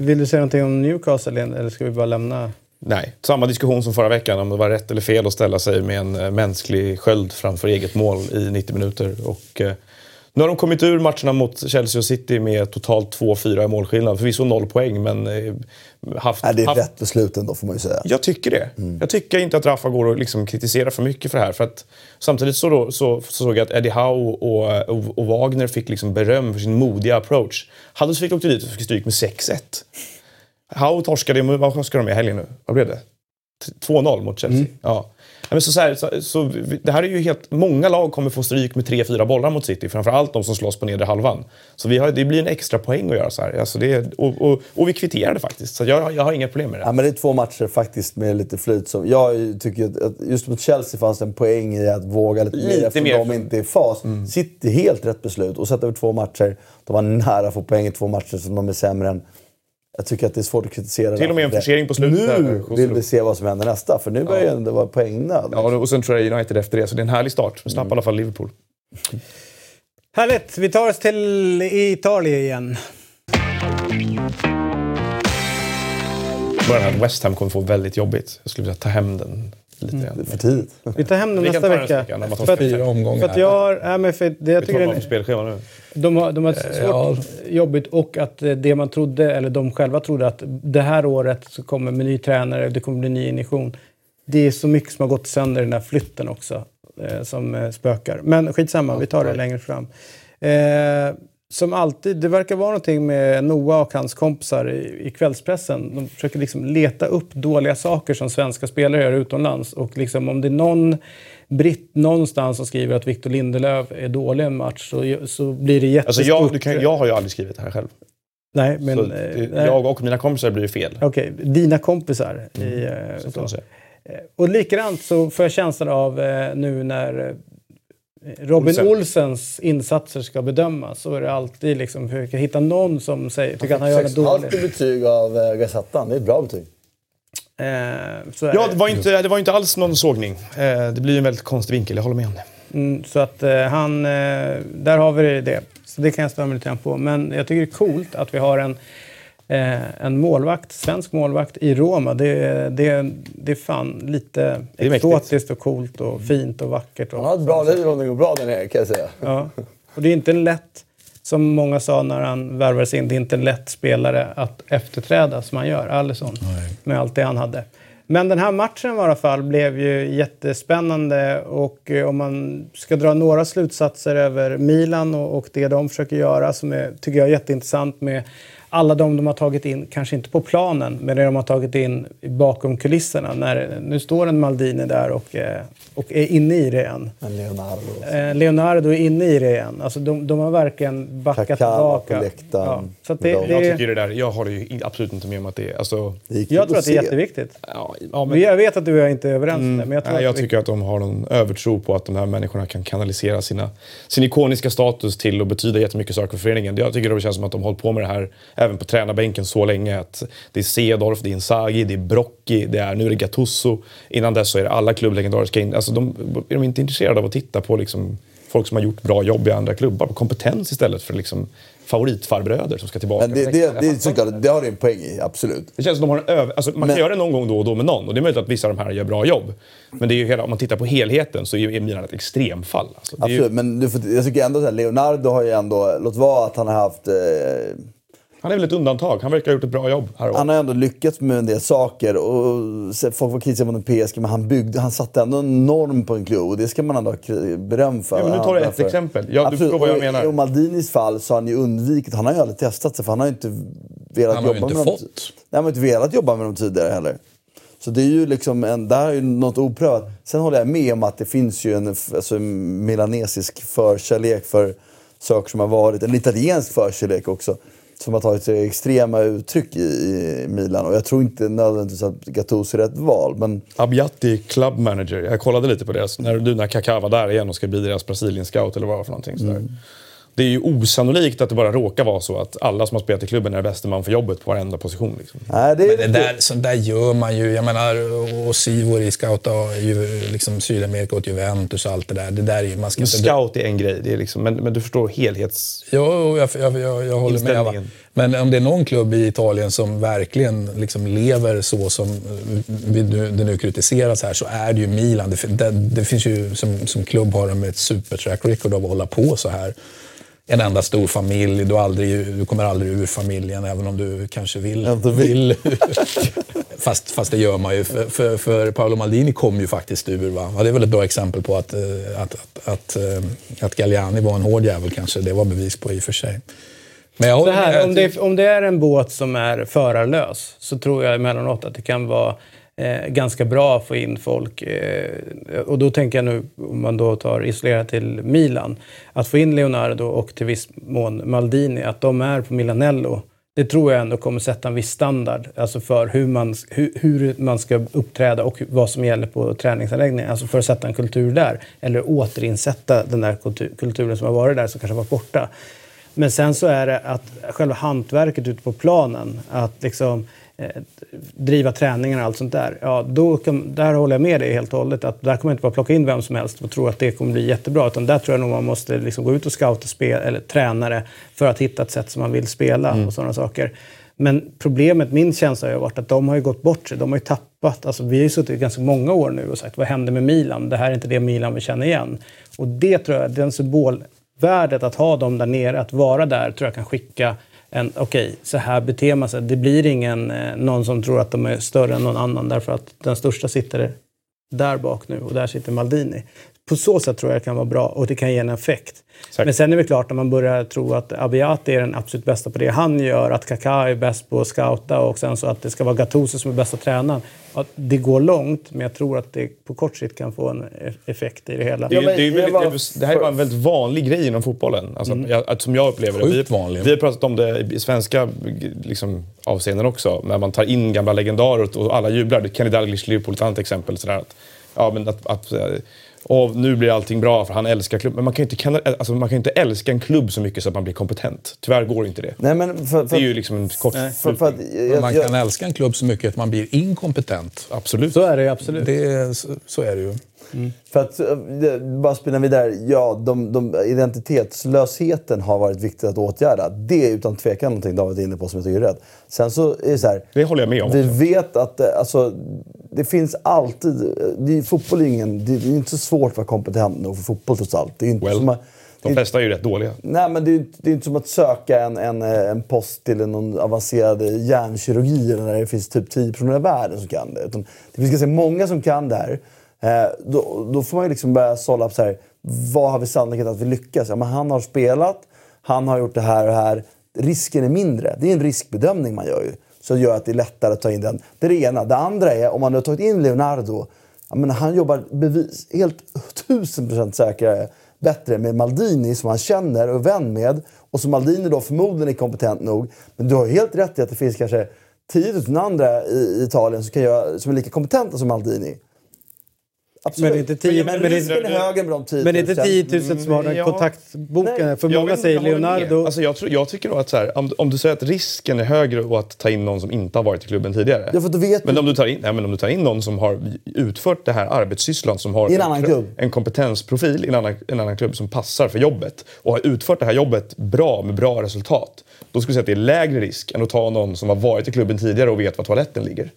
vill du säga någonting om Newcastle eller ska vi bara lämna? Nej, samma diskussion som förra veckan om det var rätt eller fel att ställa sig med en eh, mänsklig sköld framför eget mål i 90 minuter. Och, eh, nu har de kommit ur matcherna mot Chelsea och City med totalt 2-4 i målskillnad. Förvisso noll poäng, men eh, haft... Nej, det är haft rätt beslut ändå får man ju säga. jag tycker det. Jag tycker inte att Rafa går att liksom kritisera för mycket för det här. För att samtidigt så, då, så, så såg jag att Eddie Howe och, och, och Wagner fick liksom beröm för sin modiga approach. Huddersfield åkte dit och fick stryk med 6-1. Howe torskade, vad torskade de i helgen nu? Vad blev det? 2-0 mot Chelsea. Ja. Ja, Men så, så, här, så, så det här är ju helt, många lag kommer få stryk med 3-4 bollar mot City. Framförallt de som slåss på nedre halvan. Så vi har, det blir en extra poäng att göra så här. Alltså det, och, och, och vi kvitterade faktiskt. Så jag, jag har inga problem med det. Ja, men det är två matcher faktiskt med lite flyt. Som, jag tycker att, just mot Chelsea fanns det en poäng i att våga lite, Lite mer eftersom mer. de inte är i fas. City, helt rätt beslut. Och sätta över två matcher. De var nära att få poäng i två matcher som de är sämre än. Jag tycker att det är svårt att kritisera. Till och med en det. forcering på slutet Nu vill vi se vad som händer nästa. För nu börjar det ändå vara poängnöd. Ja, och sen tror jag United efter det. Så det är en härlig start. Men slapp i alla fall Liverpool. Härligt, vi tar oss till Italien igen. Bara att West Ham kommer få väldigt jobbigt. Jag skulle vilja ta hem den lite grann. För tidigt. Vi tar hem den Vi nästa vecka. vecka tar För att, fyra omgångar. för att jag har, nej, men för det, jag Vi tycker spelschema nu. de har, de har ett svårt ja. jobbigt och att eh, det man trodde, eller de själva trodde att det här året så kommer med ny tränare, det kommer bli ny injektion. Det är så mycket som har gått sönder i den här flytten också eh, som eh, spökar. Men skitsamma, vi tar det längre fram. Eh, som alltid, det verkar vara någonting med Noah och hans kompisar i, i kvällspressen. De försöker liksom leta upp dåliga saker som svenska spelare gör utomlands. Och liksom om det är någon britt någonstans som skriver att Victor Lindelöf är dålig i en match så, så blir det Alltså jättestort. jag, du kan, jag har ju aldrig skrivit det här själv. Nej, men... eh, det, nej. jag och mina kompisar blir ju fel. Okej, dina kompisar. I, eh, Så så. säga. Och likadant så får jag känslan av eh, nu när eh, Robin Olsen. Olsens insatser ska bedömas så är det alltid liksom försöka hitta någon som säger, tycker att han gör det 6,5 dåligt. betyg av eh, Gazettan. Det är ett bra betyg. Eh, Ja, det. var, inte, det var inte alls någon sågning. Eh, det blir en väldigt konstig vinkel, jag håller med om det. Mm, så att eh, han, eh, där har vi det. Så det kan jag störa mig lite grann på. Men jag tycker det är coolt att vi har en, eh, en målvakt, svensk målvakt i Roma. Det, det, det är fan lite är mäktigt. exotiskt och coolt och fint och vackert. Och Han har ett bra liv om det går bra där nere kan jag säga. Ja. Och det är inte en lätt, som många sa när han värvades in, det är inte en lätt spelare att efterträda som han gör, Alisson. Med allt det han hade. Men den här matchen i alla fall blev ju jättespännande och eh, om man ska dra några slutsatser över Milan och, och det de försöker göra som är, tycker jag är jätteintressant med alla de de har tagit in, kanske inte på planen, men det de har tagit in bakom kulisserna. När, nu står en Maldini där och, eh, och är inne i det igen. Men Leonardo. Eh, Leonardo är inne i det igen. Alltså de, de har verkligen backat tillbaka. läktaren. Så att det, det, Jag tycker det där, jag håller ju absolut inte med om att det är... Alltså, Det jag tror att det är jätteviktigt. ja, ja, men, Jag vet att du och jag inte är överens det, men jag tror nej, att jag är tycker att de har någon övertro på att de här människorna kan kanalisera sina, sin ikoniska status till att betyda jättemycket saker för föreningen. Jag tycker det känns som att de har hållit på med det här, även på tränarbänken så länge att det är Cedorf, det är Inzaghi, det är Brocchi, det är, nu är det Gattuso. Innan dess så är det alla klubblegendarer ska in. Alltså de, är de inte intresserade av att titta på liksom folk som har gjort bra jobb i andra klubbar? På kompetens istället för liksom favoritfarbröder som ska tillbaka. Men det, det, det, såklart, det har du en poäng i, absolut. Det känns som de har en över, alltså man Men- kan göra det någon gång då och då med någon och det är möjligt att vissa av de här gör bra jobb. Men det är ju hela, om man tittar på helheten så är Milan ett extremfall. Alltså, det är ju, Absolut, men du får, jag tycker ändå att Leonardo har ju ändå, låt vara att han har haft... Eh, han är väl ett undantag. Han verkar ha gjort ett bra jobb här han har ändå lyckats med en del saker. Och folk var kritiska mot den PSG, men han, byggde, han satte ändå en norm på en klubb och det ska man ändå ha beröm för. Ja, men nu tar du ett Därför- exempel. Ja, du förstår vad jag menar. I Maldinis fall så har han ju undvikit, han har ju aldrig testat sig för han har ju inte velat Han har jobba inte med dem. fått. Nej, han har inte velat jobba med dem tidigare heller. Så det är ju liksom en, där är ju något oprövat. Sen håller jag med om att det finns ju en alltså, en milanesisk förkärlek för saker som har varit, en italiensk förkärlek också. Som har tagit sig extrema uttryck i, i Milan. Och jag tror inte nödvändigtvis att Gattuso är rätt val. Men Abbiati Club Manager. Jag kollade lite på det. När, när Kaká var där igen och ska bli deras Brasilien-scout eller vad det var för någonting. Sådär. Det är ju osannolikt att det bara råkar vara så att alla som har spelat i klubben är bäste man för jobbet på varenda position. Liksom. nej, det är Men det där, sånt där gör man ju. Jag menar, och Sivori scoutar ju liksom Sydamerika åt Juventus och allt det där. Det där är ju, man ska Men inte... scout är en grej, det är liksom, men, men du förstår helhets... Jo, jag, jag, jag, jag håller med. Va? Inställningen. Men om det är någon klubb i Italien som verkligen liksom lever så som det nu kritiseras här så är det ju Milan. Det, det, det finns ju som, som klubb har de ett supertrack record av att hålla på så här. En enda stor familj, du, aldrig, du kommer aldrig ur familjen även om du kanske vill. Inte vill. fast, fast det gör man ju. För, för, för Paolo Maldini kom ju faktiskt ur. Va? Ja, det är väl ett bra exempel på att, eh, att, att, att, eh, att Galliani var en hård jävel kanske. Det var bevis på i och för sig. Men jag här, om, det, om det är en båt som är förarlös så tror jag emellanåt att det kan vara eh, ganska bra att få in folk. Eh, och då tänker jag nu, om man då tar isolerat till Milan, att få in Leonardo och till viss mån Maldini, att de är på Milanello. Det tror jag ändå kommer sätta en viss standard alltså för hur man, hur, hur man ska uppträda och vad som gäller på träningsanläggningen. Alltså för att sätta en kultur där. Eller återinsätta den där kultur, kulturen som har varit där som kanske har varit borta. Men sen så är det att själva hantverket ute på planen, att liksom driva träningar och allt sånt där. Ja, då kan, där håller jag med dig helt och hållet. Att där kommer jag inte bara plocka in vem som helst och tro att det kommer bli jättebra. Utan där tror jag nog man måste liksom gå ut och scouta spel, eller tränare för att hitta ett sätt som man vill spela och sådana saker. Men problemet, min känsla har varit att de har ju gått bort sig. De har ju tappat. Alltså, vi har ju suttit ganska många år nu och sagt vad hände med Milan? Det här är inte det Milan vi känner igen. Och det tror jag, den symbolvärdet att ha dem där nere, att vara där, tror jag kan skicka en, okej, så här beter man sig. Det blir ingen, eh, någon som tror att de är större än någon annan därför att den största sitter där bak nu och där sitter Maldini. På så sätt tror jag det kan vara bra och det kan ge en effekt. Säkert. Men sen är det klart när man börjar tro att Abiati är den absolut bästa på det han gör, att Kaká är bäst på att scouta och sen så att det ska vara Gattuso som är bästa tränaren. Ja, det går långt, men jag tror att det på kort sikt kan få en effekt i det hela. Det, men det, är väldigt, var- det, här är bara en väldigt vanlig grej inom fotbollen. Alltså, Mm. jag, att, som jag upplever det. Vi, vanlig. vi har pratat om det i svenska liksom, avseenden också. När man tar in gamla legendarer och alla jublar. Kenny Dalglish, Liverpool, ett annat exempel. Sådär, att, ja, men att, att, eh, och nu blir allting bra för han älskar klubben. Men man kan ju inte, alltså, man kan ju inte älska en klubb så mycket så att man blir kompetent. Tyvärr går inte det. Nej, men för, Det för, är ju liksom en kort för, för att, Men jag, man jag, kan älska en klubb så mycket att man blir inkompetent. Absolut. Så är det ju absolut. Det så, så är det ju. För att eh, bara spinna vidare. Ja, de, de, identitetslösheten har varit viktigt att åtgärda. Det är utan tvekan någonting David är inne på som jag tycker är rätt. Sen så är det så här. Det håller jag med om Vi också. vet att eh, alltså, det finns alltid... eh, Det är, fotboll är, ingen, det är inte så svårt att vara kompetent nog för fotboll trots allt. Det är inte Well, som att, De flesta är ju rätt dåliga. Nej, men det är, det är inte som att söka en, en, en post till någon avancerad hjärnkirurgi eller där det finns typ 10 personer i världen som kan det. Utan det finns ganska många som kan det här. Eh, då, då får man ju liksom börja sålla på så här, vad har vi sannolikhet att vi lyckas? Ja, men han har spelat, han har gjort det här och det här. Risken är mindre. Det är en riskbedömning man gör ju. Så det gör att det är lättare att ta in den. Det är det ena. Det andra är, om man har tagit in Leonardo, ja, men han jobbar bevis, helt tusen procent säkrare bättre med Maldini som han känner och är vän med. Och som Maldini då förmodligen är kompetent nog. Men du har helt rätt i att det finns kanske 10 000 andra i i Italien som, kan göra, som är lika kompetenta som Maldini. Men det är inte 10 Men- men, det Risken är är, högre med de 10 000. men det är inte 10 000 som har den ja. kontaktboken. Nej. För Jag många säger. Leonardo. Alltså jag, tror, jag tycker då att så här, om, om du säger att risken är högre att ta in någon som inte har varit i klubben tidigare. Ja, för då vet men, du- om du tar in, nej, men om du tar in någon som har utfört det här arbetssysslan, som har en annan klubb. en kompetensprofil i en annan, en annan klubb som passar för jobbet och har utfört det här jobbet bra med bra resultat. Då skulle jag säga att det är lägre risk än att ta någon som har varit i klubben tidigare och vet var toaletten ligger.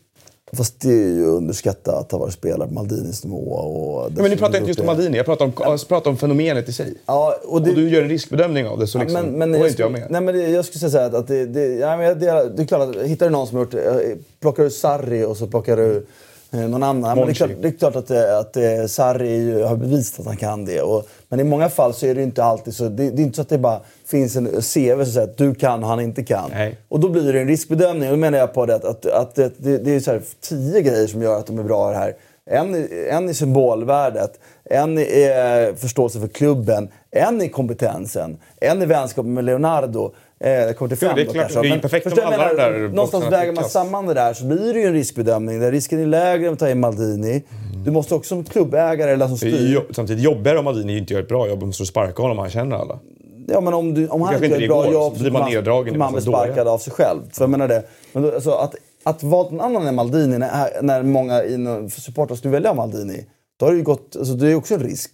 Fast det är ju underskattat att ha varit spelare på Maldinis nivå. Och Ja, men nu pratar jag inte just om Maldini, jag pratar om, jag pratar om fenomenet i sig. Ja, och det, Och du gör en riskbedömning av det så liksom, men, men jag inte jag med. Nej, men det, jag skulle säga här att det, det, ja, men delar, det är klart att hittar du någon som har gjort det, eh, plockar du Sarri och så plockar du någon annan. Men det, är klart, det är klart att, det, att det, Sarri har bevisat att han kan det. Och, men i många fall så är det inte alltid så. Det, det är inte så att det bara finns en CV som säger att du kan och han inte kan. Nej. Och då blir det en riskbedömning. Och då menar jag på det att, att, att det, det, är så här tio grejer som gör att de är bra i det här. En, en är symbolvärdet, en är förståelse för klubben, en är kompetensen, en är vänskap med Leonardo. Eh, jag kommer till Ja, fem det är klart, det är Men perfekt om du alla menar? där Någonstans väger man samman det där så blir det ju en riskbedömning där risken är lägre än att ta in Maldini. Du måste också som klubbägare eller som Det ju styr... jo- samtidigt jobbigare om Maldini inte gör ett bra jobb och måste sparka honom och han känner alla. Ja, men om, du, om han inte gör inte ett bra det går, jobb så blir man neddragen i kommer han bli massa dåliga. sparkad av sig själv. För jag menar det. Men då, alltså, att, att vara någon annan än Maldini, när, när många supportrar skulle välja Maldini, då har det ju gått... Alltså, det är ju också en risk.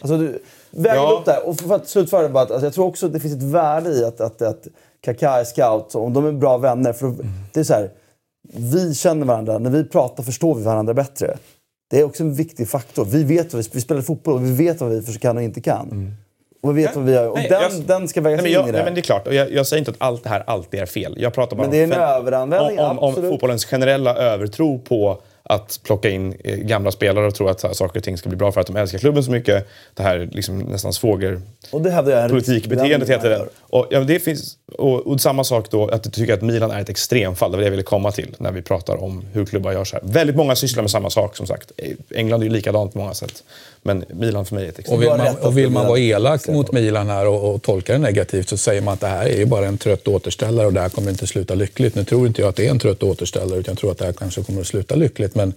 Alltså, du, väger Ja. upp det här. Och för att slutföra bara, alltså, jag tror också att det finns ett värde i att, att, att Kaká är scout, om de är bra vänner. För Mm. det är så här, vi känner varandra, när vi pratar förstår vi varandra bättre. Det är också en viktig faktor. Vi vet vad vi, vi spelar fotboll och vi vet vad vi kan och inte kan. Och vi vet vad vi gör. Och Nej, den, jag- den ska vägas Nej, men, in jag, i det nej, men det är klart, och jag, jag säger inte att allt det här alltid är fel. Jag pratar bara Men det är en om, överanvändning, om, om absolut. fotbollens generella övertro på att plocka in eh, gamla spelare och tro att här, saker och ting ska bli bra för att de älskar klubben så mycket. Det här liksom, nästan svåger Och det hävdar jag är en politikbeteendet heter det. Och, ja, det finns, och, och samma sak då, att du tycker att Milan är ett extremfall. Det var det jag ville komma till när vi pratar om hur klubbar gör så här. Väldigt många sysslar med samma sak som sagt. England är ju likadant på många sätt. Men Milan för mig är ett Och extremt. vill man, och vill man vara elak mot Milan här och, och tolka det negativt så säger man att det här är ju bara en trött återställare och det här kommer inte sluta lyckligt. Nu tror inte jag att det är en trött återställare utan jag tror att det här kanske kommer att sluta lyckligt. Men,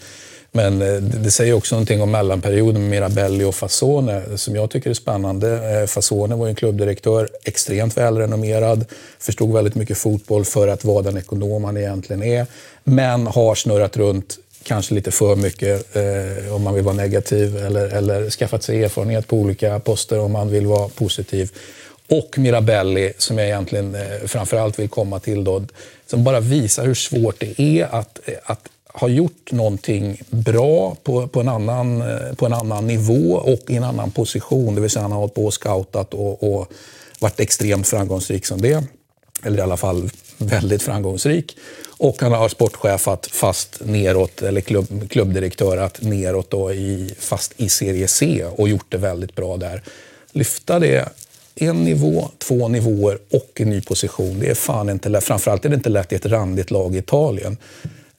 men eh, det, säger också någonting om mellanperioden med Mirabelli och Fasone som jag tycker är spännande. Eh, Fasone var ju en klubbdirektör, extremt välrenommerad, förstod väldigt mycket fotboll för att vara den ekonom han egentligen är. Men har snurrat runt kanske lite för mycket eh, om man vill vara negativ eller, eller skaffat sig erfarenhet på olika poster om man vill vara positiv. Och Mirabelli, som jag egentligen eh, framförallt vill komma till, då, som bara visar hur svårt det är att, eh, att har gjort någonting bra på, på, en annan, eh, på en annan nivå och i en annan position. Det vill säga han har hållit på och scoutat och, och varit extremt framgångsrik som det. Eller i alla fall väldigt framgångsrik. Och han har sportchefat fast neråt, eller klubb, klubbdirektörat neråt då i, fast i serie C och gjort det väldigt bra där. Lyfta det en nivå, två nivåer och en ny position. Det är fan inte lätt. Framförallt är det inte lätt i ett randigt lag i Italien.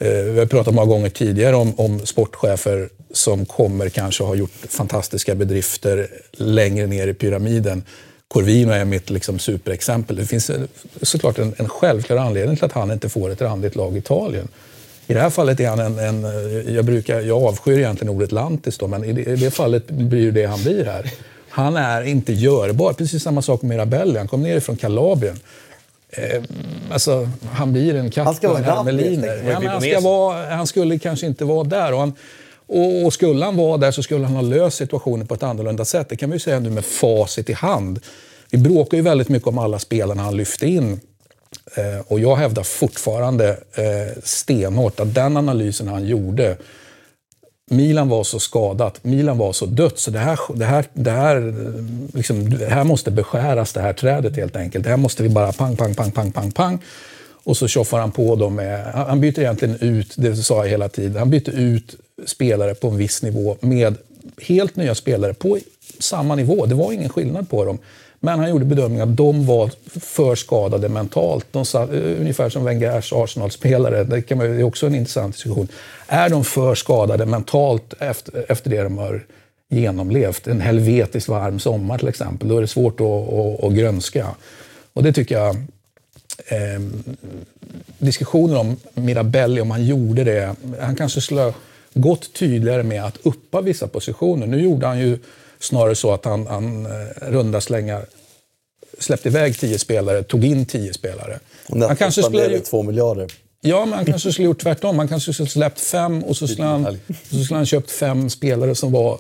Eh, vi har pratat många gånger tidigare om, om sportchefer som kommer kanske ha gjort fantastiska bedrifter längre ner i pyramiden. Corvino är mitt liksom superexempel. Det finns eh, såklart en, en självklar anledning till att han inte får ett randigt lag i Italien. I det här fallet är han en... en eh, jag, brukar, jag avskyr egentligen ordet lantis, då, men i det, i det fallet blir det han blir här. Han är inte görbar. Precis samma sak med Mirabelli. Han kom ner från Kalabrien. Eh, alltså, han blir en katt Han ska på vara hermeliner. men han, ska vara, han skulle kanske inte vara där. Och, han, och, och skulle han vara där så skulle han ha löst situationen på ett annorlunda sätt. Det kan vi ju säga nu med facit i hand. Vi bråkar ju väldigt mycket om alla spelarna han lyfte in. Eh, och jag hävdar fortfarande eh, stenhårt att den analysen han gjorde Milan var så skadat, Milan var så dött, så det här, det här, det här, liksom, det här måste beskäras, det här trädet helt enkelt. Det här måste vi bara pang, pang, pang, pang, pang, pang. Och så tjoffar han på dem med, han han byter egentligen ut, det sa jag hela tiden, han byter ut spelare på en viss nivå med helt nya spelare på samma nivå. Det var ingen skillnad på dem. Men han gjorde bedömningen att de var för skadade mentalt. De sa, eh, ungefär som Wengers Arsenal-spelare. Det, kan man, det är också en intressant diskussion. Är de för skadade mentalt efter, efter det de har genomlevt, en helvetiskt varm sommar till exempel, då är det svårt att, att, att grönska. Och det tycker jag eh, diskussioner om Mirabelli, om han gjorde det. Han kanske skulle ha gått tydligare med att uppa vissa positioner. Nu gjorde han ju snarare så att han, han eh, runda slängar släppte iväg tio spelare, tog in tio spelare. Han kanske skulle... två miljarder. Ja, men han kanske skulle gjort tvärtom. Han kanske skulle släppt fem och så skulle han, så skulle han köpt fem spelare som var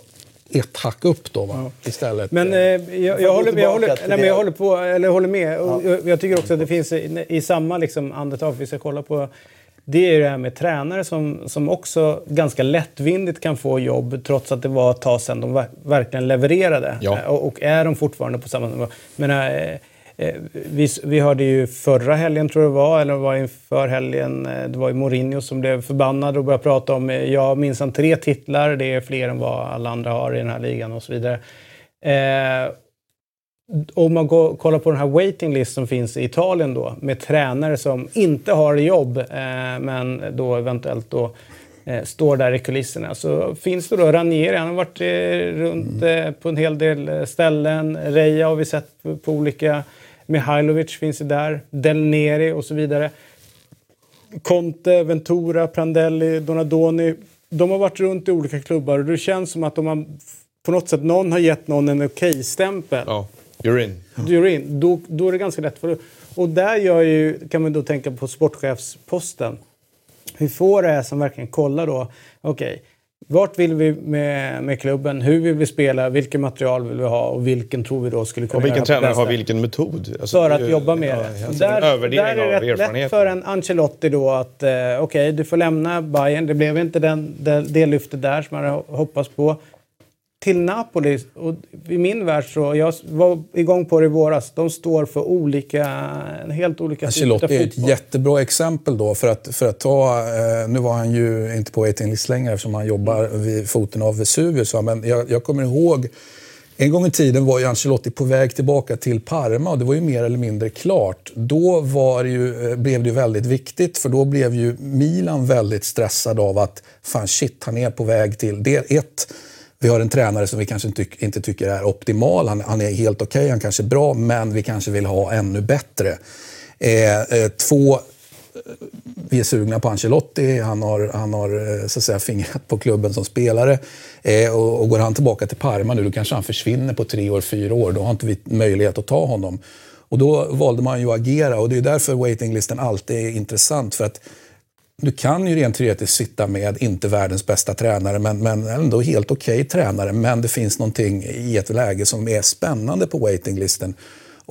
ett hack upp då, va? Istället. Men eh, jag, jag, håller, jag, håller, nej, men jag håller, på, eller håller med. Ja. Jag, jag, tycker också att det finns i, i samma liksom, andetag, vi ska kolla på det är det här med tränare som, som också ganska lättvindigt kan få jobb trots att det var ett tag sedan de verkligen levererade. Ja. Eh, och, och, är de fortfarande på samma nivå. Men, äh, vi, vi hörde ju förra helgen, tror jag det var, eller var inför helgen, det var ju Mourinho som blev förbannad och började prata om jag minns tre titlar, det är fler än vad alla andra har i den här ligan och så vidare. Eh, om man går, kollar på den här waiting list som finns i Italien då med tränare som inte har jobb eh, men då eventuellt då eh, står där i kulisserna. Så finns det då Ranieri, han har varit eh, runt mm. eh, på en hel del eh, ställen. Reja har vi sett på, på olika. Mihailovic finns ju där. Del Neri och så vidare. Conte, Ventura, Prandelli, Donadoni. De har varit runt i olika klubbar och det känns som att de har på något sätt, någon har gett någon en okej-stämpel. Ja. You're in. You're in. Då, då är det ganska lätt för Och där gör ju, kan man då tänka på sportchefsposten. Hur få det är som verkligen kollar då. Okej, okay, vart vill vi med, med klubben? Hur vill vi spela? Vilket material vill vi ha? Och vilken tror vi då skulle kunna Och vilken tränare har vilken metod? Alltså, för att ju, jobba med ja, det. Alltså där, där är det rätt lätt för en Ancelotti då att eh, okej, okay, du får lämna Bayern. Det blev inte den, det, det lyftet där som man hoppats på till Napoli, och i min värld så, jag var igång på det i våras, de står för olika, helt olika Ancelotti är ett jättebra exempel då för att, för att ta, eh, nu var han ju inte på waiting list längre eftersom han jobbar vid foten av Vesuvius, men jag, jag kommer ihåg en gång i tiden var ju Ancelotti på väg tillbaka till Parma och det var ju mer eller mindre klart. Då var det ju, eh, blev det ju väldigt viktigt för då blev ju Milan väldigt stressad av att fan shit, han är på väg till... Det, ett, vi har en tränare som vi kanske inte, inte tycker är optimal. Han, han är helt okej, okay, han kanske är bra, men vi kanske vill ha ännu bättre. Eh, eh, två, eh, vi är sugna på Ancelotti. Han har, han har eh, så att säga, fingrat på klubben som spelare. Eh, och, och, går han tillbaka till Parma nu, då kanske han försvinner på tre år, fyra år. Då har inte vi möjlighet att ta honom. Och då valde man ju att agera och det är därför waitinglisten alltid är intressant. För att du kan ju rent teoretiskt sitta med, inte världens bästa tränare, men, men ändå helt okej okay tränare. Men det finns någonting i ett läge som är spännande på waitinglisten.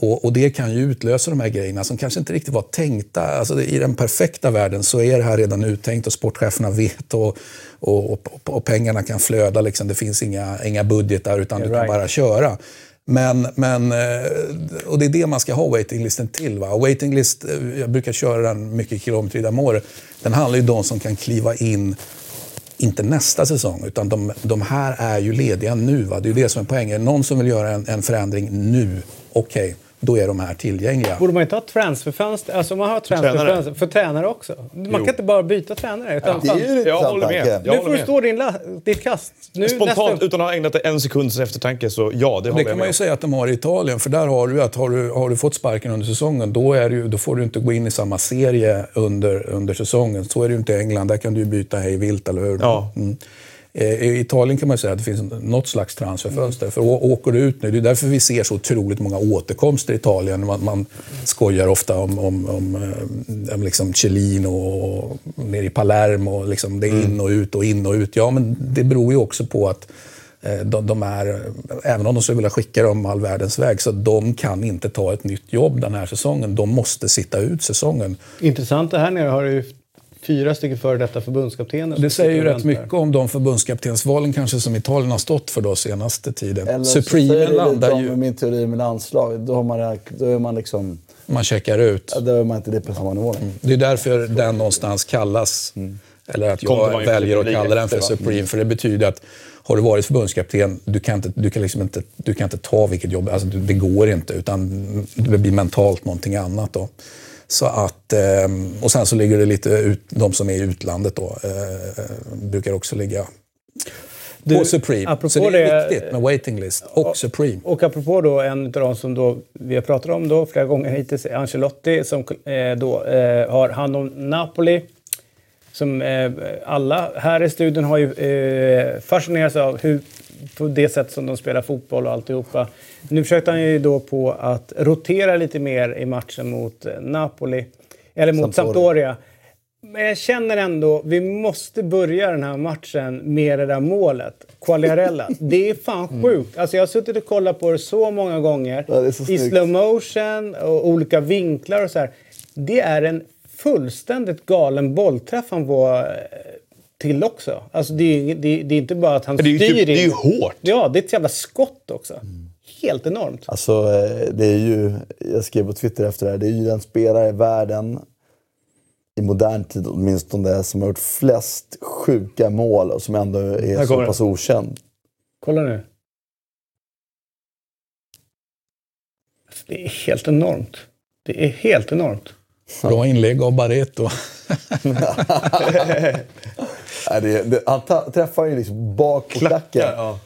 Och, och, det kan ju utlösa de här grejerna som kanske inte riktigt var tänkta. Alltså, I den perfekta världen så är det här redan uttänkt och sportcheferna vet och, och, och, pengarna kan flöda. Liksom. Det finns inga, inga budgetar utan du kan right. bara köra. Men, men, eh, och det är det man ska ha waitinglisten till. Va? Waitinglist, eh, jag brukar köra den mycket kilometer i Damore. Den handlar ju om de som kan kliva in, inte nästa säsong, utan de, de här är ju lediga nu. Va? Det är det som är poängen. Någon som vill göra en, en förändring nu, okej. Okay då är de här tillgängliga. Borde man inte ha transferfönster? Alltså man har transferfönster för tränare också. Man jo. kan inte bara byta tränare. Utan ja, det är ju jag håller med. Jag nu får du stå din ditt kast. Nu, Spontant, nästa... utan att ha ägnat en sekunds eftertanke, så ja, det håller Det kan man ju säga att de har i Italien. För där har du att har du, har du fått sparken under säsongen, då, är du, då får du inte gå in i samma serie under, under säsongen. Så är det ju inte i England. Där kan du byta hej vilt, eller hur? Ja. Mm. Eh, I Italien kan man säga att det finns något slags transferfönster. För åker du ut nu, det är därför vi ser så otroligt många återkomster i Italien. Man, man skojar ofta om, om, om, eh, om liksom Cellino och, nere i Palermo. Liksom, det är in mm. och ut och in och ut. Ja, men det beror ju också på att eh, de, de, är, även om de skulle vilja skicka dem all världens väg, så de kan inte ta ett nytt jobb den här säsongen. De måste sitta ut säsongen. Intressant, det här nere har ju fyra stycken före detta förbundskaptener. Det säger ju rätt mycket om de förbundskaptensvalen kanske som Italien har stått för då senaste tiden. Eller Supreme så landar ju... min teori med landslag. Då, har man, då är man liksom... Man checkar ut. Ja, då är man inte det på samma nivå. Mm. Det är därför den någonstans kallas, mm. eller att jag väljer att kalla den för Supreme. Mm. För det betyder att har du varit förbundskapten, du kan inte, du kan liksom inte, du kan inte ta vilket jobb, alltså det går inte. Utan det blir mentalt någonting annat då. Så att, ehm, och sen så ligger det lite ut, de som är i utlandet då, eh, brukar också ligga du, på Supreme. Så det är viktigt med waiting list och, och, Supreme. Och apropå då en av de som då vi har pratat om då flera gånger hittills, Ancelotti, som eh, då eh, har hand om Napoli. som eh, alla här i studion har ju eh, fascinerats av hur, på det sätt som de spelar fotboll och alltihopa. Nu försökte han ju då på att rotera lite mer i matchen mot eh, Napoli, eller mot Sampdoria. Sampdoria. Men jag känner ändå, vi måste börja den här matchen med det där målet. Quagliarella. Det är fan sjukt. Alltså jag har suttit och kollat på det så många gånger. Ja, så I slow motion och olika vinklar och så här. Det är en fullständigt galen bollträff han får eh, till också. Alltså det, är, det, det är inte bara att han Det ju, styr typ, det är ju hårt. Ja, det är ett jävla skott också. Helt enormt. Alltså, eh, det är ju, jag skrev på Twitter efter det här, det är ju den spelare i världen, i modern tid åtminstone, som har gjort flest sjuka mål och som ändå är så pass okänd. Kolla nu. Alltså, det är helt enormt. Det är helt enormt. Bra inlägg av Barreto. Nej, det, det, han ta, träffar ju liksom bak på klacken. ja.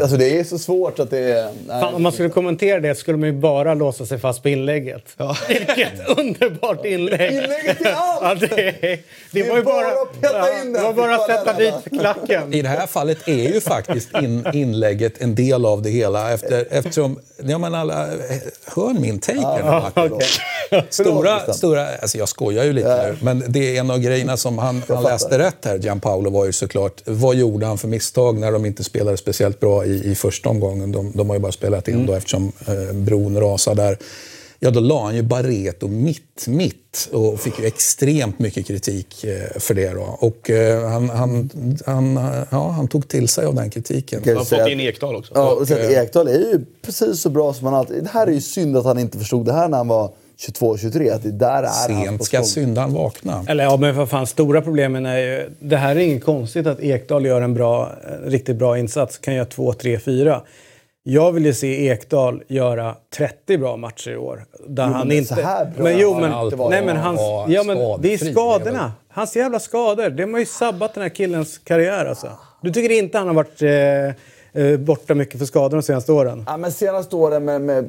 Alltså det är så svårt att det är... Nej, Fan, om man skulle kommentera det skulle man ju bara låsa sig fast på inlägget. Vilket underbart inlägg! Inlägget till allt! Ja, det, det, var ju bara bara, att peta ja, in det den. var bara att sätta dit klacken. I det här fallet är ju faktiskt in, inlägget en del av det hela. Efter, eftersom, ja men alla, hör min take här nu, Martin. Stora, stora, alltså jag skojar ju lite nu, men det är en av grejerna som han, han läste rätt här, Gianpaolo, var ju såklart, vad gjorde han för misstag när de inte spelade speciellt bra i, i första omgången? De, de har ju bara spelat en då eftersom eh, bron rasade där. Ja, då la han ju Barreto mitt, mitt och fick ju extremt mycket kritik eh, för det. Då. Och eh, han, han, han, eh, ja, han tog till sig av den kritiken. Han har fått att- in Ekdal också. Ja, och sen Ekdal är ju precis så bra som han alltid... Det här är ju synd att han inte förstod det här när han var 22-23. Att det där är Sent ska syndaren vakna. Eller ja, men vad fan, stora problemen är ju... Det här är inget konstigt att Ekdal gör en bra, riktigt bra insats. Kan göra 2, 3, 4. Jag vill ju se Ekdal göra 30 bra matcher i år. Där Jo, han men inte... så här bra men jo, har men, han nej, men hans, Ja, men det är skadorna. Hans jävla skador. Det har ju sabbat den här killens karriär alltså. Du tycker inte han har varit eh, eh, borta mycket för skador de senaste åren? Ja, men senaste åren med, med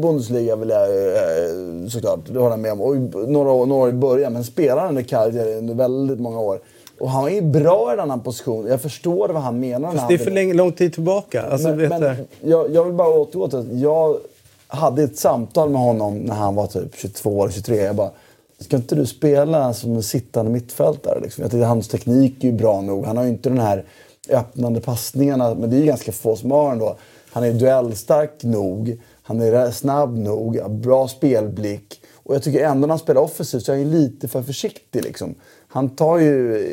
Bundesliga vill jag eh, såklart, det håller jag med om. Och några, några år i början, men spelade under Cagliari under väldigt många år. Och han är ju bra i en annan position. Jag förstår vad han menar. Fast det är för länge, lång tid tillbaka. Alltså, men, men jag, jag vill bara återgå till att jag hade ett samtal med honom när han var typ 22 eller 23. Jag bara, ska inte du spela som en sittande mittfältare? Liksom? Jag tyckte hans teknik är ju bra nog. Han har ju inte den här öppnande passningarna, men det är ju ganska få som har ändå. Han är duellstark nog, han är snabb nog, har bra spelblick. Och jag tycker ändå när han spelar offensivt så är han lite för försiktig. Liksom. Han tar ju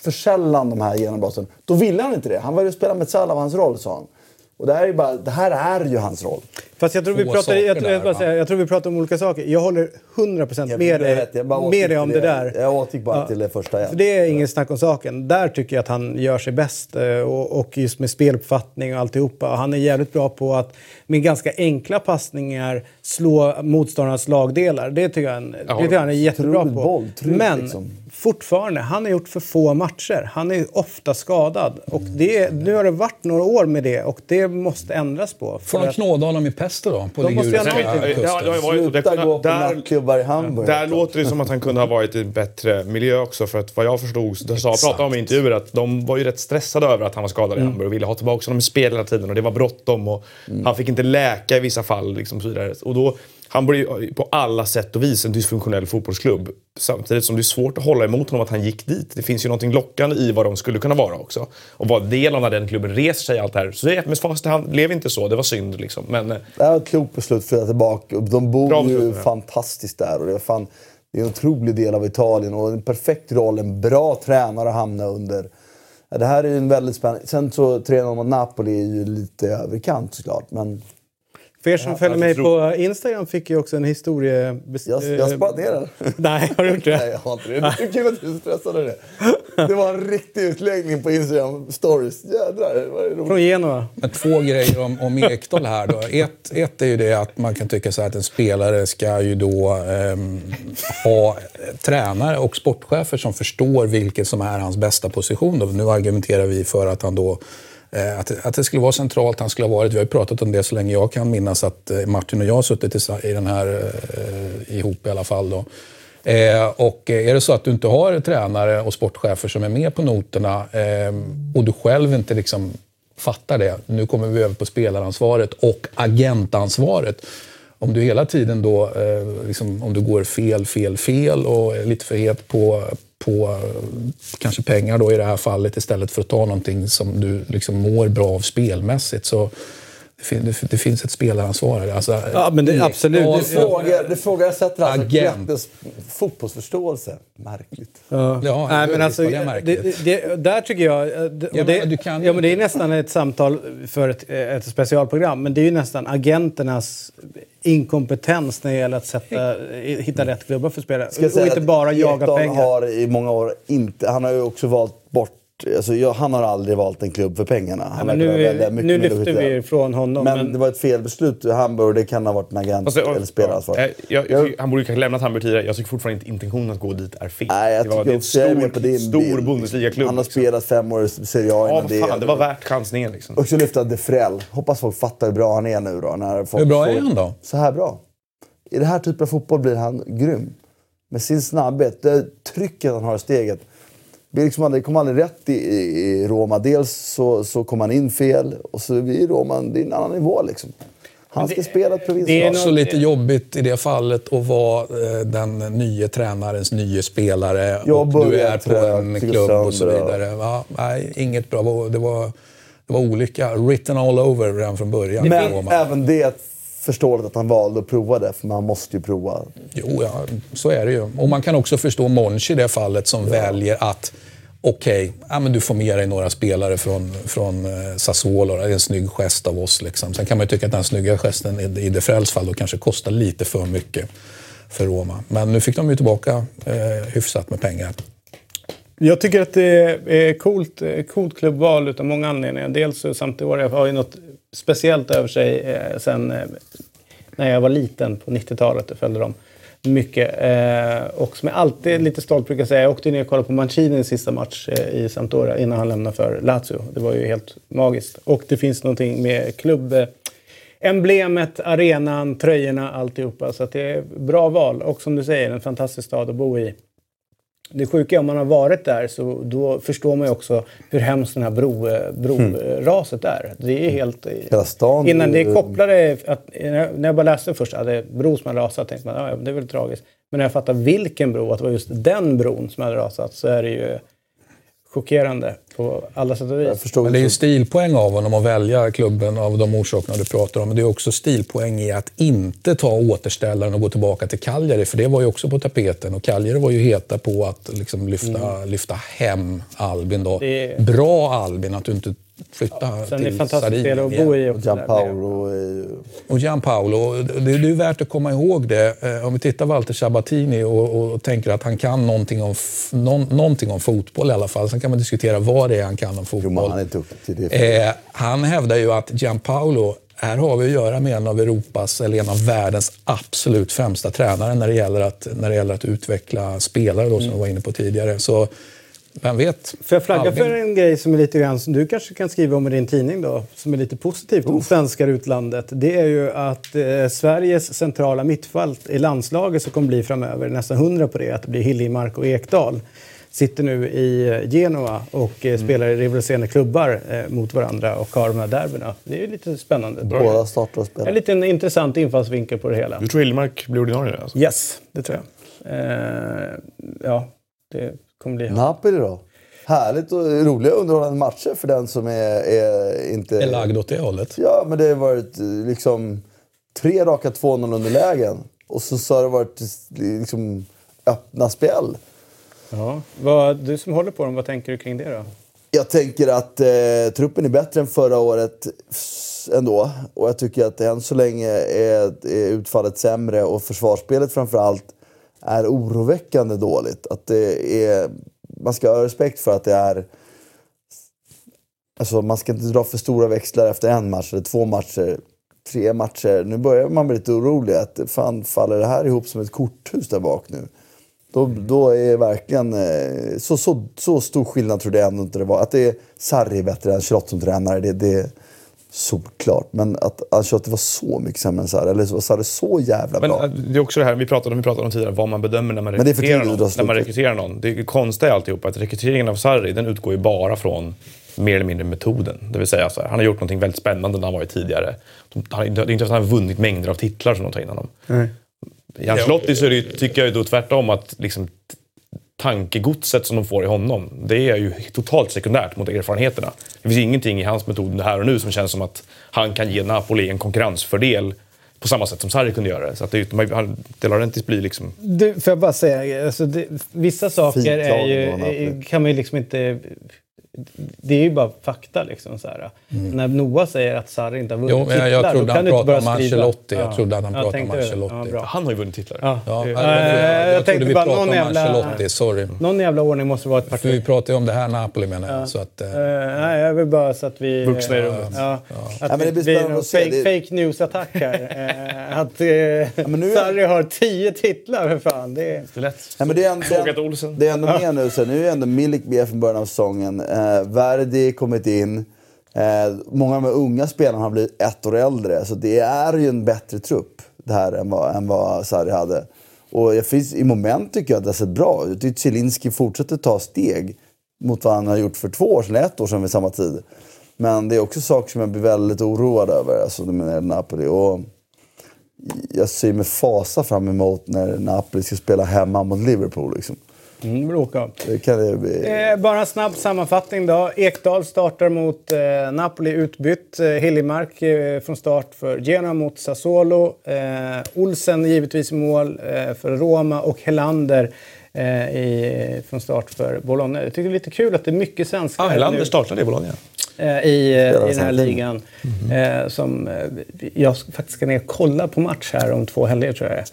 för sällan de här genombrotten. Då ville han inte det. Han ville spela med Salah av hans roll, sa han. Och det här är, ju bara, det här är ju hans roll. Fast jag tror, vi pratar, jag, jag, jag, där, säga, jag tror vi pratar om olika saker. Jag håller 100% med dig, vet, jag bara med dig om till det där. Jag återgick bara till det första igen. För det är ingen snack om saken. Där tycker jag att han gör sig bäst. eh, Och, och just med speluppfattning och alltihopa. Och Han är jävligt bra på att med ganska enkla passningar slå motståndarnas lagdelar. Det tycker jag, han- det tycker han är jättebra på. bolltrygg, Men liksom. Fortfarande, han har gjort för få matcher. Han är ofta skadad. Och det, nu har det varit några år med det och det måste ändras på. För Får de knåda honom i pesto då? På De måste ju varit- Sluta det- gå på nattklubbar i Hamburg. Där låter det som att han kunde ha varit i en bättre miljö också. För att vad jag förstod, det sa, pratade om i intervjuer, att de var ju rätt stressade över att han var skadad Mm. i Hamburg och ville ha tillbaka honom i spel hela tiden. Och det var bråttom och Mm. han fick inte läka i vissa fall. Liksom, och så vidare. Och då, Är ju på alla sätt och vis en dysfunktionell fotbollsklubb. Samtidigt som det är svårt att hålla emot honom att han gick dit. Det finns ju något lockande i vad de skulle kunna vara också. Och vara del av när den klubben reser sig allt det här. Så det är med fast han blev inte så, det var synd liksom. Men eh, Det var ett klokt beslut att flytta tillbaka. De bor ju beslut, fantastiskt där. Och det, är fan, det är en otrolig del av Italien och en perfekt roll. En bra tränare att hamna under. Det här är ju en väldigt spännande... Sen så 3-0 mot Napoli är ju lite överkant såklart. Men För er som följer mig tror- på Instagram fick jag också en historia... jag, jag ner den. Nej, har du gjort det? Nej, jag har inte det. Det är kul att du stressade det. Det var en riktig utläggning på Instagram stories. Jädrar, det var roligt. Från Genua. Men två grejer om, om Ekdal här då. Ett, ett är ju det att man kan tycka så här att en spelare ska ju då ehm, ha tränare och sportchefer som förstår vilken som är hans bästa position. Då. Nu argumenterar vi för att han då eh, Eh, att, det- att det skulle vara centralt, han skulle ha varit. Vi har ju pratat om det så länge jag kan minnas att eh, Martin och jag har suttit i, i den här eh, ihop i alla fall. Då. Eh, och eh, är det så att du inte har tränare och sportchefer som är med på noterna eh, och du själv inte liksom fattar det. Nu kommer vi över på spelaransvaret och agentansvaret. Om du hela tiden då, eh, liksom, om du går fel, fel, fel och är lite för het på, på eh, kanske pengar då i det här fallet istället för att ta någonting som du liksom mår bra av spelmässigt. Så det, finns ett spelaransvar. Alltså, ja, men det, absolut. Du frågar, du frågar sätter alltså Grettes fotbollsförståelse. Märkligt. Ja, ja Nej, men alltså, det, märkligt. Det, där tycker jag... Det, ja, det, kan, ja, men det är nästan ett samtal för ett, ett specialprogram, men det är ju nästan agenternas inkompetens när det gäller att sätta, hitta rätt klubbar för spelare. Och inte bara jaga pengar. har i många år inte... Han har ju också valt bort Alltså, jag, han har aldrig valt en klubb för pengarna. Han ja, nu, nu lyfter vi ifrån honom. Men, men, det var ett felbeslut Hamburg. Det kan ha varit en agent alltså, eller spelaransvar. Ja, jag, jag, han borde kanske lämnat Hamburg tidigare. Jag tycker fortfarande inte intentionen att gå dit är fel. Nej, jag det var, det är en stor, stor Bundesliga-klubb. Han har liksom. spelat fem år i Serie A ja, det, fan, det var värt chansningen. Liksom. Och så lyfta Defrell. Hoppas folk fattar hur bra han är nu då. När folk hur bra är han då? Så här bra. I den här typen av fotboll blir han grym. Med sin snabbhet, det trycket han har i steget blir liksom aldrig, kom aldrig rätt i, i, Roma. Dels så, så kom han in fel och så blir Roma det är en annan nivå. Liksom. Han ska det, spela ett provinslag. Det är också lite jobbigt i det fallet att vara eh, den nya tränarens nya spelare. Jag och du är på en klubb och så vidare. Va? Nej, inget bra. Det var, det var olika. Written all over redan från början. Men även det förståeligt att han valde att prova det, för man måste ju prova. Jo, ja, så är det ju. Och man kan också förstå Monchi i det fallet som ja. väljer att okej, okay, ja, du får med dig några spelare från, från eh, Sassuolo. Det är en snygg gest av oss. Liksom. Sen kan man ju tycka att den snygga gesten i, i De Frels fall då kanske kostar lite för mycket för Roma. Men nu fick de ju tillbaka eh, hyfsat med pengar. Jag tycker att det är coolt, eh, coolt klubbval av många anledningar. Dels så Sampdoria har ju något speciellt över sig eh, sen eh, när jag var liten på 90-talet. och följde dem mycket. Eh, och som jag alltid lite stolt brukar säga, jag åkte ner och kollade på Mancini sista match eh, i Sampdoria innan han lämnade för Lazio. Det var ju helt magiskt. Och det finns någonting med klubb... Emblemet, arenan, tröjorna, alltihopa. Så det är bra val. Och som du säger, en fantastisk stad att bo i. Det sjuka är om man har varit där så då förstår man ju också hur hemskt det här bro, eh, broraset mm. är. Det är helt... Hela stan innan det kopplade... Att, när jag bara läste först att det är bro som hade rasat tänkte man ja, det är väl tragiskt. Men när jag fattade vilken bro, att det var just den bron som hade rasat så är det ju chockerande på alla sätt och vis. Men det är ju stilpoäng av honom att välja klubben av de orsakerna du pratar om. Men det är också stilpoäng i att inte ta återställaren och gå tillbaka till Cagliari. För det var ju också på tapeten. Och Cagliari var ju heta på att liksom lyfta, mm. lyfta hem Albin. Då. Det... Bra Albin, att du inte flytta ja, sen till är det fantastiskt att bo i. Och Gianpaolo. Och Gianpaolo. Det, det är värt att komma ihåg det. Eh, om vi tittar Walter Sabatini och, och tänker att han kan någonting om, någon, någonting om fotboll i alla fall. Sen kan man diskutera vad det är han kan om fotboll. Jo, han, är duktig, det eh, han hävdar ju att Gianpaolo här har vi att göra med en av Europas, eller en av världens absolut främsta tränare när det gäller att, när det gäller att utveckla spelare, då, som mm. vi var inne på tidigare. Så vem vet? Får jag flagga Albin. för en grej som är lite grann som du kanske kan skriva om i din tidning då, som är lite positivt om svenskar i utlandet. Det är ju att eh, Sveriges centrala mittfält i landslaget som kommer bli framöver, nästan hundra på det, att det blir Hiljemark och Ekdal sitter nu i eh, Genua och eh, mm. spelar i rivaliserande klubbar eh, mot varandra och har de här derbyna. Det är ju lite spännande. Båda startar och spelar. En liten intressant infallsvinkel på det hela. Du tror Hiljemark blir ordinarie? Alltså? Yes, det tror jag. Eh, ja, det kommer bli... Napoli då? Härligt och roliga underhållande matcher för den som är, är inte... Är lagd åt det hållet? Ja, men det har varit liksom tre raka 2-0 underlägen. Och så, så har det varit liksom öppna spel. Ja. Vad, du som håller på dem, vad tänker du kring det då? Jag tänker att eh, truppen är bättre än förra året ändå. Och jag tycker att än så länge är, är utfallet sämre och försvarsspelet framför allt är oroväckande dåligt. Att det är, man ska ha respekt för att det är... Alltså man ska inte dra för stora växlar efter en match eller två matcher. Tre matcher. Nu börjar man bli lite orolig. Att fan, faller det här ihop som ett korthus där bak nu? Då, då är verkligen... Eh, så, så, så stor skillnad tror jag ändå inte det var. Att det är Sarri bättre än Charlotte som tränare, det, det, solklart. Men att Ancelotti var så mycket sämre än Sarri, eller var Sarri så jävla Men bra? äh, det är också det här vi pratade om, vi pratade om tidigare, vad man bedömer när man Men det är för rekryterar någon. När man rekryterar någon. Det konstiga är alltihop att rekryteringen av Sarri, den utgår ju bara från mer eller mindre metoden. Det vill säga, så här, han har gjort någonting väldigt spännande när han varit tidigare. Han, det är inte att han har vunnit mängder av titlar som de tar in honom. I Ancelotti så är det, ju- tycker jag ju då tvärtom att liksom, tankegodset som de får i honom, det är ju totalt sekundärt mot erfarenheterna. Det finns ingenting i hans metod här och nu som känns som att han kan ge Napoli en konkurrensfördel på samma sätt som Sarri kunde göra det. Så att det, man- han- De Laurentiis blir liksom... Du, får jag bara säga, alltså det, vissa saker ju, kan man ju liksom inte... Det är ju bara fakta liksom. Så här. När Noah säger att Sarri inte har vunnit Jo, men jag, titlar, då trodde kan han du inte pratade börja om skriva. Ancelotti. Jag Ja. trodde att han pratade om. Ancelotti. Ja. Han har ju vunnit titlar. Ja. Ja, jag, jag, jag tänkte trodde vi bara pratade om jävla- Ancelotti, sorry. Någon jävla ordning måste vara ett parti. För vi pratade ju om det här Napoli menar jag. Så att, Eh, nej, jag vill bara så att vi... Vuxna i rummet. Ja, att det blir någon fake, news-attack här. Eh, att men nu är- Sarri har tio titlar, för fan. Det är... Det är lätt. Nej, men det är, en, Fråga det, till är, Olsen. det är ändå med nu. Så nu är ändå Milik med från början av säsongen. Eh, Verdi kommit in. Eh, många av de här unga spelarna har blivit ett år äldre. Så det är ju en bättre trupp det här än vad, än vad Sarri hade. Och jag finns, i moment tycker jag att det har sett bra ut. Jag tycker Zielinski fortsätter ta steg mot vad han har gjort för två år sedan, eller ett år sedan vid samma tid. Men det är också saker som jag blir väldigt oroad över, alltså med Napoli. Och jag ser med fasa fram emot när Napoli ska spela hemma mot Liverpool. Liksom. Mm, bråka. Det kan det bli... Eh, bara en snabb sammanfattning då. Ekdal startar mot eh, Napoli utbytt. Eh, Hiljemark eh, från start för Genoa mot Sassuolo. Eh, Olsen givetvis i mål eh, för Roma och Helander eh, i, från start för Bologna. Jag tycker det är lite kul att det är mycket svenskar Ah, Helander startade i Bologna. i, i den här ligan. Eh, som, eh, jag ska faktiskt ska ner och kolla på match här om två helger tror jag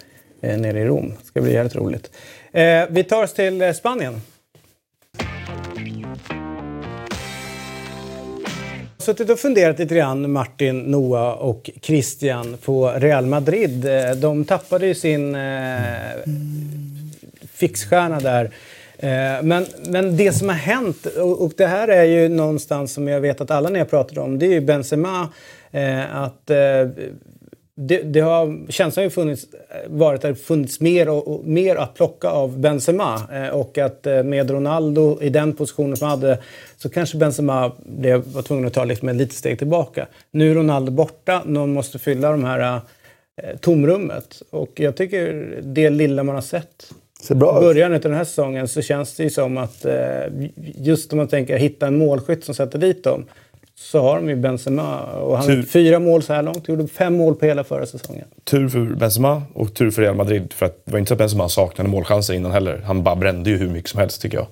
eh, nere i Rom. Det ska bli jävligt roligt. Eh, vi tar oss till eh, Spanien. suttit och funderat lite grann, Martin, Noah och Christian, på Real Madrid. Eh, de tappade ju sin eh, fixstjärna där. Eh, Men, men det som har hänt, och, och det här är ju någonstans som jag vet att alla ni har pratat om, det är ju Benzema. Eh, att eh, det, det har, känslan har ju funnits, varit att det funnits mer, och, och, mer att plocka av Benzema. Eh, och att eh, med Ronaldo i den positionen som hade så kanske Benzema blev, var tvungen att ta liksom ett litet steg tillbaka. Nu är Ronaldo borta, någon måste fylla de här eh, tomrummet. Och jag tycker det lilla man har sett Ser bra i början av den här säsongen så känns det ju som att eh, just om man tänker hitta en målskytt som sätter dit dem så har de ju Benzema och han har Tur. gjort fyra mål så här långt. Gjorde fem mål på hela förra säsongen. Tur för Benzema och tur för Real Madrid. För att det var inte så att Benzema saknade målchanser innan heller. Han bara brände ju hur mycket som helst tycker jag.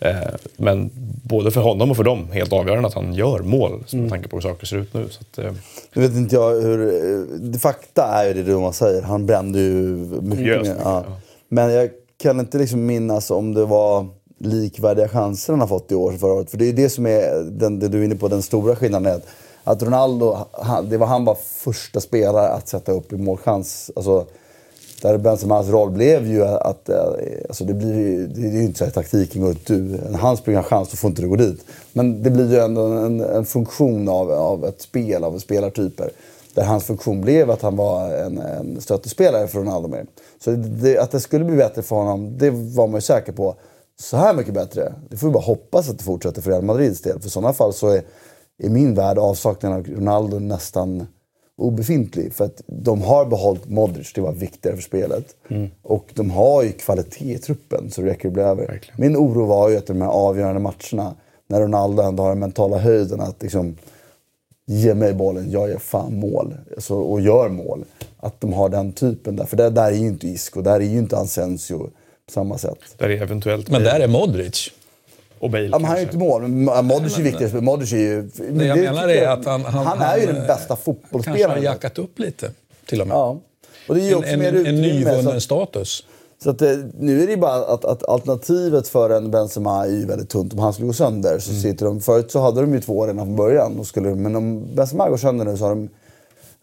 Eh, Men både för honom och för dem, helt avgörande att han gör mål. Med tanke på hur saker ser ut nu. Så att, eh, Nu vet inte jag hur... eh, Fakta är ju det du man säger. Han brände ju mycket Just mer. mycket, Ja. ja. Men jag kan inte liksom minnas om det var likvärdiga chanser han har fått i år förra året. För det är det som är, den, det du är inne på, den stora skillnaden. Är att, Ronaldo, han, det var han var första spelare att sätta upp i målchans. Alltså, där Benzemas roll blev ju att, eh, alltså det, blir, ju- det är ju inte så att taktiken går ut, du, han springer en chans, då får inte du gå dit. Men det blir ju ändå en, en funktion av, av ett spel, av spelartyper. Där hans funktion blev att han var en, en stöttespelare för Ronaldo mer. Så det, att det skulle bli bättre för honom, det var man ju säker på. Så här mycket bättre, det får vi bara hoppas att det fortsätter för Real Madrids del. För i sådana fall så är, i min värld avsaknaden av Ronaldo nästan obefintlig. För att de har behållit Modric, det var viktigare för spelet. Och de har ju kvalitet i truppen så det räcker att bli över. Verkligen. Min oro var ju att de här avgörande matcherna, när Ronaldo ändå har den mentala höjden att liksom ge mig bollen, jag gör fan mål. Alltså, och gör mål. Att de har den typen där. För det där är ju inte Isco, där är ju inte Asensio på samma sätt. där är eventuellt Men där är Modric. och Bale Ja, men han är ju inte mål, Modric är viktigast. Men Modric är ju... men Det jag menar är att han... Han, han är ju den eh, bästa Kanske har fotbollsspelaren. jackat upp lite, till och med. Ja. Och det ger En, också en, mer en utrymme. nyvunnen så, status. så att, eh, nu är det ju bara att, att alternativet för en Benzema är ju väldigt tunt. Om han skulle gå sönder så Mm. sitter de... Förut så hade de ju två redan från början. Och skulle, men om Benzema går sönder nu så har de...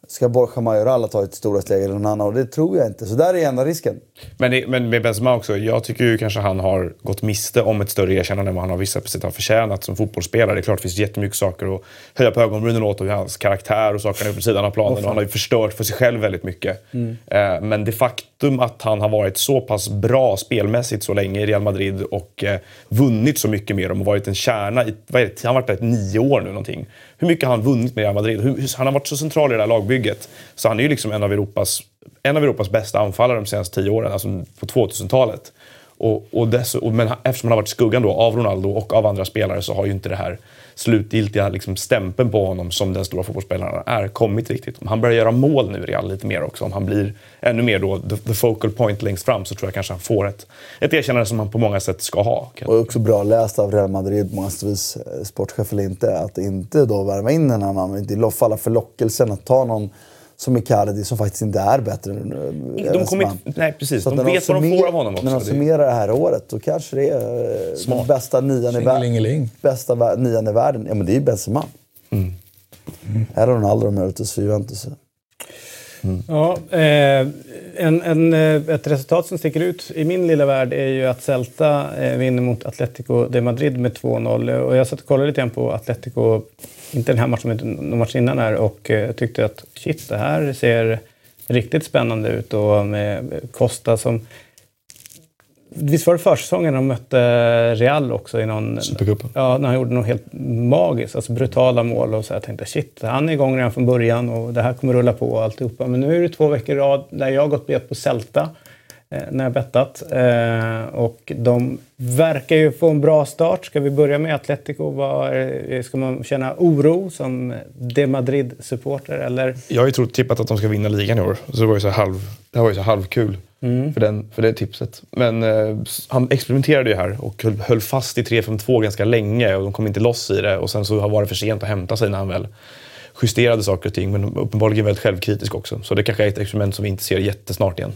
ska Borja Majoral ta ett stora steg eller någon annan? Och det tror jag inte. Så där är enda risken. Men, det, men med Benzema också, jag tycker ju kanske han har gått miste om ett större erkännande än vad han har vissa sätt har förtjänat som fotbollsspelare. Det är klart det finns jättemycket saker att höja på ögonbrynen åt och hans karaktär och saker på sidan av planen. Och han har ju förstört för sig själv väldigt mycket. Mm. Eh, men det faktum att han har varit så pass bra spelmässigt så länge i Real Madrid och eh, vunnit så mycket med dem och varit en kärna i, vad är det, han har varit där i nio år nu någonting. Hur mycket har han vunnit med Real Madrid? Hur, han har varit så central i det här lagbygget. Så han är ju liksom en av Europas, en av Europas bästa anfallare de senaste tio åren, alltså på 2000-talet. Och, och, dess, och men eftersom han har varit i skuggan då av Ronaldo och av andra spelare så har ju inte det här slutgiltiga liksom, stämpeln på honom som den stora fotbollsspelaren är kommit riktigt. Om han börjar göra mål nu i Real lite mer också, om han blir ännu mer då the, the focal point längst fram så tror jag kanske han får ett, ett erkännande som han på många sätt ska ha. Och också bra läst av Real Madrid, månadsvis eh, sportchef eller inte, att inte då värva in en annan, inte falla för lockelsen att ta någon som Icardi som faktiskt inte är bättre än eh, De kommer inte, nej, precis. Så de vet vad de får av honom också. När de summerar det här året då kanske det är eh, Smart. den bästa nian i, världen. bästa nian i världen. Ja, men det är ju Benzema. Mm. Mm. Är Ronaldo möjligtvis för Juventus. Mm. Ja, eh, en, en, eh, ett resultat som sticker ut i min lilla värld är ju att Celta eh, vinner mot Atletico de Madrid med 2-0. Och jag satt och kollade lite grann på Atletico, inte den här matchen men någon match innan här och eh, tyckte att shit, det här ser riktigt spännande ut. Och med Costa som Visst var det försäsongen de mötte Real också i någon... Supercupen. Ja, när han gjorde något helt magiskt. Alltså brutala mål och så. Jag tänkte shit, han är igång redan från början och det här kommer rulla på och alltihopa. Men nu är det två veckor i rad där jag har gått bet på Celta när jag bettat. Eh, och de verkar ju få en bra start. Ska vi börja med Atletico? Var, ska man känna oro som De Madrid-supporter? Eller? Jag har ju trott, tippat att de ska vinna ligan i år. Så det var ju så halv, det var ju så halvkul mm. för, den, för det tipset. Men eh, han experimenterade ju här och höll, höll fast i 3-5-2 ganska länge och de kom inte loss i det. Och sen så var det för sent att hämta sig när han väl justerade saker och ting. Men uppenbarligen väldigt självkritisk också. Så det kanske är ett experiment som vi inte ser jättesnart igen.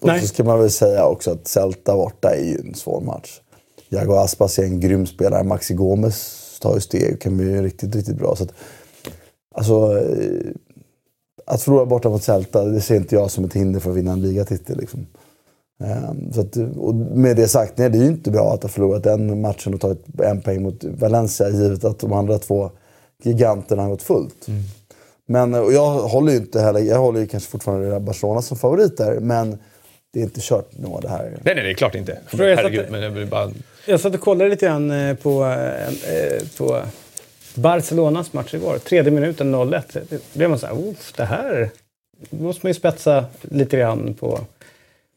Och så ska man väl säga också att Celta borta är ju en svår match. Jago Aspas är en grym spelare. Maxi Gomes tar ju steg och kan bli riktigt, riktigt bra. Så att, alltså, eh, att förlora borta mot Celta, det ser inte jag som ett hinder för att vinna en ligatitel. Liksom. Um, så att, och med det sagt, nej, det är ju inte bra att ha förlorat den matchen och tagit en poäng mot Valencia givet att de andra två giganterna har gått fullt. Mm. Men och jag håller ju inte heller, jag håller ju kanske fortfarande Barcelona som favorit där, men det är inte kört nå det här. Nej, nej, det är klart inte. Herregud, men det bara... Jag satt och kollade lite grann eh, på, eh, på Barcelonas match igår. Tredje minuten 0-1. Det blev man så här, det här måste man ju spetsa lite grann på,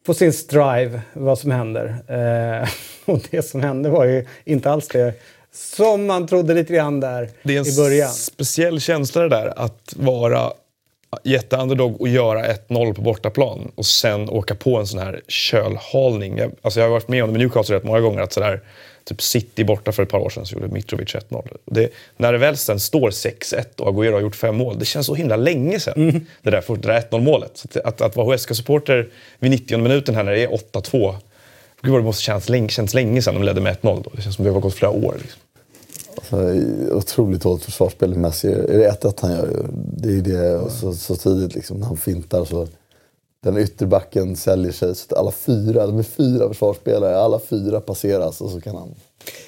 på sin strive, vad som händer. Eh, och det som hände var ju inte alls det som man trodde lite grann där i början. Det är en speciell känsla det där att vara jätteunderdog och göra 1-0 på bortaplan och sen åka på en sån här kölhalning. Jag, alltså jag har varit med om det med Newcastle rätt många gånger. att sådär, typ City borta för ett par år sedan så gjorde Mitrovic 1-0. när det väl sen står 6-1 och Agüero har gjort fem mål, det känns så himla länge sedan. Mm. Det där, där 1-0 målet. Att, att, att vara HSK-supporter vid 90 minuten här när det är 8-2. Gud vad det måste känns länge, känns länge sedan de ledde med 1-0. Det känns som det har gått flera år. Liksom. Alltså, otroligt dåligt försvarsspel Messi. Är det 1-1 han gör? Det är det så, så tidigt liksom, när han fintar. Så den ytterbacken säljer sig. Så alla fyra, de är fyra försvarsspelare. Alla fyra passeras och så kan han...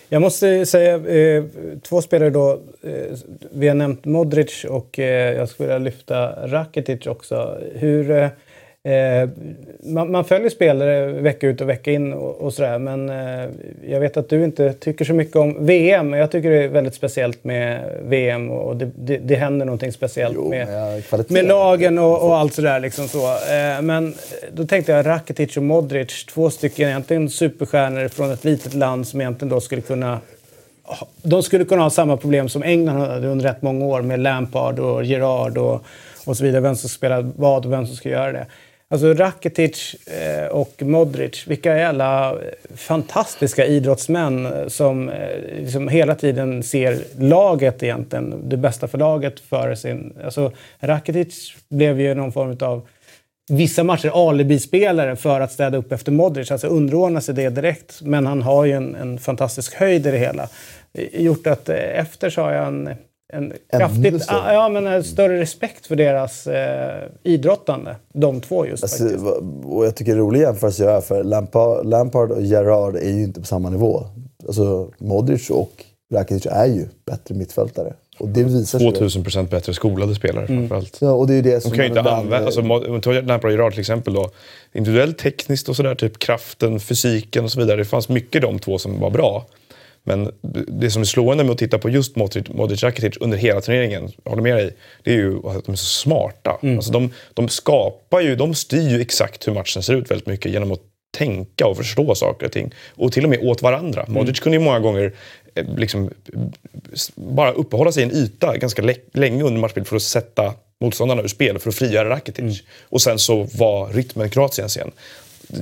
Jag måste säga eh, två spelare då. Eh, vi har nämnt Modric och eh, jag skulle vilja lyfta Rakitic också. Hur... Eh, Eh, man, man, följer spelare vecka ut och vecka in och, och sådär men eh, jag vet att du inte tycker så mycket om VM. Men jag tycker det är väldigt speciellt med VM och det, det, det händer någonting speciellt jo, med, med lagen och, och allt sådär. Liksom så. Eh, men då tänkte jag Rakitic och Modric, två stycken egentligen superstjärnor från ett litet land som egentligen då skulle kunna de skulle kunna ha samma problem som England hade under rätt många år med Lampard och Gerard och, och så vidare. Vem som spelar vad och vem som ska göra det. Alltså Rakitic eh, och Modric, vilka jävla eh, fantastiska idrottsmän eh, som liksom hela tiden ser laget egentligen, det bästa för laget före sin... Alltså Rakitic blev ju någon form av vissa matcher alibispelare för att städa upp efter Modric, alltså underordna sig det direkt. Men han har ju en, en fantastisk höjd i det hela. Gjort att efter så har jag en en kraftigt, större. ja, men en större respekt för deras eh, idrottande. De två just Alltså, och jag tycker det är rolig jämförelse att göra för Lampard, Lampard och Gerrard är ju inte på samma nivå. Alltså Modric och Rakitic är ju bättre mittfältare. Och det visar sig. 2000 procent bättre skolade spelare framförallt. Ja, och det är det som De kan ju inte använda... Alltså, Lampard och Gerrard till exempel då. Individuellt, tekniskt och sådär. Typ kraften, fysiken och så vidare. Det fanns mycket de två som var bra. Men det som är slående med att titta på just Modric, Modric Rakitic under hela turneringen, jag håller med dig, det är ju att de är så smarta. Alltså de, de skapar ju, de styr ju exakt hur matchen ser ut väldigt mycket genom att tänka och förstå saker och ting. Och till och med åt varandra. Modric kunde ju många gånger eh, liksom, bara uppehålla sig i en yta ganska lä- länge under matchbild för att sätta motståndarna ur spel, för att frigöra Rakitic. Och sen så var rytmen Kroatiens igen.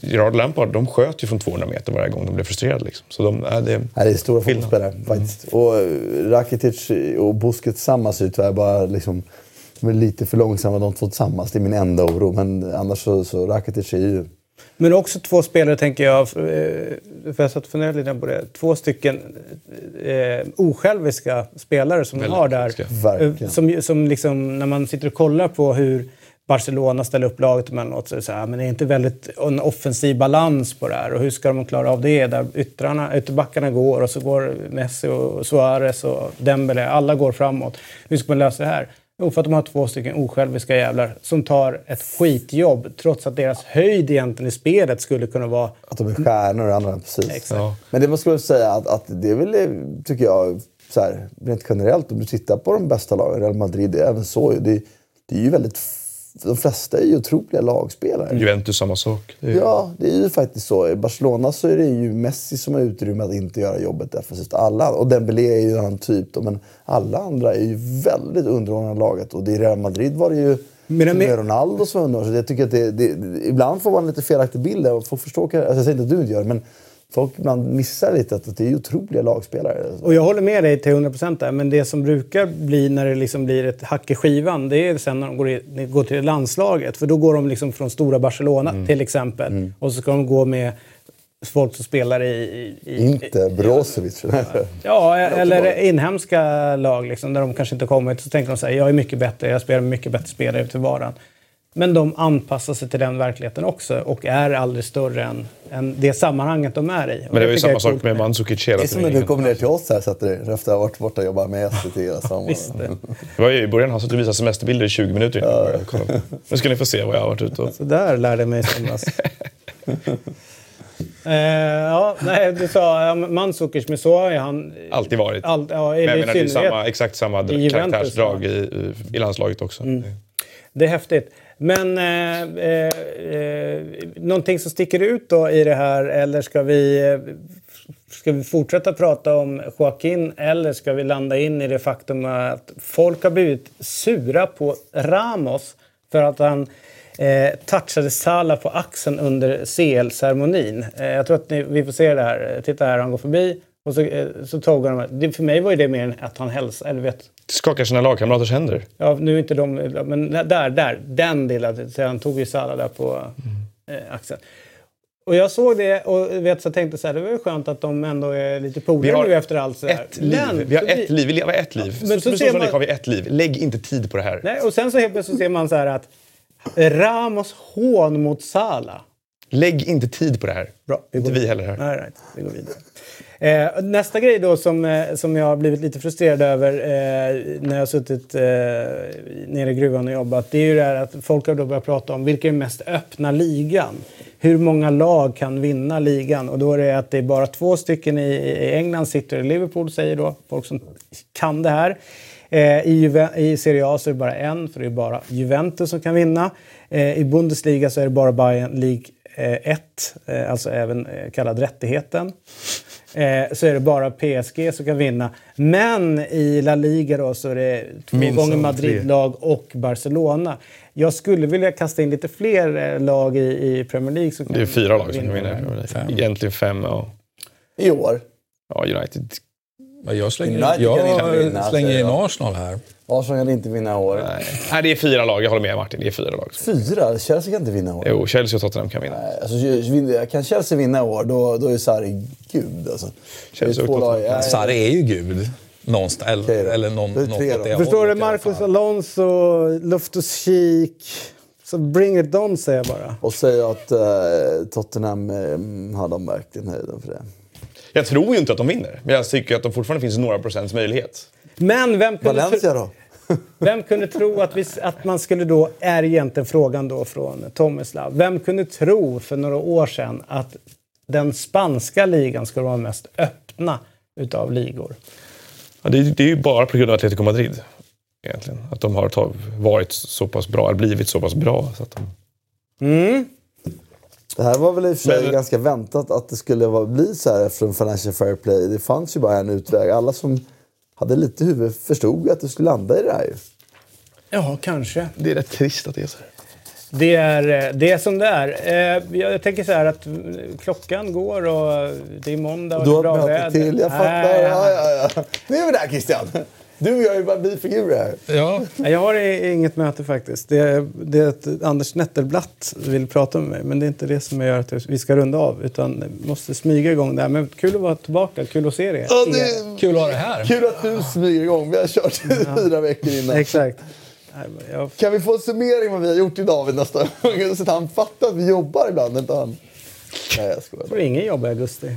Gerard Lampard, de sköt ju från 200 meter varje gång de blev frustrerade. Liksom. Så de, äh, det, Nej, det är stora fotbollsspelare faktiskt. Och eh, Rakitic och Busquets är ju tyvärr bara liksom, de är lite för långsamma de två tillsammans. Det är min enda oro. Men annars så, så Rakitic är ju... Men också två spelare, tänker jag, eh, för jag satt och funderade lite på det. Två stycken eh, osjälviska spelare som de Väldigt har där. Verkligen. Eh, Som, som liksom, när man sitter och kollar på hur Barcelona ställer upp laget emellanåt så är så här, men det är inte väldigt en offensiv balans på det här. Och hur ska de klara av det? Där yttrarna, ytterbackarna går och så går Messi och Suarez och Dembele. Alla går framåt. Hur ska man lösa det här? Jo, för att de har två stycken osjälviska jävlar som tar ett skitjobb trots att deras höjd egentligen i spelet skulle kunna vara... Att de är stjärnor och andra, precis. Exakt. ja. Men det man skulle säga att, att det är väl, tycker jag, så här, rent generellt om du tittar på de bästa lagen, Real Madrid, det är även så. Det, det är ju väldigt... De flesta är ju otroliga lagspelare. Juventus samma sak. Det är, Ja, det är ju faktiskt så. I Barcelona så är det ju Messi som har utrymme att inte göra jobbet defensivt. Alla, och Dembélé är ju en annan typ då, men alla andra är ju väldigt underordnade laget. Och i Real Madrid var det ju Men med Ronaldo som var underordnad. Så jag tycker att det, det, ibland får man lite felaktig bild där. och Folk förstår, alltså jag säger inte att du inte gör det, men folk ibland missar lite att, det är otroliga lagspelare. Och jag håller med dig till 100% där, men det som brukar bli när det liksom blir ett hack i skivan, det är sen när de går, i, går till landslaget. För då går de liksom från stora Barcelona till exempel. Och så ska de gå med folk som spelar i... i, i Inte Brozovic. Ja, eller inhemska lag liksom, där de kanske inte kommit. Så tänker de så här, jag är mycket bättre, jag spelar mycket bättre spelare till varan. Men de anpassar sig till den verkligheten också och är aldrig större än, än det sammanhanget de är i. Och Men det var ju jag samma sak med Mandzukic hela Det är som när du kommer ner till oss här sätter dig efter att ha varit borta och jobbat med SVT hela sommaren. Det. Det var ju i början han satt och visade semesterbilder i 20 minuter innan började kolla. Nu ska ni få se vad jag har varit ute och... Så där lärde jag mig i somras. eh, ja, nej, du sa ja, Mandzukic, men så har ju han... Alltid varit. All, ja, Men jag menar, det är samma, exakt samma karaktärsdrag i, i, landslaget också. Det är häftigt. Men eh, eh, eh, någonting som sticker ut då i det här, eller ska vi, eh, ska vi fortsätta prata om Joaquin eller ska vi landa in i det faktum att folk har blivit sura på Ramos för att han eh, touchade Salah på axeln under CL-ceremonin. Eh, jag tror att ni, vi får se det här. Titta här, han går förbi och så, eh, så tog han det. För mig var ju det mer än att han hälsade, eller vet, Skakar sina lagkamraters händer. Ja, nu är inte de... Men där, där. Den delen. Så han tog ju Salah där på eh, axeln. Och jag såg det och vet, så tänkte så här, det var ju skönt att de ändå är lite Vi polare nu efter allt så här. Ett liv. Vi har ett liv. Vi lever ett liv. Men Men så så ser som man- har vi ett liv. Lägg inte tid på det här. Nej, och sen så helt plötsligt ser man så här att Ramos hån mot Salah. Lägg inte tid på det här. Bra, Inte vi heller här. Nej, nej, vi går vidare. Eh, nästa grej då som, eh, som jag har blivit lite frustrerad över eh, när jag har suttit eh, nere i gruvan och jobbat. Det är ju det här att folk har då börjat prata om vilken är den mest öppna ligan. Hur många lag kan vinna ligan? Och då är det att det är bara två stycken i, i England, City och Liverpool säger då folk som kan det här. Eh, i, Juve- I Serie A så är det bara en, för det är bara Juventus som kan vinna. Eh, I Bundesliga så är det bara Bayern League eh, 1, eh, alltså även eh, kallad rättigheten. Eh, så är det bara PSG som kan vinna. Men i La Liga då så är det två Minst gånger Madrid-lag och Barcelona. Jag skulle vilja kasta in lite fler eh, lag i, i Premier League. Som kan Det är fyra lag som kan vinna. Fem. Egentligen fem. Ja, I år. ja United. Ja, Jag slänger, United inte vinna, jag slänger säger in jag. Arsenal här. Arsenal kan inte vinna i år. Nej. Nej, det är fyra lag. Jag håller med Martin. Det är fyra lag. Fyra? Chelsea kan inte vinna i år. Jo, Chelsea och Tottenham kan vinna. Nej, Alltså, kan Chelsea vinna i år, då, då är Sarri gud. Alltså. Chelsea och lag- Tottenham. nej, Sarri är ju gud. någonstans. Eller, eller någon, Det något åt det Förstår du? Marcus. Alonso, Loftus-Cheek. Så bring it on säger jag bara. Och säga att eh, Tottenham eh, har de verkligen höjden för det. Jag tror ju inte att de vinner, men jag tycker att de fortfarande finns några procents möjlighet. Men vem kunde, Valencia tro, då? vem kunde tro att, vi, att man skulle då, är egentligen frågan då från Tomislav. Vem kunde tro för några år sedan att den spanska ligan skulle vara den mest öppna utav ligor? Ja, det, det är ju bara på grund av Atletico Madrid. Egentligen. Att de har varit så pass bra, eller blivit så pass bra. Så att de... Mm. Det här var väl i och för sig Men- ganska väntat att det skulle vara, bli så här efter en Financial Fair Play. Det fanns ju bara en utväg. Alla som hade lite huvud förstod att det skulle landa i det här ju. Ja, kanske. Det är rätt trist att det är så här. Det är, eh, det är som det är. Eh, Jag tänker så här att eh, klockan går och det är måndag och Du det är har bra ett möte väder. till, jag fattar. Nej, Ja, ja, ja. Nu är vi där Christian! Du och jag är ju bara bifigurer här. Ja, Jag har i- inget möte faktiskt. Det är, det är att Anders Nettelblatt vill prata med mig. Men det är inte det som gör att vi ska runda av. Utan vi måste smyga igång det här. Men kul att vara tillbaka. Kul att se er. Ja, det, kul att ha det här. kul att du smyger igång. Vi har kört fyra veckor innan. Exakt. Jag Kan vi få en summering vad vi har gjort idag vid nästa gång? Så att han fattar att vi jobbar ibland, inte han? Nej, jag skojar. får ingen jobb i augusti.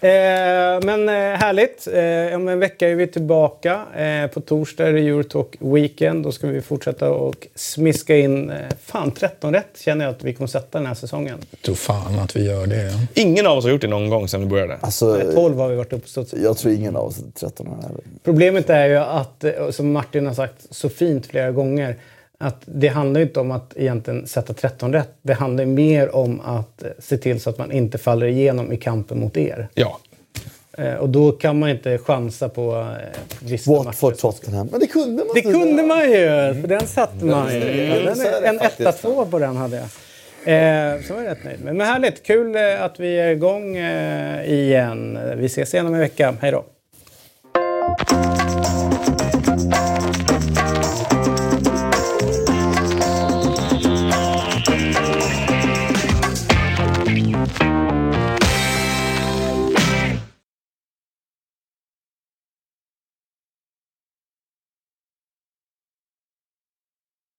Eh, men eh, härligt. Eh, om en vecka är vi tillbaka. Eh, på torsdag är det Eurotalk Weekend. Då ska vi fortsätta och smiska in... Eh, fan, 13 rätt känner jag att vi kommer sätta den här säsongen. Jag tror fan att vi gör det. Ja. Ingen av oss har gjort det någon gång sedan vi började. Alltså, Nej, 12 har vi varit uppstått. jag tror ingen av oss är 13 år heller. Problemet är ju att, som Martin har sagt så fint flera gånger, att det handlar ju inte om att egentligen sätta 13 rätt. Det handlar ju mer om att eh, se till så att man inte faller igenom i kampen mot er. Ja. Eh, Och då kan man inte chansa på eh, vissa Watford, matcher. Tottenham. Men det kunde man Det kunde man ju! För den satte man ju. Mm, en etta två på den hade jag. Eh, så var jag rätt nöjd med. Men härligt! Kul att vi är igång igen. Vi ses igen om en vecka. Hej då!